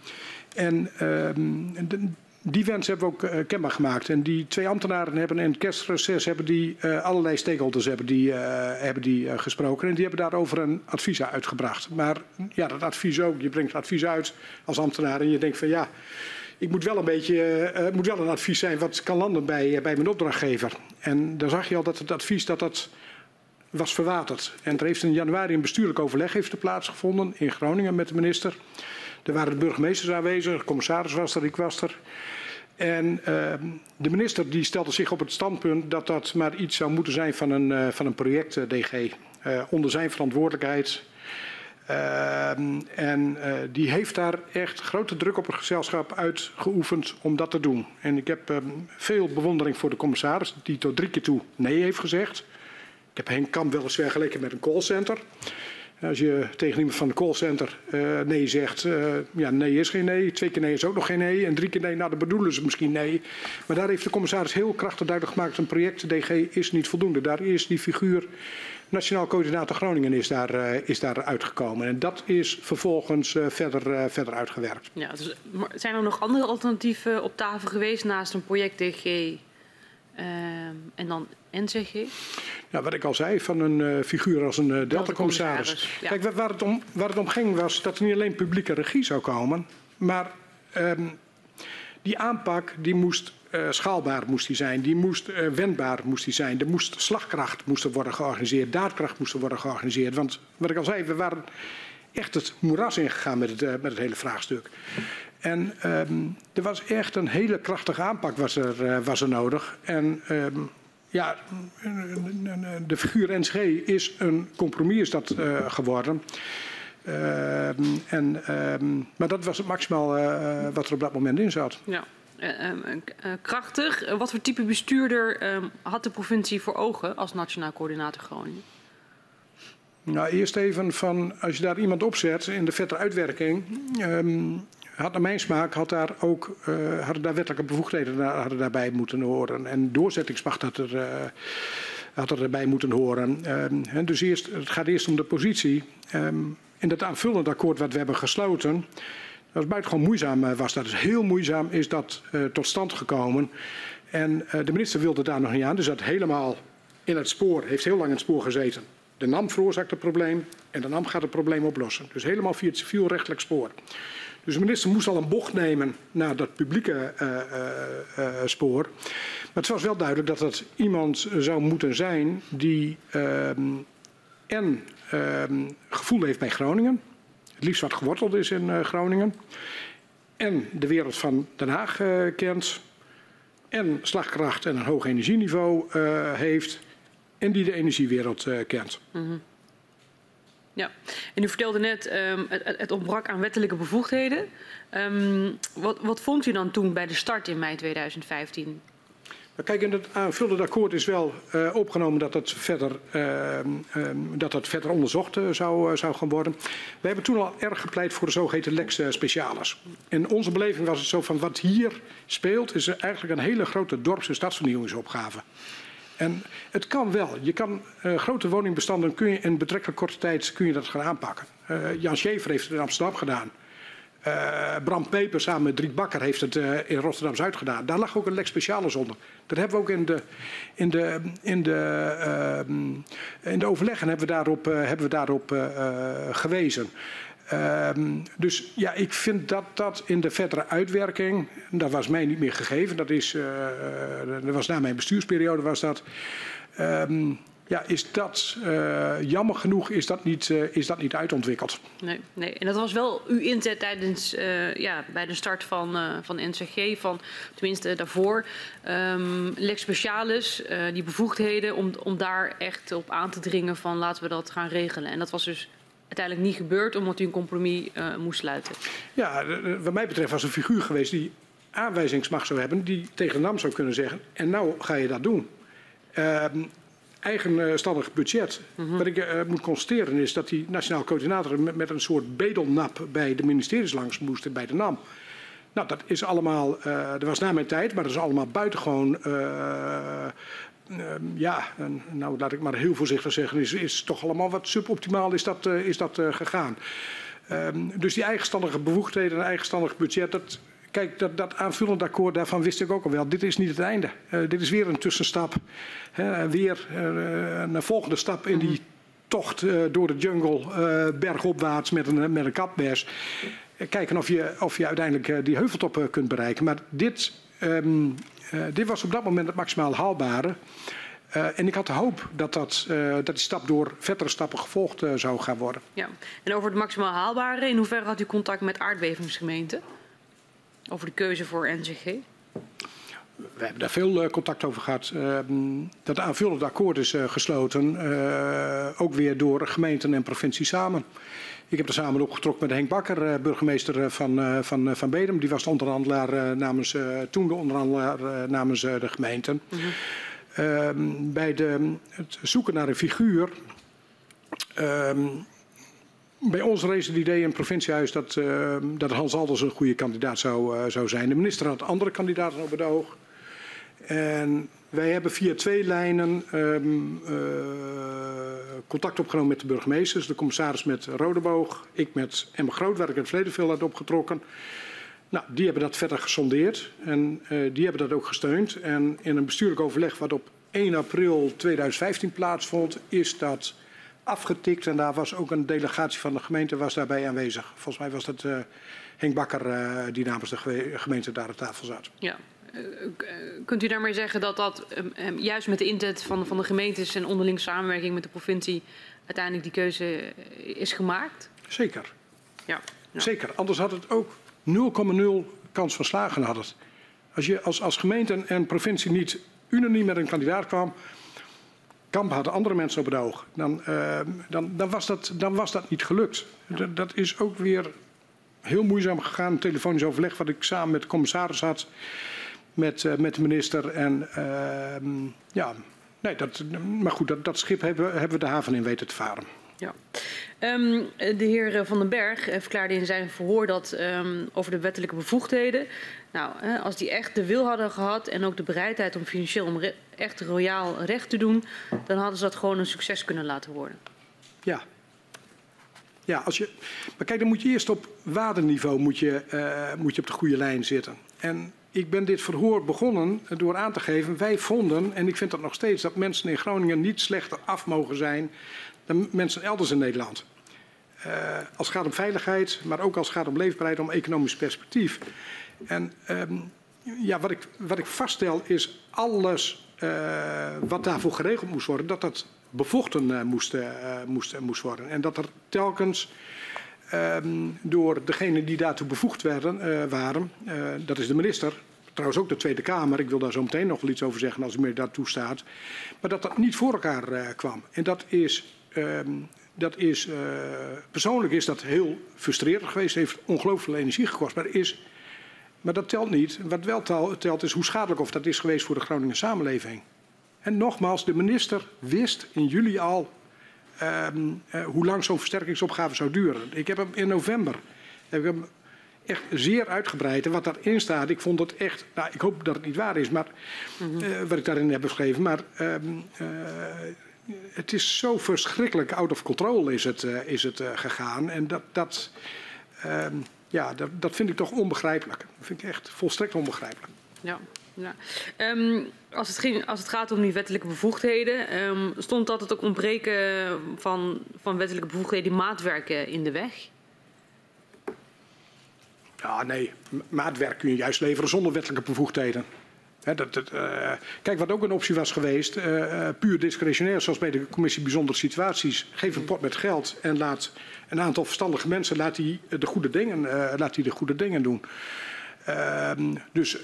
en um, die wens hebben we ook uh, kenbaar gemaakt. En die twee ambtenaren hebben in het kerstreces hebben die, uh, allerlei stakeholders hebben die, uh, hebben die gesproken. En die hebben daarover een advies uitgebracht. Maar ja, dat advies ook. Je brengt advies uit als ambtenaar en je denkt van ja, ik moet wel een beetje, moet wel een advies zijn wat kan landen bij, bij mijn opdrachtgever. En dan zag je al dat het advies dat dat was verwaterd. En er heeft in januari een bestuurlijk overleg heeft plaatsgevonden in Groningen met de minister. Er waren de burgemeesters aanwezig, de commissaris was er, ik was er. En uh, de minister die stelde zich op het standpunt dat dat maar iets zou moeten zijn van een, uh, van een project uh, DG. Uh, onder zijn verantwoordelijkheid. en die heeft daar echt grote druk op het gezelschap uitgeoefend om dat te doen. En ik heb ehm, veel bewondering voor de commissaris die tot drie keer toe nee heeft gezegd. Ik heb Henk Kamp wel eens vergeleken met een callcenter. Als je tegen iemand van de callcenter uh, nee zegt, uh, ja, nee is geen nee. Twee keer nee is ook nog geen nee. En drie keer nee, nou, dan bedoelen ze misschien nee. Maar daar heeft de commissaris heel krachtig duidelijk gemaakt: een project DG is niet voldoende. Daar is die figuur Nationaal Coördinator Groningen is daar, uh, is daar uitgekomen. En dat is vervolgens verder, verder uitgewerkt. Ja, dus, zijn er nog andere alternatieven op tafel geweest naast een project DG? en dan NCG? Ja, wat ik al zei, van een uh, figuur als een uh, Delta-commissaris. Ja. Kijk, waar het, om, waar het om ging was dat er niet alleen publieke regie zou komen, maar um, die aanpak die moest uh, schaalbaar moest die zijn, die moest wendbaar moest die zijn. Er moest slagkracht moest er worden georganiseerd, daadkracht moest er worden georganiseerd. Want wat ik al zei, we waren echt het moeras ingegaan met het, met het hele vraagstuk. En um, er was echt een hele krachtige aanpak was er, was er nodig. En um, ja, de figuur NSG is een compromis is dat, uh, geworden. Uh, en, uh, maar dat was het maximaal uh, wat er op dat moment in zat. Ja. krachtig. Wat voor type bestuurder ehm, had de provincie voor ogen als nationaal coördinator Groningen? Nou, eerst even van als je daar iemand opzet in de vette uitwerking. Ehm, had naar mijn smaak had daar ook uh, hadden daar wettelijke bevoegdheden hadden daarbij moeten horen. En doorzettingsmacht had er, uh, had er erbij moeten horen. Um, dus eerst, het gaat eerst om de positie. In dat aanvullend akkoord wat we hebben gesloten. Dat was buitengewoon moeizaam. Uh, was dat. Dus heel moeizaam is dat tot stand gekomen. En de minister wilde daar nog niet aan. Dus dat helemaal in het spoor, heeft heel lang in het spoor gezeten. De NAM veroorzaakt het probleem en de NAM gaat het probleem oplossen. Dus helemaal via het civielrechtelijk spoor. Dus de minister moest al een bocht nemen naar dat publieke uh, uh, uh, spoor. Maar het was wel duidelijk dat het iemand zou moeten zijn die ehm, en ehm, gevoel heeft bij Groningen. Het liefst wat geworteld is in Groningen. En de wereld van Den Haag kent. En slagkracht en een hoog energieniveau heeft. En die de energiewereld kent. Mm. Ja, en u vertelde net, um, het, het, ontbrak aan wettelijke bevoegdheden. Um, wat, wat vond u dan toen bij de start in mei 2015? Kijk, in het aanvullend akkoord is wel uh, opgenomen dat het verder, um, dat het verder onderzocht uh, zou, zou gaan worden. We hebben toen al erg gepleit voor de zogeheten lex specialis. In onze beleving was het zo van wat hier speelt is eigenlijk een hele grote dorps- en stadsvernieuwingsopgave. En het kan wel. Je kan uh, grote woningbestanden kun je in betrekkelijk korte tijd kun je dat gaan aanpakken. Uh, Jan Schever heeft het in Amsterdam gedaan. Uh, Bram Peper samen met Driek Bakker heeft het in Rotterdam-Zuid gedaan. Daar lag ook een lex specialis onder. Dat hebben we ook in de, in de, in de, in de overleggen hebben we daarop, hebben we daarop gewezen. Um, dus ja, ik vind dat dat in de verdere uitwerking, dat was mij niet meer gegeven, dat, is, uh, dat was na mijn bestuursperiode was dat. Um, ja, is dat uh, jammer genoeg is dat niet, is dat niet uitontwikkeld. Nee, nee, en dat was wel uw inzet tijdens ja, bij de start van, van NCG, van tenminste daarvoor. Um, Lex Specialis, die bevoegdheden om, om daar echt op aan te dringen van laten we dat gaan regelen. En dat was dus uiteindelijk niet gebeurd omdat u een compromis uh, moest sluiten? Ja, wat mij betreft was een figuur geweest die aanwijzingsmacht zou hebben, die tegen NAM zou kunnen zeggen, en nou ga je dat doen. Uh, eigenstandig budget. Mm -hmm. Wat ik uh, moet constateren is dat die nationaal coördinator met, met, een soort bedelnap bij de ministeries langs moest bij de NAM. Nou, dat is allemaal, uh, dat was na mijn tijd, maar dat is allemaal buitengewoon uh, Ehm, ja, en, nou laat ik maar heel voorzichtig zeggen, is, is toch allemaal wat suboptimaal is dat, uh, is dat uh, gegaan. Um, dus die eigenstandige bevoegdheden en eigenstandig budget, dat, kijk, dat, dat aanvullend akkoord, daarvan wist ik ook al wel. Dit is niet het einde. Uh, dit is weer een tussenstap. Weer een volgende stap in die tocht door de jungle bergopwaarts met een, met een kapbers. Kijken of je, of je uiteindelijk die heuveltop kunt bereiken. Maar dit uh, dit was op dat moment het maximaal haalbare. Uh, en ik had de hoop dat, dat, uh, dat die stap door verdere stappen gevolgd uh, zou gaan worden. Ja. En over het maximaal haalbare, in hoeverre had u contact met aardbevingsgemeenten? Over de keuze voor NCG? We hebben daar veel contact over gehad. dat aanvullend akkoord is gesloten, ook weer door gemeenten en provincie samen. Ik heb er samen opgetrokken met Henk Bakker, eh, burgemeester eh, van, eh, van, van Bedum. Die was de onderhandelaar namens, toen de onderhandelaar namens de gemeenten. Mm -hmm. bij de, het zoeken naar een figuur um, bij ons rees het idee in het provinciehuis dat, uh, dat Hans Alders een goede kandidaat zou, zou zijn. De minister had andere kandidaten op het oog. En wij hebben via twee lijnen um, uh, contact opgenomen met de burgemeesters. De commissaris met Rodeboog, ik met Emma Groot, waar ik het verleden veel had opgetrokken. Nou, die hebben dat verder gesondeerd en die hebben dat ook gesteund. En in een bestuurlijk overleg wat op 1 april 2015 plaatsvond, is dat afgetikt. En daar was ook een delegatie van de gemeente was daarbij aanwezig. Volgens mij was dat uh, Henk Bakker uh, die namens de gemeente daar aan tafel zat. Ja. Kunt u daarmee zeggen dat dat um, juist met de inzet van, van de gemeentes en onderling samenwerking met de provincie uiteindelijk die keuze is gemaakt? Zeker. Ja. ja. Zeker. Anders had het ook 0,0 kans van slagen. Had het. Als je als, als gemeente en provincie niet unaniem met een kandidaat kwam, Kamp had andere mensen op het oog. Dan, uh, dan, dan, was, dat, dan was dat niet gelukt. Ja. Dat is ook weer heel moeizaam gegaan. Telefonisch overleg wat ik samen met de commissaris had. Met, uh, met de minister. En uh, ja, nee, dat, maar goed, dat, dat schip hebben, hebben we de haven in weten te varen. Ja. Um, de heer Van den Berg verklaarde in zijn verhoor dat um, over de wettelijke bevoegdheden. Nou, als die echt de wil hadden gehad en ook de bereidheid om financieel om echt royaal recht te doen, dan hadden ze dat gewoon een succes kunnen laten worden. Ja. Ja, als je, maar kijk, dan moet je eerst op waardeniveau moet je, uh, moet je op de goede lijn zitten. En ik ben dit verhoor begonnen door aan te geven, wij vonden, en ik vind dat nog steeds, dat mensen in Groningen niet slechter af mogen zijn dan mensen elders in Nederland. Uh, als het gaat om veiligheid, maar ook als het gaat om leefbaarheid, om economisch perspectief. En um, ja, wat ik, wat ik vaststel is alles uh, wat daarvoor geregeld moest worden, dat dat bevochten uh, moest, moest, moest worden. En dat er telkens um, door degenen die daartoe bevoegd werden, waren, dat is de minister, trouwens ook de Tweede Kamer, ik wil daar zo meteen nog wel iets over zeggen als u me dat toestaat, maar dat dat niet voor elkaar kwam. En dat is um, dat is, persoonlijk is dat heel frustrerend geweest, heeft ongelooflijk veel energie gekost. Maar, is, maar dat telt niet. Wat wel telt is hoe schadelijk of dat is geweest voor de Groningen samenleving. En nogmaals, de minister wist in juli al hoe lang zo'n versterkingsopgave zou duren. Ik heb hem in november heb ik hem echt zeer uitgebreid. En wat daarin staat, ik vond het echt, nou, ik hoop dat het niet waar is, maar mm -hmm. uh, wat ik daarin heb beschreven, maar um, het is zo verschrikkelijk out of control is het, is het gegaan. En dat, dat, uh, ja, dat, dat vind ik toch onbegrijpelijk. Dat vind ik echt volstrekt onbegrijpelijk. Ja. Ja. Um, als, het als het gaat om die wettelijke bevoegdheden, um, stond dat het ook ontbreken van, van wettelijke bevoegdheden maatwerken in de weg? Ja, nee. Maatwerk kun je juist leveren zonder wettelijke bevoegdheden. He, dat, uh, kijk, wat ook een optie was geweest, uh, puur discretionair, zoals bij de commissie bijzondere situaties. Geef een pot met geld en laat een aantal verstandige mensen laat die de goede dingen, laat die de goede dingen doen. Ehm, dus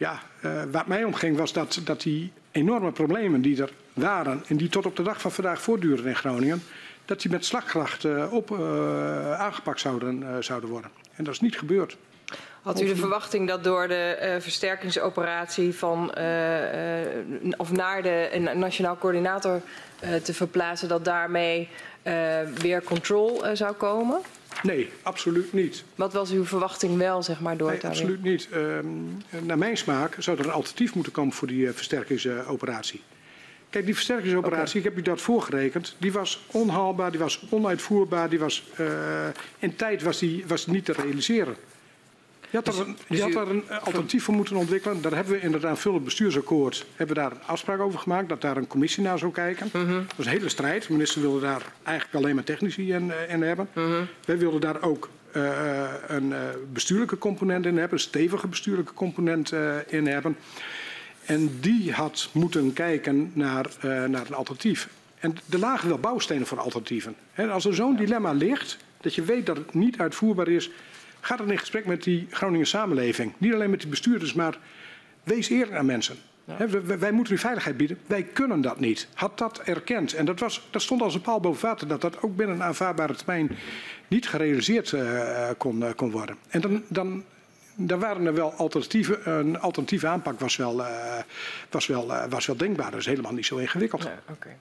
ja, wat mij omging was dat, dat die enorme problemen die er waren en die tot op de dag van vandaag voortduren in Groningen, dat die met slagkracht op, aangepakt zouden, zouden worden. En dat is niet gebeurd. Had u de verwachting dat door de uh, versterkingsoperatie van, uh, uh, of naar de nationaal coördinator te verplaatsen, dat daarmee weer control zou komen? Nee, absoluut niet. Wat was uw verwachting wel, zeg maar, door nee, het absoluut niet. Um, naar mijn smaak zou er een alternatief moeten komen voor die versterkingsoperatie. Kijk, die versterkingsoperatie, okay. ik heb u dat voorgerekend, die was onhaalbaar, die was onuitvoerbaar, die was, in tijd was die, was die niet te realiseren. Je had, er een, je had daar een alternatief voor moeten ontwikkelen. Daar hebben we in het aanvullend bestuursakkoord hebben we daar een afspraak over gemaakt. Dat daar een commissie naar zou kijken. Uh -huh. Dat was een hele strijd. De minister wilde daar eigenlijk alleen maar technici in, in hebben. Uh -huh. Wij wilden daar ook uh, een bestuurlijke component in hebben. Een stevige bestuurlijke component in hebben. En die had moeten kijken naar, naar een alternatief. En er lagen wel bouwstenen voor alternatieven. En als er zo'n dilemma ligt, dat je weet dat het niet uitvoerbaar is Ga dan in gesprek met die Groningen samenleving. Niet alleen met die bestuurders, maar wees eerlijk aan mensen. Ja. He, wij, wij, moeten u veiligheid bieden. Wij kunnen dat niet. Had dat erkend. En dat, was, dat stond als een paal boven water. Dat dat ook binnen een aanvaardbare termijn niet gerealiseerd uh, kon, uh, kon worden. En dan, dan, dan waren er wel alternatieven. Een alternatieve aanpak was wel, uh, was wel, was wel denkbaar. Dat is helemaal niet zo ingewikkeld. Ja, okay.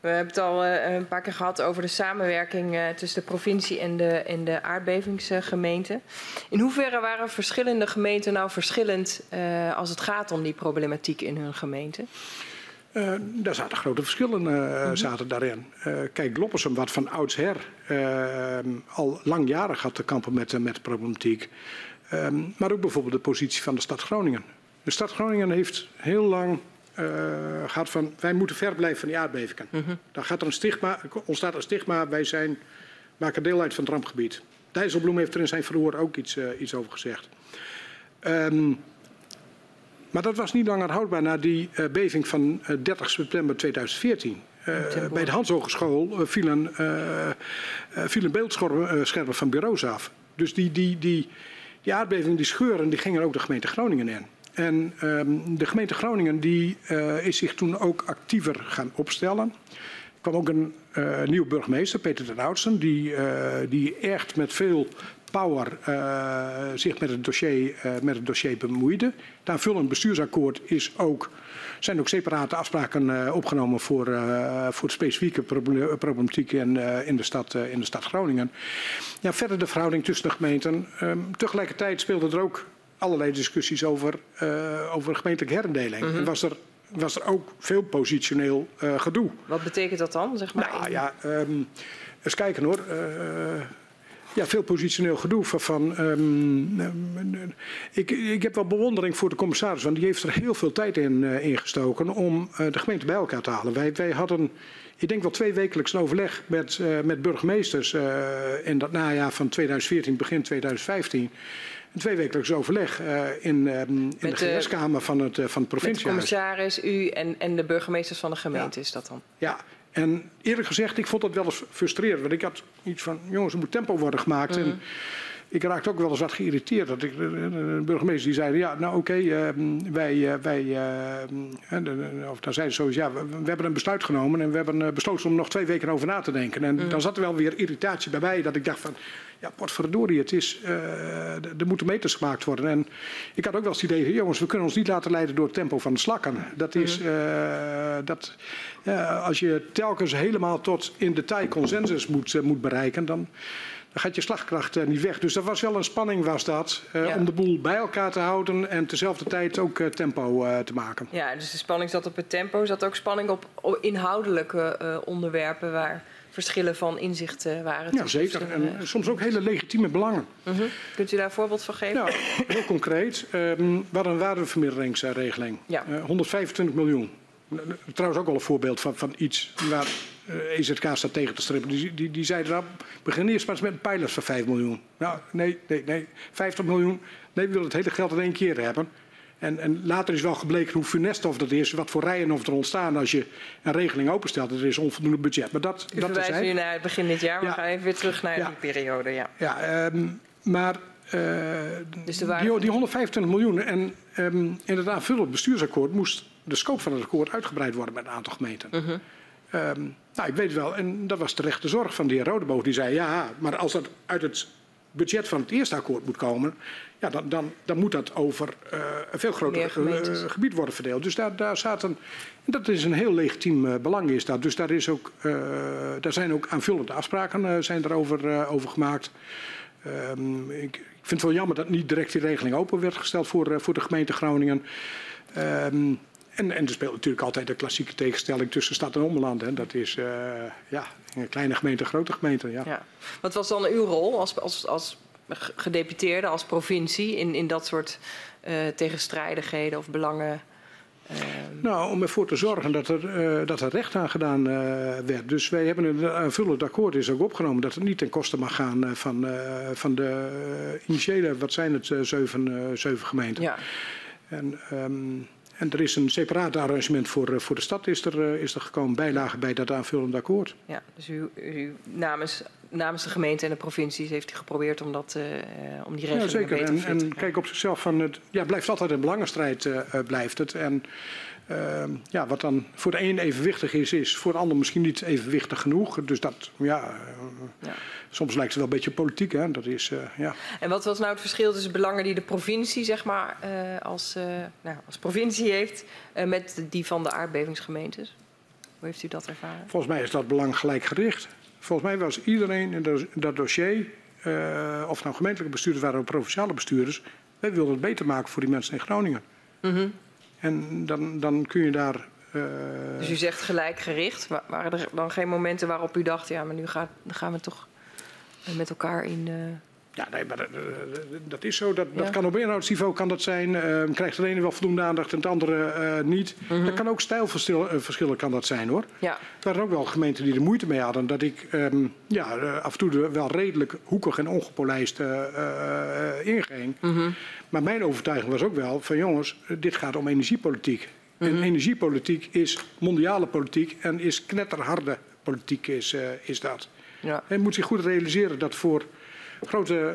We hebben het al uh, een paar keer gehad over de samenwerking uh, tussen de provincie en de, en de aardbevingsgemeente. In hoeverre waren verschillende gemeenten nou verschillend uh, als het gaat om die problematiek in hun gemeente? Uh, daar zaten grote verschillen uh, -hmm. zaten daarin. Kijk, Loppersum, wat van oudsher al langjarig had te kampen met, met de problematiek. Um, maar ook bijvoorbeeld de positie van de stad Groningen. De stad Groningen heeft heel lang gehad van wij moeten ver blijven van die aardbevingen. Mm -hmm. Dan gaat er een stigma, ontstaat een stigma, wij zijn, maken deel uit van het rampgebied. Dijsselbloem heeft er in zijn verhoor ook iets, iets over gezegd. Um, maar dat was niet langer houdbaar na die uh, beving van uh, 30 september 2014. Uh, bij de Hans Hogeschool vielen, vielen beeldschermen van bureaus af. Dus die, die, die, die aardbeving, die scheuren, die gingen ook de gemeente Groningen in. En um, de gemeente Groningen die, is zich toen ook actiever gaan opstellen. Er kwam ook een nieuwe burgemeester, Peter den Oudsen, die, die echt met veel Power uh, zich met het, dossier, uh, met het dossier bemoeide. Aanvullend bestuursakkoord is ook, zijn ook separate afspraken uh, opgenomen voor, voor specifieke problematiek in, in, de stad, in de stad Groningen. Ja, verder de verhouding tussen de gemeenten. Um, tegelijkertijd speelden er ook allerlei discussies over, over gemeentelijke herindeling. Mm -hmm. was er was er ook veel positioneel gedoe. Wat betekent dat dan? Zeg maar? Nou ja, um, eens kijken hoor ja, veel positioneel gedoe van. van um, ik, ik heb wel bewondering voor de commissaris, want die heeft er heel veel tijd in uh, ingestoken om uh, de gemeente bij elkaar te halen. Wij, wij hadden, ik denk wel twee wekelijks een overleg met, uh, met burgemeesters in dat najaar van 2014, begin 2015. Een tweewekelijks overleg in, in de GS-kamer van het, van het provincie. de commissaris, u en, en de burgemeesters van de gemeente ja. is dat dan? Ja, en eerlijk gezegd, ik vond dat wel eens frustrerend. Want ik had iets van, jongens, er moet tempo worden gemaakt. Mm -hmm. En ik raakte ook wel eens wat geïrriteerd. Dat ik, de burgemeester die zei, ja, nou oké, okay, uh, wij, wij uh, of dan zei ze zo, ja, we, we, hebben een besluit genomen en we hebben besloten om nog twee weken over na te denken. En mm. dan zat er wel weer irritatie bij mij, dat ik dacht van, ja, potverdorie, het is, uh, er moeten meters gemaakt worden. En ik had ook wel eens het idee, jongens, we kunnen ons niet laten leiden door het tempo van de slakken. Dat is, mm. dat, als je telkens helemaal tot in detail consensus moet, moet bereiken, dan dan gaat je slagkracht uh, niet weg. Dus dat was wel een spanning was dat, uh, ja. om de boel bij elkaar te houden en tezelfde tijd ook uh, tempo te maken. Ja, dus de spanning zat op het tempo, zat ook spanning op, inhoudelijke onderwerpen waar verschillen van inzicht waren. Ja, zeker. En soms ook hele legitieme belangen. -huh. Kunt u daar een voorbeeld van geven? Ja, heel concreet. Um, we hadden een waardeverminderingsregeling. Ja. 125 miljoen. Trouwens ook al een voorbeeld van, van iets waar uh, EZK staat tegen te strippen. Die, die, die zeiden dan, begin eerst maar eens met een pijlers van 5 miljoen. Nou, nee, nee, nee. 50 miljoen. Nee, we willen het hele geld in één keer hebben. En, en later is wel gebleken hoe funest of dat is, wat voor rijen of er ontstaan als je een regeling openstelt. Er is onvoldoende budget. Maar dat, U dat verwijst nu naar het begin dit jaar, maar ja. we gaan even weer terug naar ja. die periode. Ja, ja um, maar uh, dus die, die 125 miljoen en um, in het aanvullend bestuursakkoord moest de scope van het akkoord uitgebreid worden met een aantal gemeenten. Uh -huh. Um, nou, ik weet wel, en dat was terecht de zorg van de heer Rodeboog. Die zei, ja, maar als dat uit het budget van het eerste akkoord moet komen... Ja, dan, dan, dan moet dat over uh, een veel groter uh, gebied worden verdeeld. Dus daar, daar zaten... En dat is een heel legitiem uh, belang is dat. Dus daar, is ook, daar zijn ook aanvullende afspraken zijn erover over gemaakt. Um, ik, ik vind het wel jammer dat niet direct die regeling open werd gesteld voor, voor de gemeente Groningen. Um, en, en er speelt natuurlijk altijd de klassieke tegenstelling tussen stad en omland. Hè. Dat is uh, ja, een kleine gemeente, een grote gemeente. Ja. ja. Wat was dan uw rol als, als, als gedeputeerde, als provincie in, in dat soort uh, tegenstrijdigheden of belangen? Uh... Nou, om ervoor te zorgen dat er, uh, dat er recht aan gedaan werd. Dus wij hebben een aanvullend akkoord is ook opgenomen dat het niet ten koste mag gaan van, van de initiële, wat zijn het, zeven, zeven gemeenten. Ja. En, um, en er is een separaat arrangement voor, voor de stad is er, is er gekomen, bijlage bij dat aanvullende akkoord. Ja, dus u, u namens, namens de gemeente en de provincies heeft u geprobeerd om, dat, uh, om die regeling ja, zeker. beter en, en kijk op zichzelf van, het ja, blijft altijd een belangenstrijd, uh, blijft het. En ja, wat dan voor de een evenwichtig is, is voor de ander misschien niet evenwichtig genoeg. Dus dat, ja, ja. soms lijkt het wel een beetje politiek, hè. Dat is, uh, ja. En wat was nou het verschil tussen belangen die de provincie, zeg maar, uh, als, nou, als provincie heeft, met die van de aardbevingsgemeentes? Hoe heeft u dat ervaren? Volgens mij is dat belang gelijk gericht. Volgens mij was iedereen in dat dossier, uh, of nou gemeentelijke bestuurders waren of provinciale bestuurders, wij wilden het beter maken voor die mensen in Groningen. Mm -hmm. En dan, dan kun je daar. Uh... Dus u zegt gelijk gericht. Waren er dan geen momenten waarop u dacht, ja, maar nu gaat, gaan we toch met elkaar in. Uh ja, nee, maar dat, dat is zo. Dat, dat kan op inhoudsniveau kan dat zijn. Uh, krijgt de ene wel voldoende aandacht en het andere uh, niet. Mm -hmm. Dat kan ook stijlverschillen kan dat zijn hoor. Ja. Er waren ook wel gemeenten die er moeite mee hadden. Dat ik um, ja, af en toe wel redelijk hoekig en ongepolijst inging. Mm -hmm. Maar mijn overtuiging was ook wel van jongens, dit gaat om energiepolitiek. Mm -hmm. En energiepolitiek is mondiale politiek en is knetterharde politiek is, is dat. Ja. En moet zich goed realiseren dat voor grote,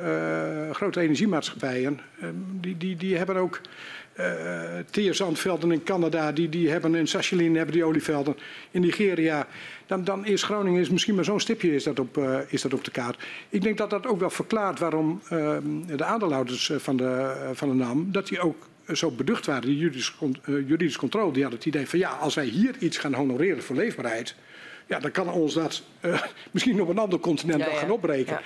uh, grote energiemaatschappijen, uh, die, die, die hebben ook teerzandvelden in Canada, die, die hebben in Sachalin hebben die olievelden. In Nigeria, dan, dan is Groningen is misschien maar zo'n stipje is dat, op, uh, is dat op de kaart. Ik denk dat dat ook wel verklaart waarom uh, de aandeelhouders van de, van de NAM, dat die ook zo beducht waren, die juridische, juridische controle, die hadden het idee van ja, als wij hier iets gaan honoreren voor leefbaarheid, ja, dan kan ons dat misschien op een ander continent ja, wel gaan opbreken.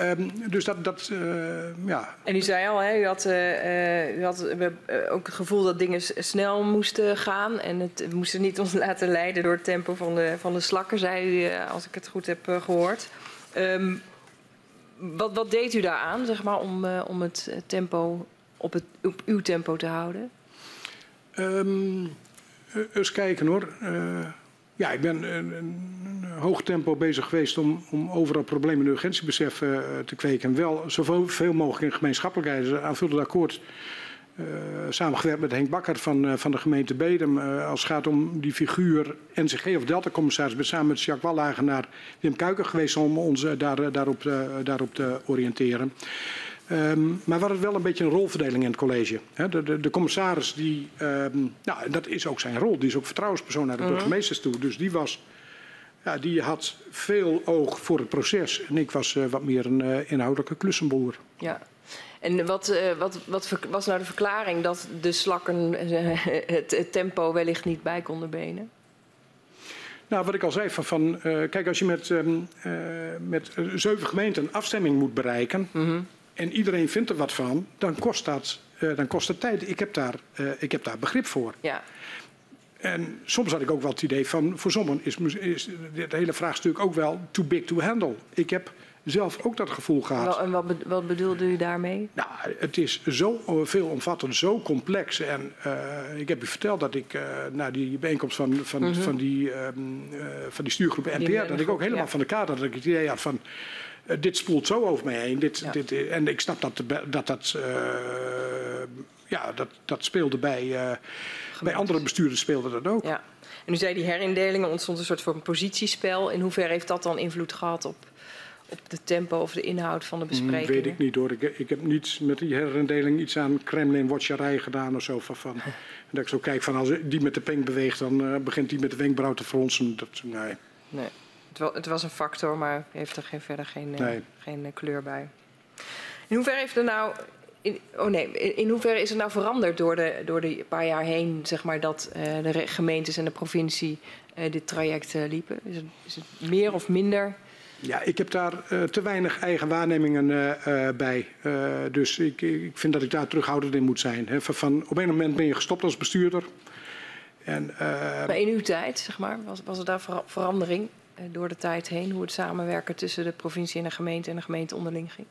Um, dus dat, dat uh, ja. En u zei al, hè, u had, uh, u had ook het gevoel dat dingen snel moesten gaan. En het we moesten niet ons laten leiden door het tempo van de, van de slakken, zei u, als ik het goed heb gehoord. Um, wat, wat deed u daaraan, zeg maar, om, om het tempo op, het, op uw tempo te houden? Um, eens kijken hoor. Ja, ik ben een, een hoog tempo bezig geweest om, om overal problemen en urgentiebesef uh, te kweken. En wel zoveel mogelijk in gemeenschappelijkheid. Aanvullend akkoord uh, samengewerkt met Henk Bakker van, uh, van de gemeente Bedem. als het gaat om die figuur NCG of Delta-commissaris. ben samen met Jacques Wallagen naar Wim Kuiker geweest om ons daar, daarop, daarop te oriënteren. Um, maar we hadden wel een beetje een rolverdeling in het college. He, de, de, de, commissaris, die, um, nou, dat is ook zijn rol. Die is ook vertrouwenspersoon naar de uh-huh. burgemeesters toe. Dus die, was, ja, die had veel oog voor het proces. En ik was uh, wat meer een uh, inhoudelijke klussenboer. Ja. En wat, uh, wat, wat was nou de verklaring dat de slakken het, het, tempo wellicht niet bij konden benen? Nou, wat ik al zei, van, van uh, kijk, als je met, um, uh, met zeven gemeenten een afstemming moet bereiken, uh-huh en iedereen vindt er wat van, dan kost dat, uh, dan kost dat tijd. Ik heb, daar, uh, ik heb daar begrip voor. Ja. En soms had ik ook wel het idee van, voor sommigen is, is het hele vraagstuk ook wel too big to handle. Ik heb zelf ook dat gevoel gehad. En wat, wat bedoelde u daarmee? Nou, het is zo veelomvattend, zo complex. En uh, ik heb u verteld dat ik uh, naar die bijeenkomst van, van, mm -hmm. van, die, um, uh, van die stuurgroep NPR, dat ik ook helemaal ja. van de kaart had, dat ik het idee had van uh, dit spoelt zo over mij heen. Dit, ja. dit, en ik snap dat dat, dat, uh, ja, dat, dat speelde bij, uh, bij andere bestuurders speelde dat ook. Ja. En u zei die herindelingen ontstond een soort van positiespel. In hoeverre heeft dat dan invloed gehad op, op de tempo of de inhoud van de besprekingen? Mm, weet ik niet hoor. Ik, ik heb niets met die herindeling iets aan Kremlin-watcherij gedaan of zo. Van, van. en dat ik zo kijk van als die met de pink beweegt, dan begint die met de wenkbrauw te fronsen. Dat, nee. nee. Het was een factor, maar heeft er geen, verder geen, eh, nee. geen eh, kleur bij. In hoeverre heeft er nou. In, oh nee, in hoeverre is het nou veranderd door de, door de paar jaar heen, zeg maar, dat uh, de gemeentes en de provincie uh, dit traject uh, liepen? Is het, is het, meer of minder? Ja, ik heb daar te weinig eigen waarnemingen bij. dus ik, ik, vind dat ik daar terughoudend in moet zijn. Van, op een moment ben je gestopt als bestuurder. En, maar in uw tijd, zeg maar, was, was er daar verandering? Eh, door de tijd heen hoe het samenwerken tussen de provincie en de gemeente en de gemeente onderling ging?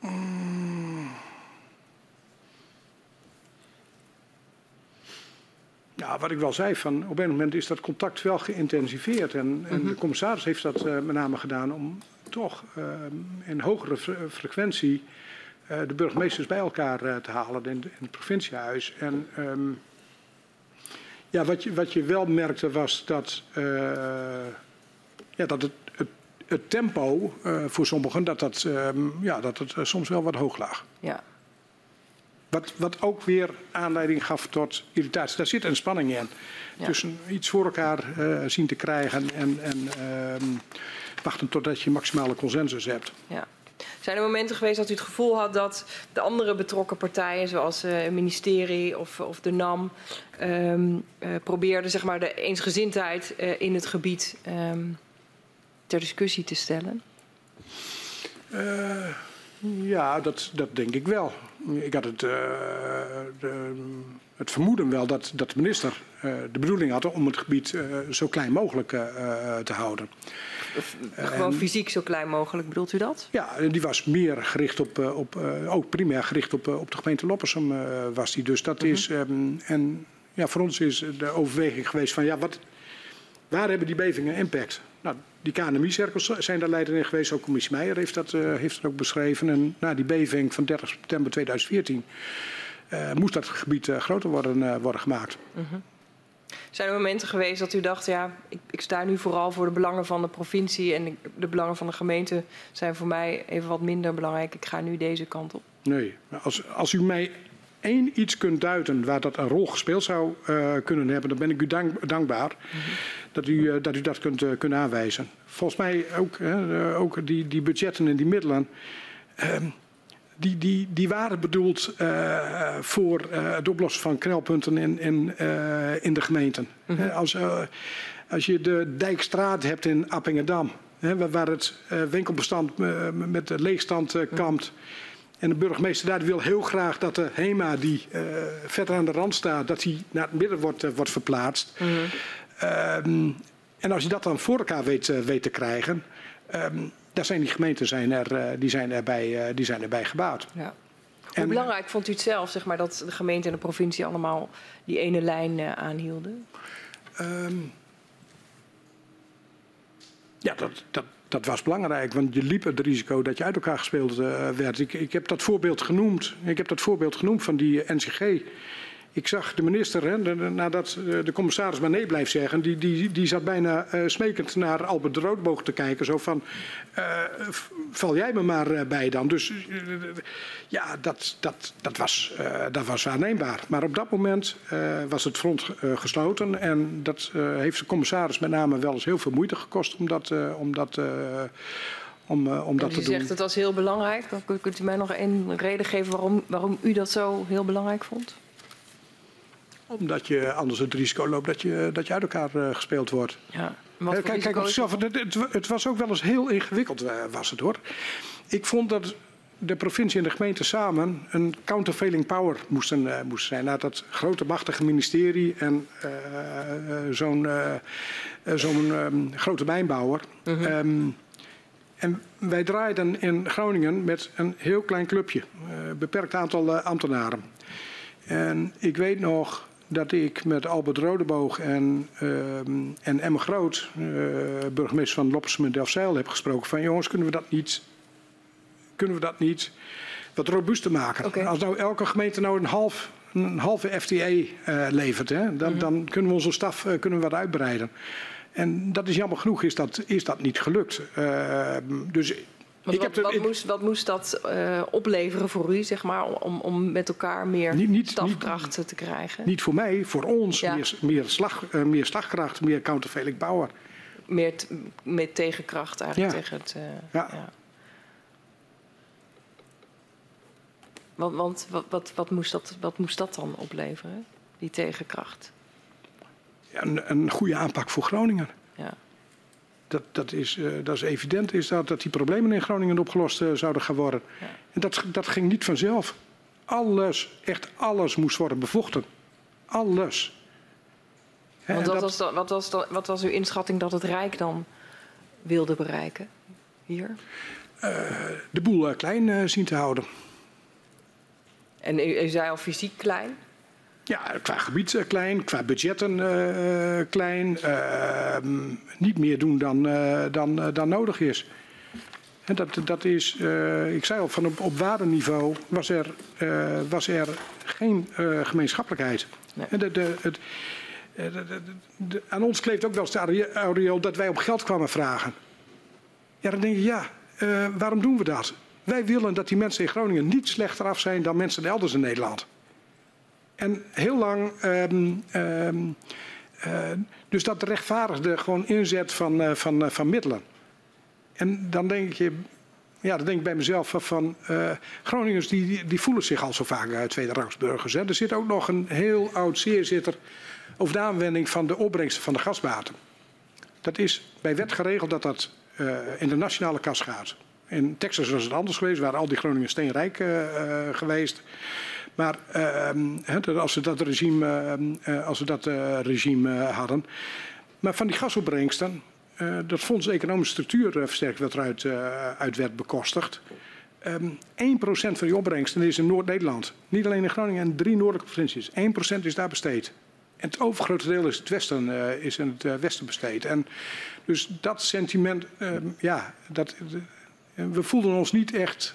Mm. Ja, wat ik wel zei, van, op een moment is dat contact wel geïntensiveerd. En, mm -hmm. en de commissaris heeft dat uh, met name gedaan om toch uh, in hogere fre frequentie uh, de burgemeesters bij elkaar te halen in, in, het provinciehuis. En um, ja, wat je, wat je wel merkte was dat, uh, ja, dat het, het, het tempo uh, voor sommigen dat dat, um, ja, dat het uh, soms wel wat hoog lag. Ja. Wat, wat ook weer aanleiding gaf tot irritatie. Daar zit een spanning in. Ja. Tussen iets voor elkaar zien te krijgen en, en wachten totdat je maximale consensus hebt. Ja. Zijn er momenten geweest dat u het gevoel had dat de andere betrokken partijen, zoals uh, het ministerie of, of de NAM, um, uh, probeerden zeg maar, de eensgezindheid uh, in het gebied um, ter discussie te stellen? ja, dat, dat denk ik wel. Ik had het, de, het vermoeden wel dat, dat de minister de bedoeling had om het gebied zo klein mogelijk te houden. Gewoon fysiek zo klein mogelijk, bedoelt u dat? Ja, die was meer gericht op, eh, op eh, ook primair gericht op, eh, op de gemeente Loppersum was die. Dus dat mhm. is, um, en ja, voor ons is de overweging geweest van, ja, wat, waar hebben die bevingen impact? Nou, die KNMI-cirkels zijn daar leider in geweest. Ook commissie Meijer heeft dat, uh, heeft dat ook beschreven. En na die beving van 30 september 2014 uh, moest dat gebied uh, groter worden, worden gemaakt. Uh mhm. -huh. Zijn er momenten geweest dat u dacht, ja, ik, ik, sta nu vooral voor de belangen van de provincie en de belangen van de gemeente zijn voor mij even wat minder belangrijk. Ik ga nu deze kant op. Nee, als, als u mij één iets kunt duiden waar dat een rol gespeeld zou uh, kunnen hebben, dan ben ik u dank, dankbaar dat, u, uh, dat u dat kunt, uh, aanwijzen. Volgens mij ook, ook die, die budgetten en die middelen. Ehm, die, die, die waren bedoeld uh, voor uh, het oplossen van knelpunten in, in, uh, in de gemeenten. Mm -hmm. als, als je de Dijkstraat hebt in Appingedam, hè, waar het winkelbestand met de leegstand kampt. Mm -hmm. En de burgemeester daar wil heel graag dat de HEMA, die verder aan de rand staat, dat die naar het midden wordt, wordt verplaatst. Mm -hmm. um, en als je dat dan voor elkaar weet, weet te krijgen. Um, daar zijn die gemeenten zijn er, uh, die zijn erbij, uh, die zijn erbij gebaat. Ja. Hoe en, belangrijk vond u het zelf, zeg maar, dat de gemeente en de provincie allemaal die ene lijn uh, aanhielden? Um, ja, dat, dat, dat was belangrijk, want je liep het risico dat je uit elkaar gespeeld werd. Ik, ik heb dat voorbeeld genoemd. Ik heb dat voorbeeld genoemd van die NCG. Ik zag de minister, hè, nadat eh, de commissaris maar nee blijft zeggen, die, die, die zat bijna uh, smekend naar Albert de Roodboog te kijken. Zo van, uh, val jij me maar uh, bij dan. Dus ja, dat, dat, dat, was, dat was waarneembaar. Maar op dat moment was het front gesloten. En dat heeft de commissaris met name wel eens heel veel moeite gekost om dat, om dat om, uh, om dat te doen. U zegt het was heel belangrijk. Kunt u mij nog een reden geven waarom, waarom u dat zo heel belangrijk vond? Omdat je anders het risico loopt dat je, dat je uit elkaar uh, gespeeld wordt. Ja. Kijk, kijk op zichzelf, het, het, het, was ook wel eens heel ingewikkeld, uh, was het hoor. Ik vond dat de provincie en de gemeente samen een countervailing power moesten, uh, moesten zijn. Nou, dat grote machtige ministerie en zo'n zo'n um, grote mijnbouwer. -hmm. um, en wij draaiden in Groningen met een heel klein clubje, beperkt aantal ambtenaren. En ik weet nog dat ik met Albert Rodeboog en, uh, en Emma Groot, uh, burgemeester van Loppersum en Delfzijl, heb gesproken van jongens, kunnen we dat niet, kunnen we dat niet wat robuuster maken? Okay. Als nou elke gemeente nou een, half, een halve uh, eh, levert, hè, dan, mm -hmm. dan, kunnen we onze staf uh, kunnen we wat uitbreiden. En dat is jammer genoeg, is dat, is dat niet gelukt. Uh, dus wat, moest, wat, moest, dat uh, opleveren voor u, zeg maar, om, om met elkaar meer niet, niet, stafkracht niet, te krijgen? Niet voor mij, voor ons. Ja. Meer, meer, slag, uh, meer slagkracht, meer countervailing power. Meer met tegenkracht eigenlijk ja. tegen het... Uh, ja. ja. Want, want wat, wat, wat, moest dat, wat moest dat dan opleveren, die tegenkracht? Ja, een, een goede aanpak voor Groningen. Ja dat, dat, is, uh, dat is evident, is dat, dat die problemen in Groningen opgelost uh, zouden gaan worden. Ja. En dat, dat ging niet vanzelf. Alles, echt alles moest worden bevochten. Alles. Want wat, was, wat, was, wat was uw inschatting dat het Rijk dan wilde bereiken hier? Uh, de boel klein zien te houden. En u, u zei al fysiek klein? Ja, qua gebied uh, klein, qua budgetten uh, klein. Uh, niet meer doen dan, dan, dan nodig is. En dat, dat is, ik zei al, van op, op waardeniveau was er, was er geen gemeenschappelijkheid. Nee. En de, de, het, de, de, aan ons kleeft ook wel eens de aureool dat wij op geld kwamen vragen. Ja, dan denk je, ja, waarom doen we dat? Wij willen dat die mensen in Groningen niet slechter af zijn dan mensen elders in Nederland. En heel lang, um, um, uh, dus dat rechtvaardigde gewoon inzet van, uh, van, uh, van middelen. En dan denk je, ja, dan denk ik bij mezelf van, uh, Groningers die, die, voelen zich al zo vaak uh, tweede rangsburgers. Er zit ook nog een heel oud zeer over de aanwending van de opbrengsten van de gasbaten. Dat is bij wet geregeld dat dat in de nationale kas gaat. In Texas was het anders geweest, waren al die Groningen steenrijk geweest. Maar uh, als we dat regime, uh, als we dat, uh, regime hadden. Maar van die gasopbrengsten, dat fonds economische structuurversterking wat eruit uit werd bekostigd. Um, ehm, 1% van die opbrengsten is in Noord-Nederland. Niet alleen in Groningen en drie noordelijke provincies. 1% is daar besteed. En het overgrote deel is, het westen, is in het westen besteed. En dus dat sentiment, ehm, ja, dat, we voelden ons niet echt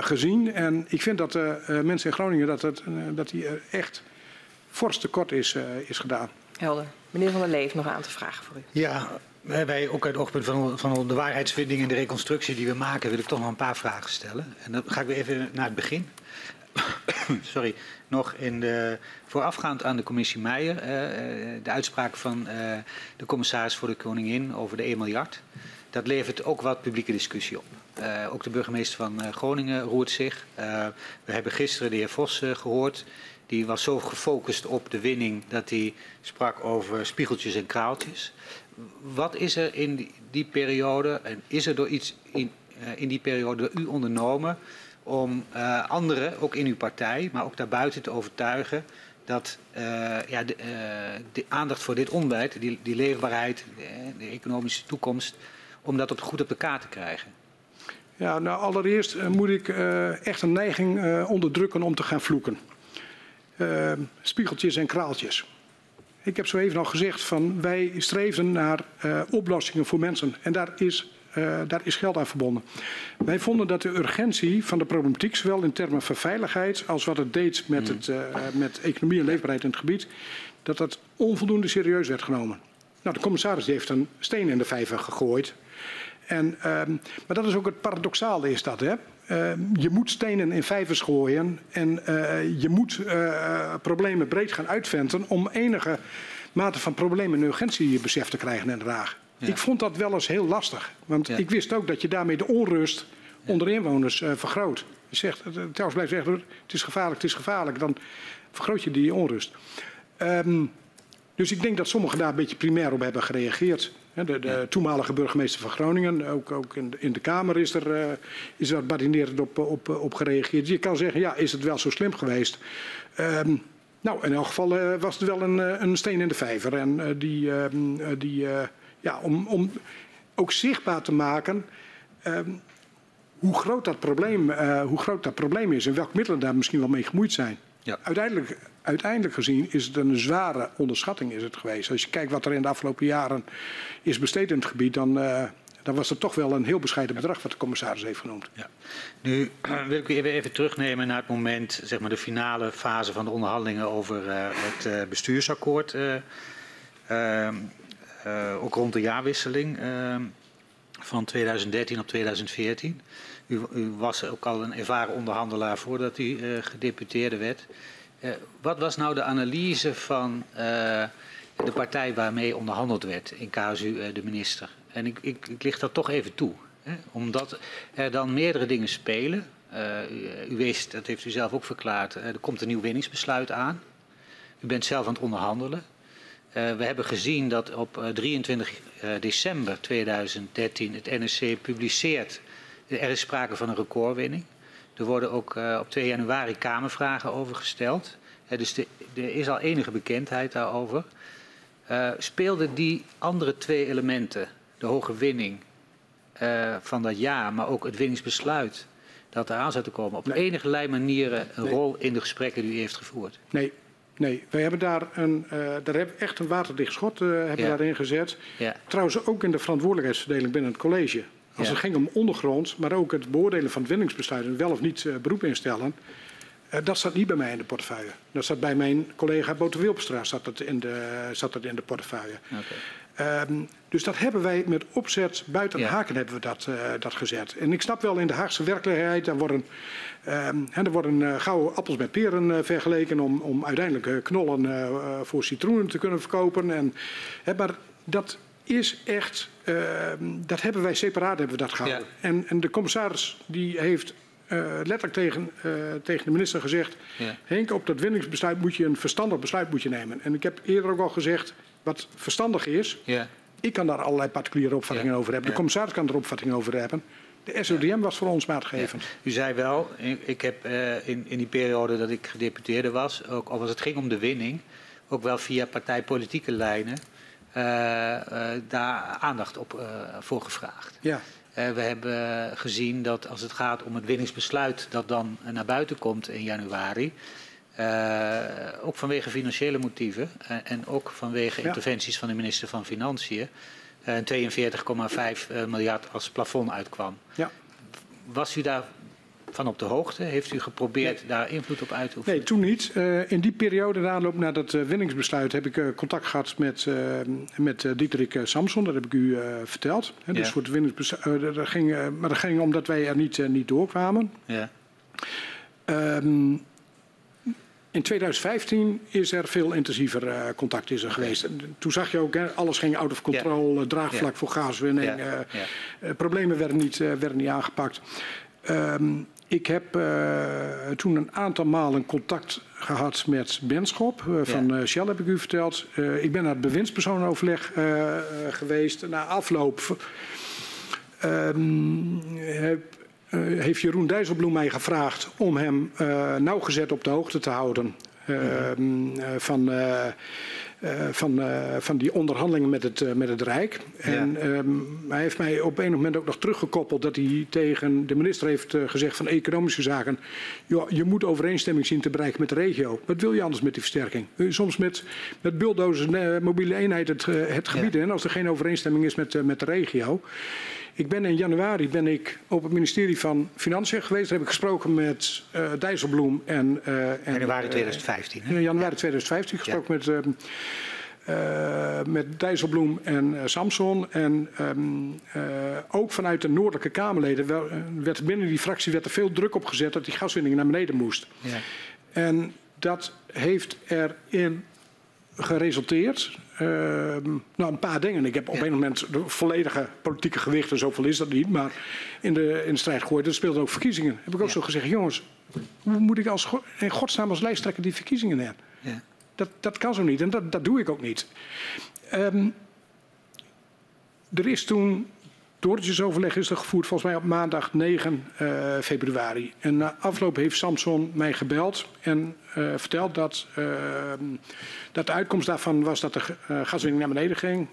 gezien. En ik vind dat de uh, mensen in Groningen dat, het, uh, dat die echt fors tekort is, is gedaan. Helder. Meneer Van der Leef, nog aan te vragen voor u. Ja, wij ook uit het oogpunt van, van de waarheidsvinding en de reconstructie die we maken, wil ik toch nog een paar vragen stellen. En dan ga ik weer even naar het begin. Sorry, nog in de, voorafgaand aan de commissie Meijer, de uitspraak van de commissaris voor de Koningin over de 1 miljard. Dat levert ook wat publieke discussie op. Uh, ook de burgemeester van uh, Groningen roert zich. Uh, we hebben gisteren de heer Vos gehoord. Die was zo gefocust op de winning dat hij sprak over spiegeltjes en kraaltjes. Wat is er in die, die periode, en is er door iets in, in die periode door u ondernomen om anderen, ook in uw partij, maar ook daarbuiten te overtuigen dat ja, de, de, aandacht voor dit onderwijs, die, die leefbaarheid, de, de economische toekomst, om dat op, goed op de kaart te krijgen? Ja, nou allereerst uh, moet ik uh, echt een neiging uh, onderdrukken om te gaan vloeken. spiegeltjes en kraaltjes. Ik heb zo even al gezegd van wij streven naar oplossingen voor mensen en daar is, daar is geld aan verbonden. Wij vonden dat de urgentie van de problematiek, zowel in termen van veiligheid als wat het deed met, het, met economie en leefbaarheid in het gebied, dat dat onvoldoende serieus werd genomen. Nou, de commissaris heeft een steen in de vijver gegooid en, um, maar dat is ook het paradoxale is dat. Hè? Uh, je moet stenen in vijvers gooien en uh, je moet uh, problemen breed gaan uitventen om enige mate van problemen en urgentiebesef te krijgen in Den Haag. Ja. Ik vond dat wel eens heel lastig, want ja. ik wist ook dat je daarmee de onrust onder inwoners vergroot. Je zegt, trouwens blijft zeggen, het is gevaarlijk, het is gevaarlijk, dan vergroot je die onrust. Um, dus ik denk dat sommigen daar een beetje primair op hebben gereageerd. De, de toenmalige burgemeester van Groningen, ook, ook in, de, in, de, Kamer is er, uh, is badinerend op, op, op gereageerd. Je kan zeggen, ja, is het wel zo slim geweest? Um, nou, in elk geval uh, was het wel een, eh, een, steen in de vijver. En uh, die, um, die ja, om, om ook zichtbaar te maken um, hoe, groot dat probleem, hoe groot dat probleem is en welke middelen daar misschien wel mee gemoeid zijn. Ja. Uiteindelijk, uiteindelijk gezien is het een zware onderschatting is het geweest. Als je kijkt wat er in de afgelopen jaren is besteed in het gebied, dan, uh, dan was het toch wel een heel bescheiden bedrag wat de commissaris heeft genoemd. Ja. Nu wil ik u even, terugnemen naar het moment, zeg maar de finale fase van de onderhandelingen over uh, het uh, bestuursakkoord. Ehm, ook rond de jaarwisseling ehm, van 2013 op 2014. U, u, was ook al een ervaren onderhandelaar voordat u gedeputeerde werd. Uh, wat was nou de analyse van uh, de partij waarmee onderhandeld werd in KSU de minister? En ik, ik, ik licht dat toch even toe. Hè? Omdat er dan meerdere dingen spelen. U, wist, dat heeft u zelf ook verklaard, er komt een nieuw winningsbesluit aan. U bent zelf aan het onderhandelen. we hebben gezien dat op 23 december 2013 het NSC publiceert er is sprake van een recordwinning. Er worden ook uh, op 2 januari Kamervragen over gesteld. Uh, dus de, er is al enige bekendheid daarover. Uh, speelden die andere twee elementen, de hoge winning van dat jaar, maar ook het winningsbesluit dat eraan zou te komen, op nee. enige manieren een nee. rol in de gesprekken die u heeft gevoerd? Nee, Nee, wij hebben daar, een, uh, daar hebben echt een waterdicht schot uh, hebben ja. daarin gezet. Ja. Trouwens ook in de verantwoordelijkheidsverdeling binnen het college. Als ja. het ging om ondergrond, maar ook het beoordelen van het winningsbesluit wel of niet uh, beroep instellen. Uh, dat zat niet bij mij in de portefeuille. Dat zat bij mijn collega Boter Wilpstra zat het in de, zat het in de portefeuille. Okay. Um, dus dat hebben wij met opzet buiten ja. haken hebben we dat, uh, dat gezet. En ik snap wel in de Haagse werkelijkheid, daar worden, um, er worden uh, gouden appels met peren uh, vergeleken om, om uiteindelijk knollen voor citroenen te kunnen verkopen. En, hè, maar dat is echt, dat hebben wij separaat hebben we dat gehouden. Ja. En, en, de commissaris die heeft uh, letterlijk tegen, uh, tegen de minister gezegd... Ja. Henk, op dat winningsbesluit moet je een verstandig besluit moet je nemen. En ik heb eerder ook al gezegd, wat verstandig is... Ja. Ik kan daar allerlei particuliere opvattingen over hebben. De commissaris kan er opvattingen over hebben. De SODM was voor ons maatgevend. U zei wel, ik heb uh, in, in die periode dat ik gedeputeerde was... ook als het ging om de winning... ook wel via partijpolitieke lijnen... daar aandacht op voor gevraagd. Ja. Uh, we hebben gezien dat als het gaat om het winningsbesluit dat dan naar buiten komt in januari, uh, ook vanwege financiële motieven uh, en ook vanwege ja. interventies van de minister van Financiën, 42,5 miljard als plafond uitkwam. Ja. Was u daar van op de hoogte? Heeft u geprobeerd daar invloed op uit te oefenen? Nee, toen niet. Uh, in die periode, de aanloop naar dat uh, winningsbesluit, heb ik uh, contact gehad met, met Dieterik Samson. Dat heb ik u verteld. Hè, dus ja. voor het winningsbesluit. dat ging, maar dat ging omdat wij er niet, niet doorkwamen. Ja. Um, in 2015 is er veel intensiever uh, contact is er geweest. En toen zag je ook, hè, alles ging out of control, draagvlak voor gaswinning. Uh, problemen werden niet, werden niet aangepakt. Um, ik heb uh, toen een aantal malen contact gehad met Benschop uh, van uh, Shell, heb ik u verteld. ik ben naar het bewindspersoonenoverleg geweest. Na afloop heb, heeft Jeroen Dijsselbloem mij gevraagd om hem nauwgezet op de hoogte te houden -hmm. van van, uh, van die onderhandelingen met het, uh, met het Rijk. En ja. um, hij heeft mij op een moment ook nog teruggekoppeld dat hij tegen de minister heeft gezegd van Economische Zaken. Joh, je moet overeenstemming zien te bereiken met de regio. Wat wil je anders met die versterking? Soms met, met bulldozers, mobiele eenheid het, het gebied in als er geen overeenstemming is met, met de regio. Ik ben in januari ben ik op het ministerie van Financiën geweest. Daar heb ik gesproken met uh, Dijsselbloem en... Uh, en januari 2015. In januari 2015 gesproken ja. met... Uh, uh, met Dijsselbloem en uh, Samson. En um, uh, ook vanuit de noordelijke Kamerleden werd binnen die fractie werd er veel druk op gezet dat die gaswinning naar beneden moest. Ja. En dat heeft erin geresulteerd. Uh, nou, een paar dingen. Ik heb op een moment de volledige politieke gewichten, zoveel is dat niet, maar in de, in de strijd gegooid. Er speelden ook verkiezingen. Heb ik ook ja. zo gezegd, jongens, hoe moet ik als, in godsnaam als lijsttrekker die verkiezingen in? Ja. Dat, dat kan zo niet en dat, dat doe ik ook niet. Um, er is toen Doortjesoverleg is er gevoerd volgens mij op maandag 9 uh, februari. En na afloop heeft Samson mij gebeld en uh, verteld dat, uh, dat de uitkomst daarvan was dat de gaswinning naar beneden ging.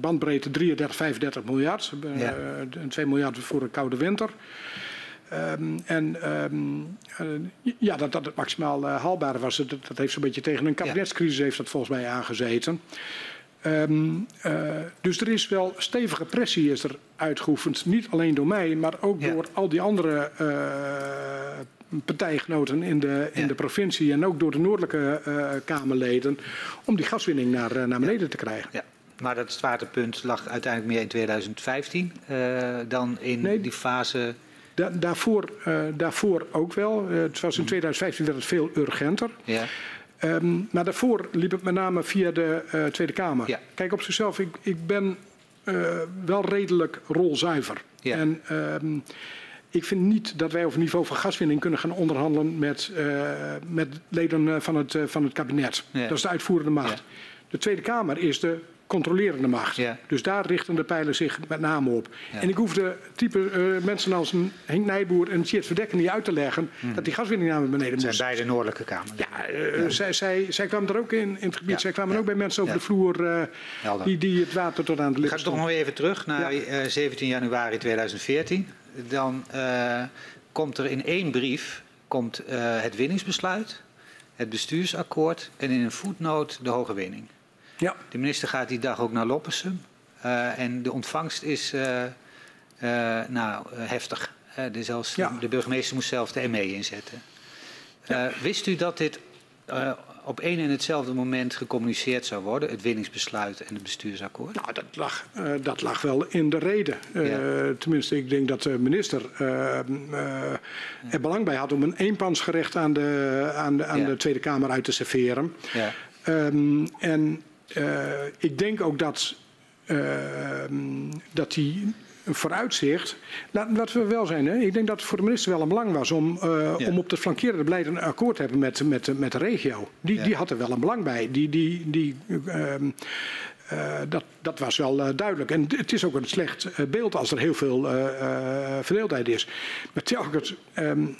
bandbreedte 33, 35 miljard. Ja. 2 miljard voor een koude winter. Um, en um, uh, ja, dat, dat het maximaal uh, haalbare was. Dat, dat heeft zo'n beetje tegen een kabinetscrisis heeft dat volgens mij aangezeten. Um, uh, dus er is wel stevige pressie is er uitgeoefend. Niet alleen door mij, maar ook ja. door al die andere uh, partijgenoten in de, in ja. de provincie. En ook door de noordelijke uh, Kamerleden. Om die gaswinning naar, naar beneden te krijgen. Ja. Maar dat zwaartepunt lag uiteindelijk meer in 2015 dan in nee, die fase... Da daarvoor, daarvoor ook wel. het was in 2015 werd het veel urgenter. Ja. Um, maar daarvoor liep het met name via de uh, Tweede Kamer. Ja. Kijk, op zichzelf, ik, ik ben uh, wel redelijk rolzuiver. Ja. En um, ik vind niet dat wij over niveau van gaswinning kunnen gaan onderhandelen met, uh, met leden van het, van het kabinet. Ja. Dat is de uitvoerende macht. De Tweede Kamer is de controlerende macht. Ja. Dus daar richten de pijlen zich met name op. Ja. En ik hoefde type uh, mensen als Henk Nijboer en Tjeerd Verdekken niet uit te leggen mm. dat die gaswinning naar beneden moest. Zijn beide noordelijke kamers. Ja, uh, ja. Zij, zij, zij kwamen er ook in, in het gebied. Zij kwamen ook bij mensen over de vloer uh, die, die het water tot aan de lippen Ga toch nog even terug naar 17 januari 2014. Dan komt er in één brief komt, het winningsbesluit, het bestuursakkoord en in een voetnoot de hoge winning. Ja. De minister gaat die dag ook naar Loppersum. Uh, en de ontvangst is uh, uh, nou, heftig. dus ja. De burgemeester moest zelf de ME inzetten. Ja. wist u dat dit op één en hetzelfde moment gecommuniceerd zou worden, het winningsbesluit en het bestuursakkoord? Nou, dat lag, dat lag wel in de reden. Ja. tenminste, ik denk dat de minister er belang bij had om een eenpansgerecht aan de, aan de, aan de Tweede Kamer uit te serveren. Um, en ik denk ook dat ehm, dat die vooruitzicht. Laten we wel zijn, hè? ik denk dat het voor de minister wel een belang was om, uh, ja. om op het flankerende beleid een akkoord te hebben met, met, met de regio. Die, ja. die had er wel een belang bij. Die, die, die, uh, uh, dat, dat was wel duidelijk. En het is ook een slecht beeld als er heel veel verdeeldheid is. Maar telkens, um,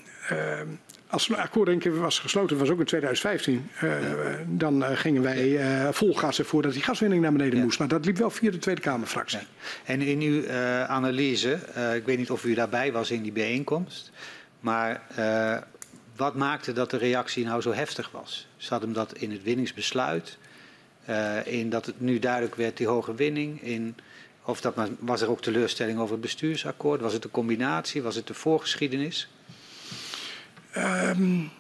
als het akkoord keer was gesloten, was ook in 2015, dan gingen wij vol gas ervoor dat die gaswinning naar beneden ja. moest. Maar dat liep wel via de Tweede Kamerfractie. Ja. En in uw analyse, ik weet niet of u daarbij was in die bijeenkomst, maar wat maakte dat de reactie nou zo heftig was? Zat hem dat in het winningsbesluit? Uh, in dat het nu duidelijk werd, die hoge winning. In, of dat, was er ook teleurstelling over het bestuursakkoord? Was het een combinatie? Was het de voorgeschiedenis? Um,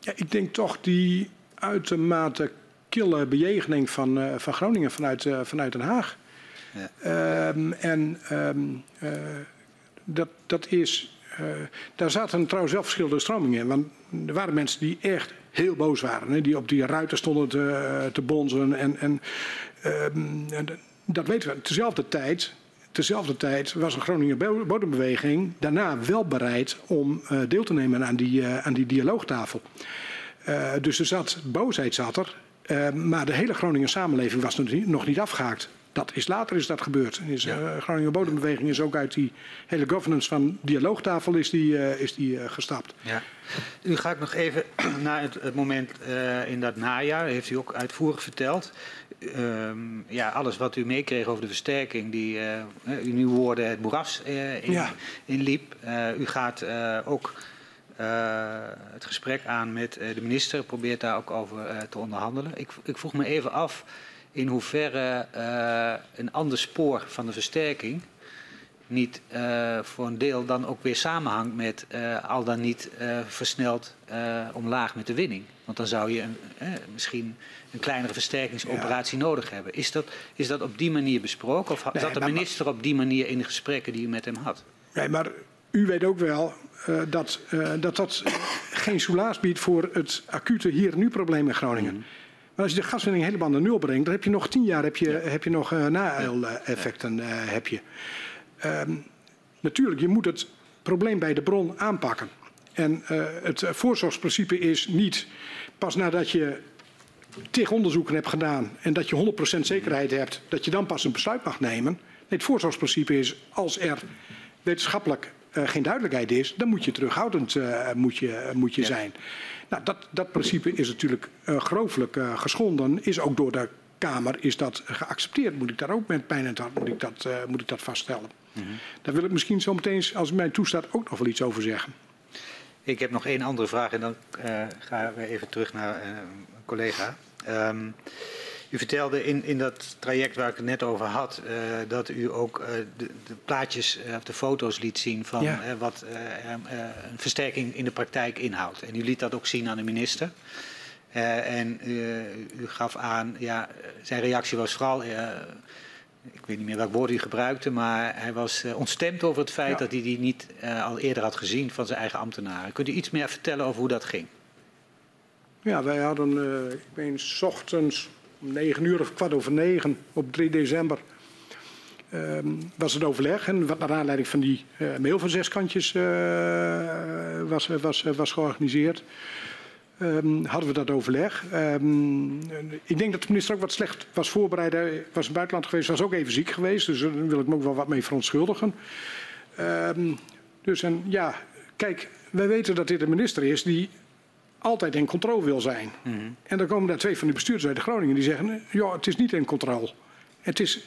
ja, ik denk toch die uitermate kille bejegening van, uh, van Groningen vanuit, uh, vanuit Den Haag. Ja. Um, en um, dat, dat is. daar zaten trouwens wel verschillende stromingen in. Want er waren mensen die echt heel boos waren. Hè, die op die ruiten stonden te, te bonzen. En, en, en dat weten we. Tezelfde tijd, tezelfde tijd was een Groninger bodembeweging daarna wel bereid om uh, deel te nemen aan die, uh, aan die dialoogtafel. Uh, dus er zat, boosheid zat er. maar de hele Groninger samenleving was nog niet, nog niet afgehaakt. Dat is later is dat gebeurd. Is, ja. uh, Groninger Bodembeweging is ook uit die hele governance van dialoogtafel is die, uh, is die uh, gestapt. Ja. U gaat nog even naar het, het moment in dat najaar, heeft u ook uitvoerig verteld. Um, ja, alles wat u meekreeg over de versterking, die in uw woorden het moeras in, ja. inliep. u gaat ook het gesprek aan met de minister, probeert daar ook over te onderhandelen. Ik, ik vroeg me even af in hoeverre een ander spoor van de versterking niet uh, voor een deel dan ook weer samenhangt met uh, al dan niet versneld omlaag met de winning. Want dan zou je misschien een kleinere versterkingsoperatie ja. nodig hebben. Is dat, is dat op die manier besproken? Of nee, zat de minister op die manier in de gesprekken die u met hem had? Nee, maar u weet ook wel dat, dat dat geen soelaas biedt voor het acute hier-nu-probleem in Groningen. Mm. Maar als je de gaswinning helemaal naar nul brengt, dan heb je nog tien jaar heb je, ja. heb je nog uh, na-effecten. Uh, heb je. Um, natuurlijk, je moet het probleem bij de bron aanpakken. En het voorzorgsprincipe is niet pas nadat je tig onderzoeken hebt gedaan en dat je 100% zekerheid hebt, dat je dan pas een besluit mag nemen. Nee, het voorzorgsprincipe is als er wetenschappelijk uh, geen duidelijkheid is, dan moet je terughoudend uh, moet je, moet je ja. zijn. Nou, dat, dat principe is natuurlijk uh, grovelijk uh, geschonden. Is ook door de Kamer is dat geaccepteerd. Moet ik daar ook met pijn het hart moet ik dat, moet ik dat vaststellen. Mm -hmm. Daar wil ik misschien zo meteen, als het mij toestaat, ook nog wel iets over zeggen. Ik heb nog één andere vraag en dan gaan we even terug naar een collega. Um, u vertelde in, in dat traject waar ik het net over had, uh, dat u ook uh, de, de, plaatjes of uh, de foto's liet zien van ja. wat een versterking in de praktijk inhoudt. En u liet dat ook zien aan de minister. en u gaf aan, ja, zijn reactie was vooral, ik weet niet meer welk woord u gebruikte, maar hij was ontstemd over het feit ja. dat hij die niet al eerder had gezien van zijn eigen ambtenaren. Kunt u iets meer vertellen over hoe dat ging? Ja, wij hadden, ik meen, s ochtends om negen uur of kwart over negen op 3 december um, was het overleg. En wat naar aanleiding van die uh, mail van zes kantjes uh, was, was, was georganiseerd. Um, hadden we dat overleg. Um, ik denk dat de minister ook wat slecht was voorbereid. Hij was in het buitenland geweest, was ook even ziek geweest. Dus daar wil ik me ook wel wat mee verontschuldigen. dus en, ja, kijk, wij weten dat dit een minister is die altijd in controle wil zijn. Mm -hmm. En dan komen daar twee van de bestuurders uit de Groningen die zeggen: ja, het is niet in controle. Het is,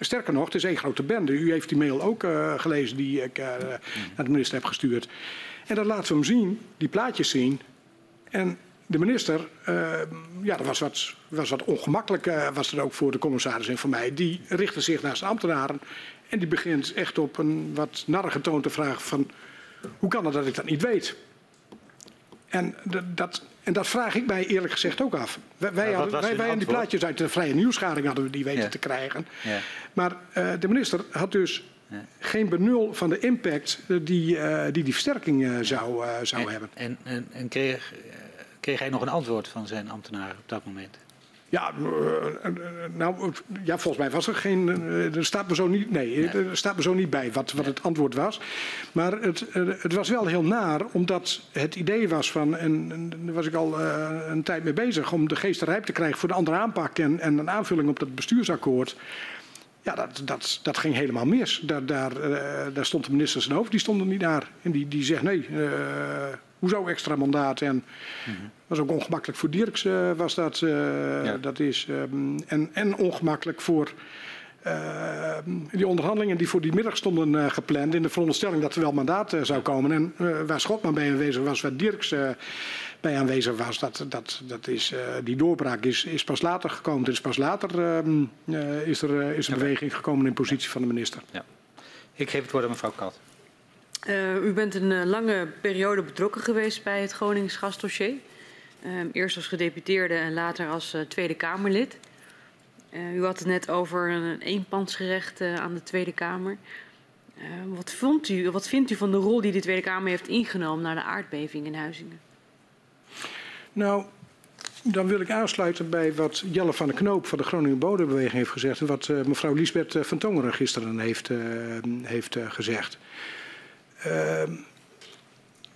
sterker nog, het is één grote bende. U heeft die mail ook uh, gelezen die ik uh, mm -hmm. naar de minister heb gestuurd. En dan laten we hem zien, die plaatjes zien. En de minister, uh, ja, dat was wat, was wat ongemakkelijk, was er ook voor de commissaris en voor mij. Die richtte zich naar zijn ambtenaren en die begint echt op een wat narrige toon te vragen van... hoe kan het dat ik dat niet weet? En dat, en dat vraag ik mij eerlijk gezegd ook af. Wij, wij, hadden, wij, wij die plaatjes uit de vrije nieuwsgaring hadden we die weten ja. te krijgen. Ja. Maar uh, de minister had dus ja. geen benul van de impact die uh, die, die versterking uh, zou, zou en, hebben. En, en, en kreeg, kreeg, hij nog een antwoord van zijn ambtenaren op dat moment? Ja, uh, nou, ja, volgens mij was er geen. Uh, er staat me zo niet. Nee, er staat me zo niet bij wat, wat het antwoord was. Maar het, het was wel heel naar, omdat het idee was van. En, en daar was ik al een tijd mee bezig. om de geest rijp te krijgen voor de andere aanpak. En, en een aanvulling op dat bestuursakkoord. Ja, dat, dat, dat ging helemaal mis. Daar, daar, daar stond de minister zijn hoofd, die stond er niet naar. En die, die zegt nee. Hoezo extra mandaat? En -hmm. was ook ongemakkelijk voor Dirks, uh, was dat. Ja. dat is, um, en, en ongemakkelijk voor uh, die onderhandelingen die voor die middag stonden gepland. In de veronderstelling dat er wel mandaat zou komen. En waar Schotman bij aanwezig was, waar Dirks bij aanwezig was. Dat, dat, dat is, die doorbraak is, is pas later gekomen. Er is pas later ehm, is er, is er beweging gekomen in positie van de minister. Ja. Ik geef het woord aan mevrouw Kat. Uh, u bent een uh, lange periode betrokken geweest bij het Gronings gasdossier. Uh, eerst als gedeputeerde en later als Tweede Kamerlid. u had het net over een eenpansgerecht aan de Tweede Kamer. wat, vond u, wat vindt u van de rol die de Tweede Kamer heeft ingenomen na de aardbeving in Huizingen? Nou, dan wil ik aansluiten bij wat Jelle van der Knoop van de Groningen Bodembeweging heeft gezegd. En wat mevrouw Liesbeth van Tongeren gisteren heeft, heeft gezegd. Uh,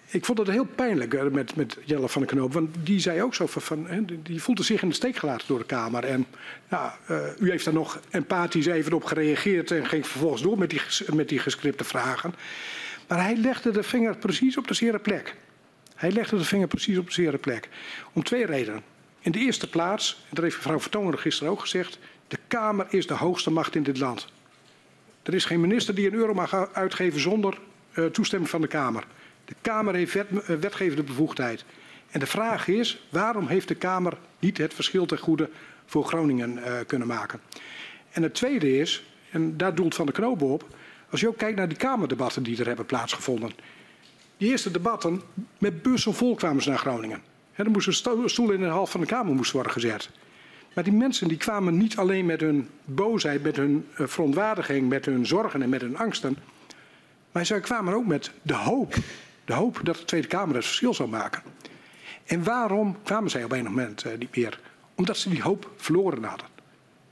ik vond het heel pijnlijk uh, met, met Jelle van den Knoop. Want die zei ook zo van, die voelde zich in de steek gelaten door de Kamer. En nou, uh, u heeft daar nog empathisch even op gereageerd en ging vervolgens door met die, met die gescripte vragen. Maar hij legde de vinger precies op de zere plek. Hij legde de vinger precies op de zere plek. Om twee redenen. In de eerste plaats, en dat heeft mevrouw Vertoner gisteren ook gezegd, de Kamer is de hoogste macht in dit land. Er is geen minister die een euro mag uitgeven zonder uh, toestemming van de Kamer. De Kamer heeft uh, wetgevende bevoegdheid. En de vraag is, waarom heeft de Kamer niet het verschil ten goede voor Groningen uh, kunnen maken? En het tweede is, en daar doelt Van de Knoop op, als je ook kijkt naar die Kamerdebatten die er hebben plaatsgevonden. Die eerste debatten, met bussen vol kwamen ze naar Groningen. Er moest een stoel in de hal van de Kamer moest worden gezet. Maar die mensen die kwamen niet alleen met hun boosheid, met hun verontwaardiging, met hun zorgen en met hun angsten. Maar zij kwamen ook met de hoop, de hoop dat de Tweede Kamer het verschil zou maken. En waarom kwamen zij op een moment uh, niet meer? Omdat ze die hoop verloren hadden.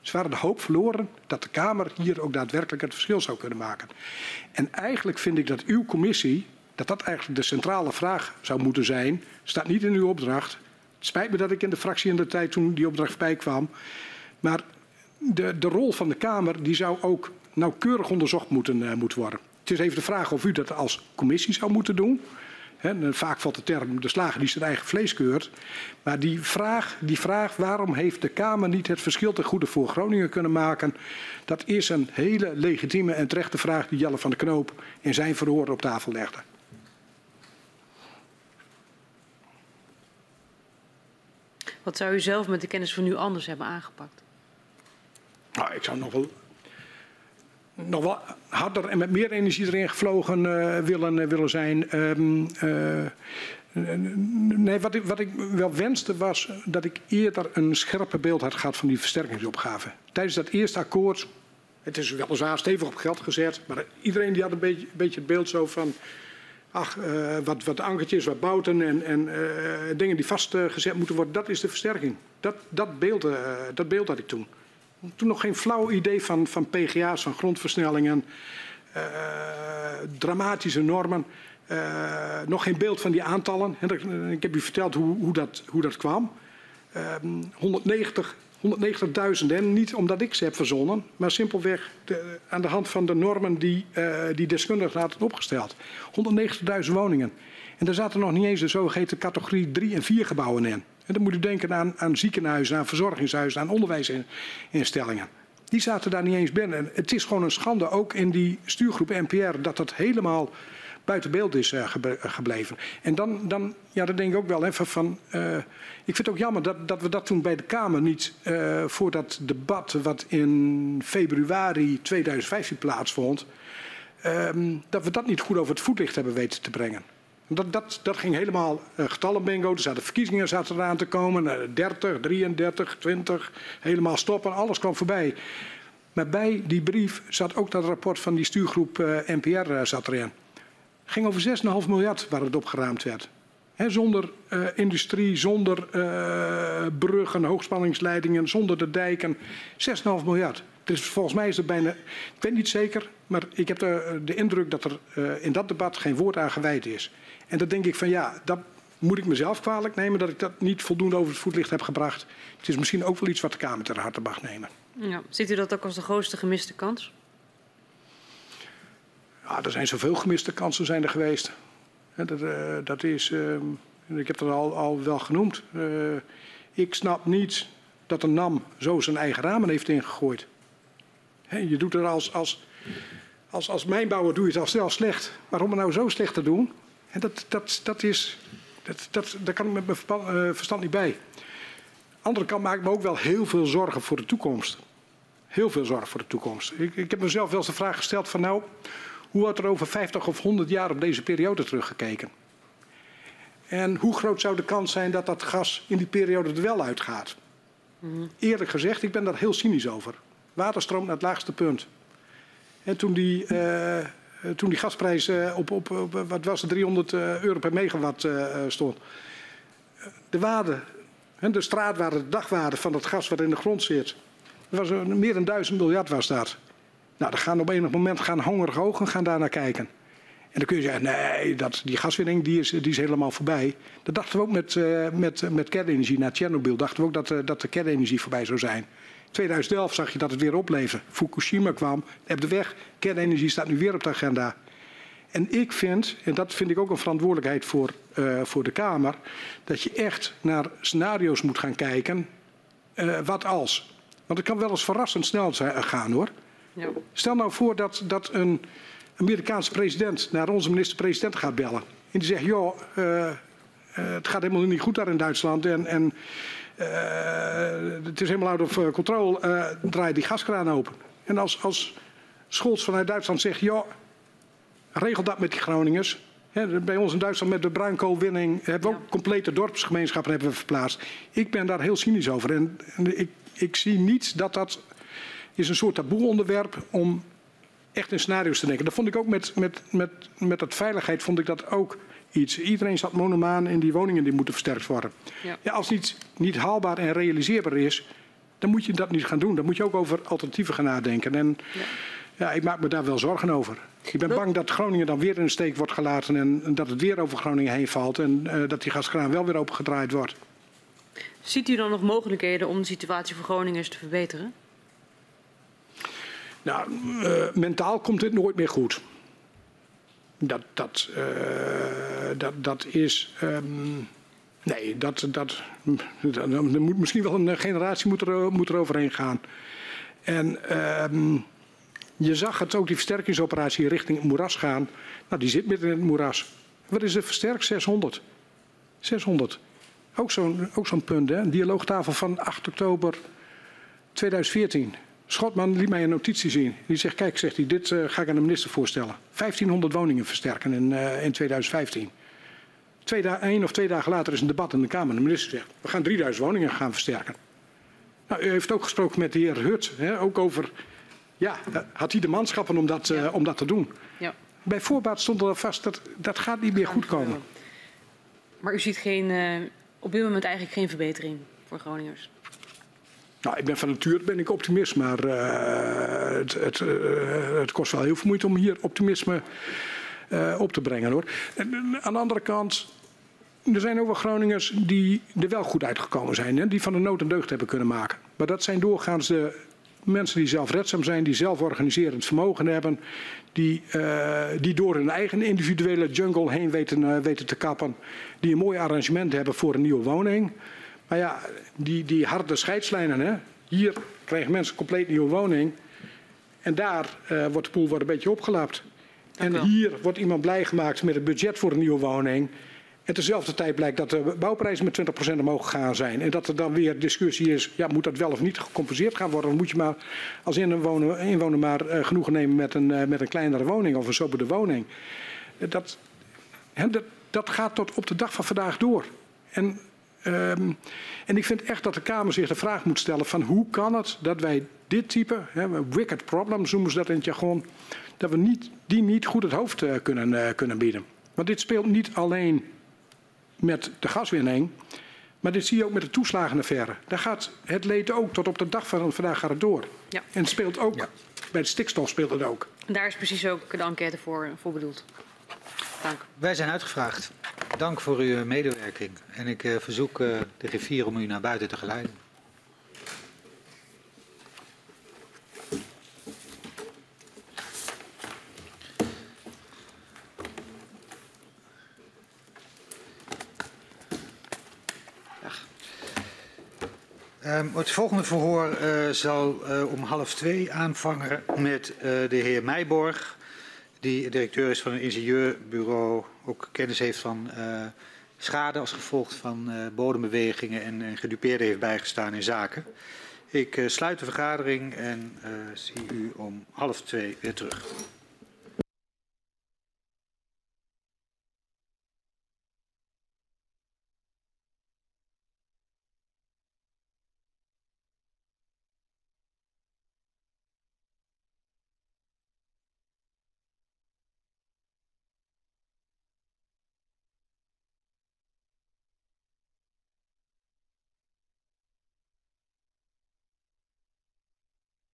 Ze waren de hoop verloren dat de Kamer hier ook daadwerkelijk het verschil zou kunnen maken. En eigenlijk vind ik dat uw commissie, dat dat eigenlijk de centrale vraag zou moeten zijn, staat niet in uw opdracht. Het spijt me dat ik in de fractie in de tijd toen die opdracht bij kwam. Maar de, de rol van de Kamer die zou ook nauwkeurig onderzocht moeten, uh, moeten worden. Het is even de vraag of u dat als commissie zou moeten doen. He, vaak valt de term de slager die zijn eigen vlees keurt. Maar die vraag, die vraag waarom heeft de Kamer niet het verschil ten goede voor Groningen kunnen maken... dat is een hele legitieme en terechte vraag die Jelle van der Knoop in zijn verhoor op tafel legde. Wat zou u zelf met de kennis van nu anders hebben aangepakt? Nou, ik zou nog wel nog wel harder en met meer energie erin gevlogen uh, willen, uh, willen zijn. Um, uh, nee, wat ik, wat ik wel wenste was dat ik eerder een scherper beeld had gehad van die versterkingsopgave. Tijdens dat eerste akkoord, het is weliswaar stevig op geld gezet, maar iedereen die had een beetje, beetje het beeld zo van... Ach, wat, wat ankertjes, wat bouten en, en dingen die vastgezet moeten worden, dat is de versterking. Dat, dat, beeld, dat beeld had ik toen toen nog geen flauw idee van, van PGA's, van grondversnellingen, uh, dramatische normen. Uh, nog geen beeld van die aantallen. Ik heb u verteld hoe, hoe, dat, hoe dat kwam. Uh, 190 190.000 en niet omdat ik ze heb verzonnen, maar simpelweg aan de hand van de normen die, uh, die deskundigen hadden opgesteld. 190.000 woningen. En daar zaten nog niet eens de zogeheten categorie 3 en 4 gebouwen in. En dan moet u denken aan, aan ziekenhuizen, aan verzorgingshuizen, aan onderwijsinstellingen. Die zaten daar niet eens binnen. Het is gewoon een schande, ook in die stuurgroep NPR, dat dat helemaal buiten beeld is uh, gebleven. En dan, dan, ja, dan denk ik ook wel even van. Uh, ik vind het ook jammer dat, dat we dat toen bij de Kamer niet uh, voor dat debat wat in februari 2015 plaatsvond. Um, dat we dat niet goed over het voetlicht hebben weten te brengen. Dat, dat, dat ging helemaal uh, getallenbingo. Er zaten verkiezingen zaten eraan te komen. Uh, 30, 33, 20. Helemaal stoppen. Alles kwam voorbij. Maar bij die brief zat ook dat rapport van die stuurgroep uh, NPR zat erin. Ging over 6,5 miljard waar het opgeruimd werd. Zonder industrie, zonder bruggen, hoogspanningsleidingen, zonder de dijken. 6,5 miljard. Dus volgens mij is het bijna, ik weet niet zeker, maar ik heb de, de indruk dat er uh, in dat debat geen woord aan gewijd is. En dan denk ik van ja, dat moet ik mezelf kwalijk nemen dat ik dat niet voldoende over het voetlicht heb gebracht. Het is misschien ook wel iets wat de Kamer ter harte mag nemen. Ja, ziet u dat ook als de grootste gemiste kans? Ja, er zijn zoveel gemiste kansen zijn er geweest. Dat, uh, dat is, uh, ik heb dat al, al wel genoemd. Uh, ik snap niet dat een NAM zo zijn eigen ramen heeft ingegooid. He, je doet er als, als, als, als mijnbouwer doe je het al snel slecht. Waarom het nou zo slecht te doen? En dat, dat, dat is, dat, dat, daar kan ik met mijn verstand niet bij. andere kant maak ik me ook wel heel veel zorgen voor de toekomst. Heel veel zorgen voor de toekomst. Ik, ik heb mezelf wel eens de vraag gesteld van nou, hoe wordt er over 50 of 100 jaar op deze periode teruggekeken? En hoe groot zou de kans zijn dat dat gas in die periode er wel uitgaat? Mm. Eerlijk gezegd, ik ben daar heel cynisch over. Water stroomt naar het laagste punt. En toen die, uh, toen die gasprijs uh, op, op, op, wat was het, 300 euro per megawatt stond. De waarde, de straatwaarde, de dagwaarde van het gas wat in de grond zit. Was meer dan 1000 miljard was dat. Nou, dan gaan op enig moment gaan hongerige ogen gaan daar naar kijken. En dan kun je zeggen, nee, dat, die gaswinning die is, die is helemaal voorbij. Dat dachten we ook met, met, met kernenergie. Na Tsjernobyl dachten we ook dat, dat de kernenergie voorbij zou zijn. In 2011 zag je dat het weer opleefde. Fukushima kwam, heb de weg. Kernenergie staat nu weer op de agenda. En ik vind, en dat vind ik ook een verantwoordelijkheid voor, uh, voor de Kamer... dat je echt naar scenario's moet gaan kijken. wat als? Want het kan wel eens verrassend snel gaan, hoor. Ja. Stel nou voor dat, dat een Amerikaanse president naar onze minister-president gaat bellen. En die zegt, joh, uh, het gaat helemaal niet goed daar in Duitsland. En, en het is helemaal out of control. draai die gaskraan open. En als, als Scholz vanuit Duitsland zegt, joh, regel dat met die Groningers. He, bij ons in Duitsland met de bruinkoolwinning hebben we ook complete dorpsgemeenschappen hebben we verplaatst. Ik ben daar heel cynisch over. En, en ik, ik zie niet dat dat is een soort taboe-onderwerp om echt in scenario's te denken. Dat vond ik ook met, met, met, met dat veiligheid vond ik dat ook iets. Iedereen zat monomaan in die woningen die moeten versterkt worden. Ja. ja. als iets niet haalbaar en realiseerbaar is, dan moet je dat niet gaan doen. Dan moet je ook over alternatieven gaan nadenken. En ja, ja ik maak me daar wel zorgen over. Ik ben bang dat Groningen dan weer in de steek wordt gelaten en, en dat het weer over Groningen heen valt en uh, dat die gaskraan wel weer opengedraaid wordt. Ziet u dan nog mogelijkheden om de situatie voor Groningers te verbeteren? Nou, uh, mentaal komt dit nooit meer goed. Dat, dat, uh, dat, dat is. Um, nee, dat, dat, moet misschien wel een generatie moet er, moet er overheen gaan. En um, je zag het ook, die versterkingsoperatie richting het moeras gaan. Nou, die zit midden in het moeras. Wat is er versterkt? 600. 600. Ook zo'n zo'n punt, hè? Een dialoogtafel van 8 oktober 2014. Schotman liet mij een notitie zien. Die zegt, kijk, zegt hij, dit uh, ga ik aan de minister voorstellen. 1500 woningen versterken in, uh, in 2015. Twee Eén of twee dagen later is een debat in de Kamer. De minister zegt, we gaan 3000 woningen gaan versterken. Nou, u heeft ook gesproken met de heer Hut. Hè, ook over, ja, had hij de manschappen om dat, uh, om dat te doen? Ja. Bij voorbaat stond er vast, dat, dat gaat niet meer goed komen. Maar u ziet geen, op dit moment eigenlijk geen verbetering voor Groningers? Nou, ik ben van nature ben ik optimist, maar uh, het, het, uh, het, kost wel heel veel moeite om hier optimisme uh, op te brengen hoor. En, aan de andere kant, er zijn ook wel Groningers die er wel goed uitgekomen zijn, hè, die van de nood een deugd hebben kunnen maken. Maar dat zijn doorgaans de mensen die zelfredzaam zijn, die zelf organiserend vermogen hebben, die, die door hun eigen individuele jungle heen weten, weten te kappen, die een mooi arrangement hebben voor een nieuwe woning. Maar ja, die, die harde scheidslijnen, hè? hier krijgen mensen een compleet nieuwe woning. En daar uh, wordt de poel wordt een beetje opgelapt. En hier wordt iemand blij gemaakt met het budget voor een nieuwe woning. En tezelfde tijd blijkt dat de bouwprijzen met 20% omhoog gegaan zijn. En dat er dan weer discussie is, ja, moet dat wel of niet gecompenseerd gaan worden? Dan moet je maar als inwoner, inwoner maar uh, genoegen nemen met een, uh, met een kleinere woning of een sobere woning. Dat, dat, dat gaat tot op de dag van vandaag door. En Um, en ik vind echt dat de Kamer zich de vraag moet stellen van hoe kan het dat wij dit type, hè, wicked problems noemen ze dat in het jargon, dat we niet, die niet goed het hoofd uh, kunnen, uh, kunnen bieden. Want dit speelt niet alleen met de gaswinning. Maar dit zie je ook met de toeslagenaffaire. Daar gaat het leed ook tot op de dag van vandaag gaat het door. Ja. En het speelt ook, Ja. bij de stikstof speelt het ook. En daar is precies ook de enquête voor, voor bedoeld. Dank. Wij zijn uitgevraagd. Dank voor uw medewerking. En ik eh, verzoek eh, de griffier om u naar buiten te geleiden. Ehm, het volgende verhoor eh, zal om half twee aanvangen met de heer Meijborg, die directeur is van een ingenieurbureau, ook kennis heeft van eh, schade als gevolg van eh, bodembewegingen en, en gedupeerden heeft bijgestaan in zaken. Ik eh, sluit de vergadering en zie u om half twee weer terug.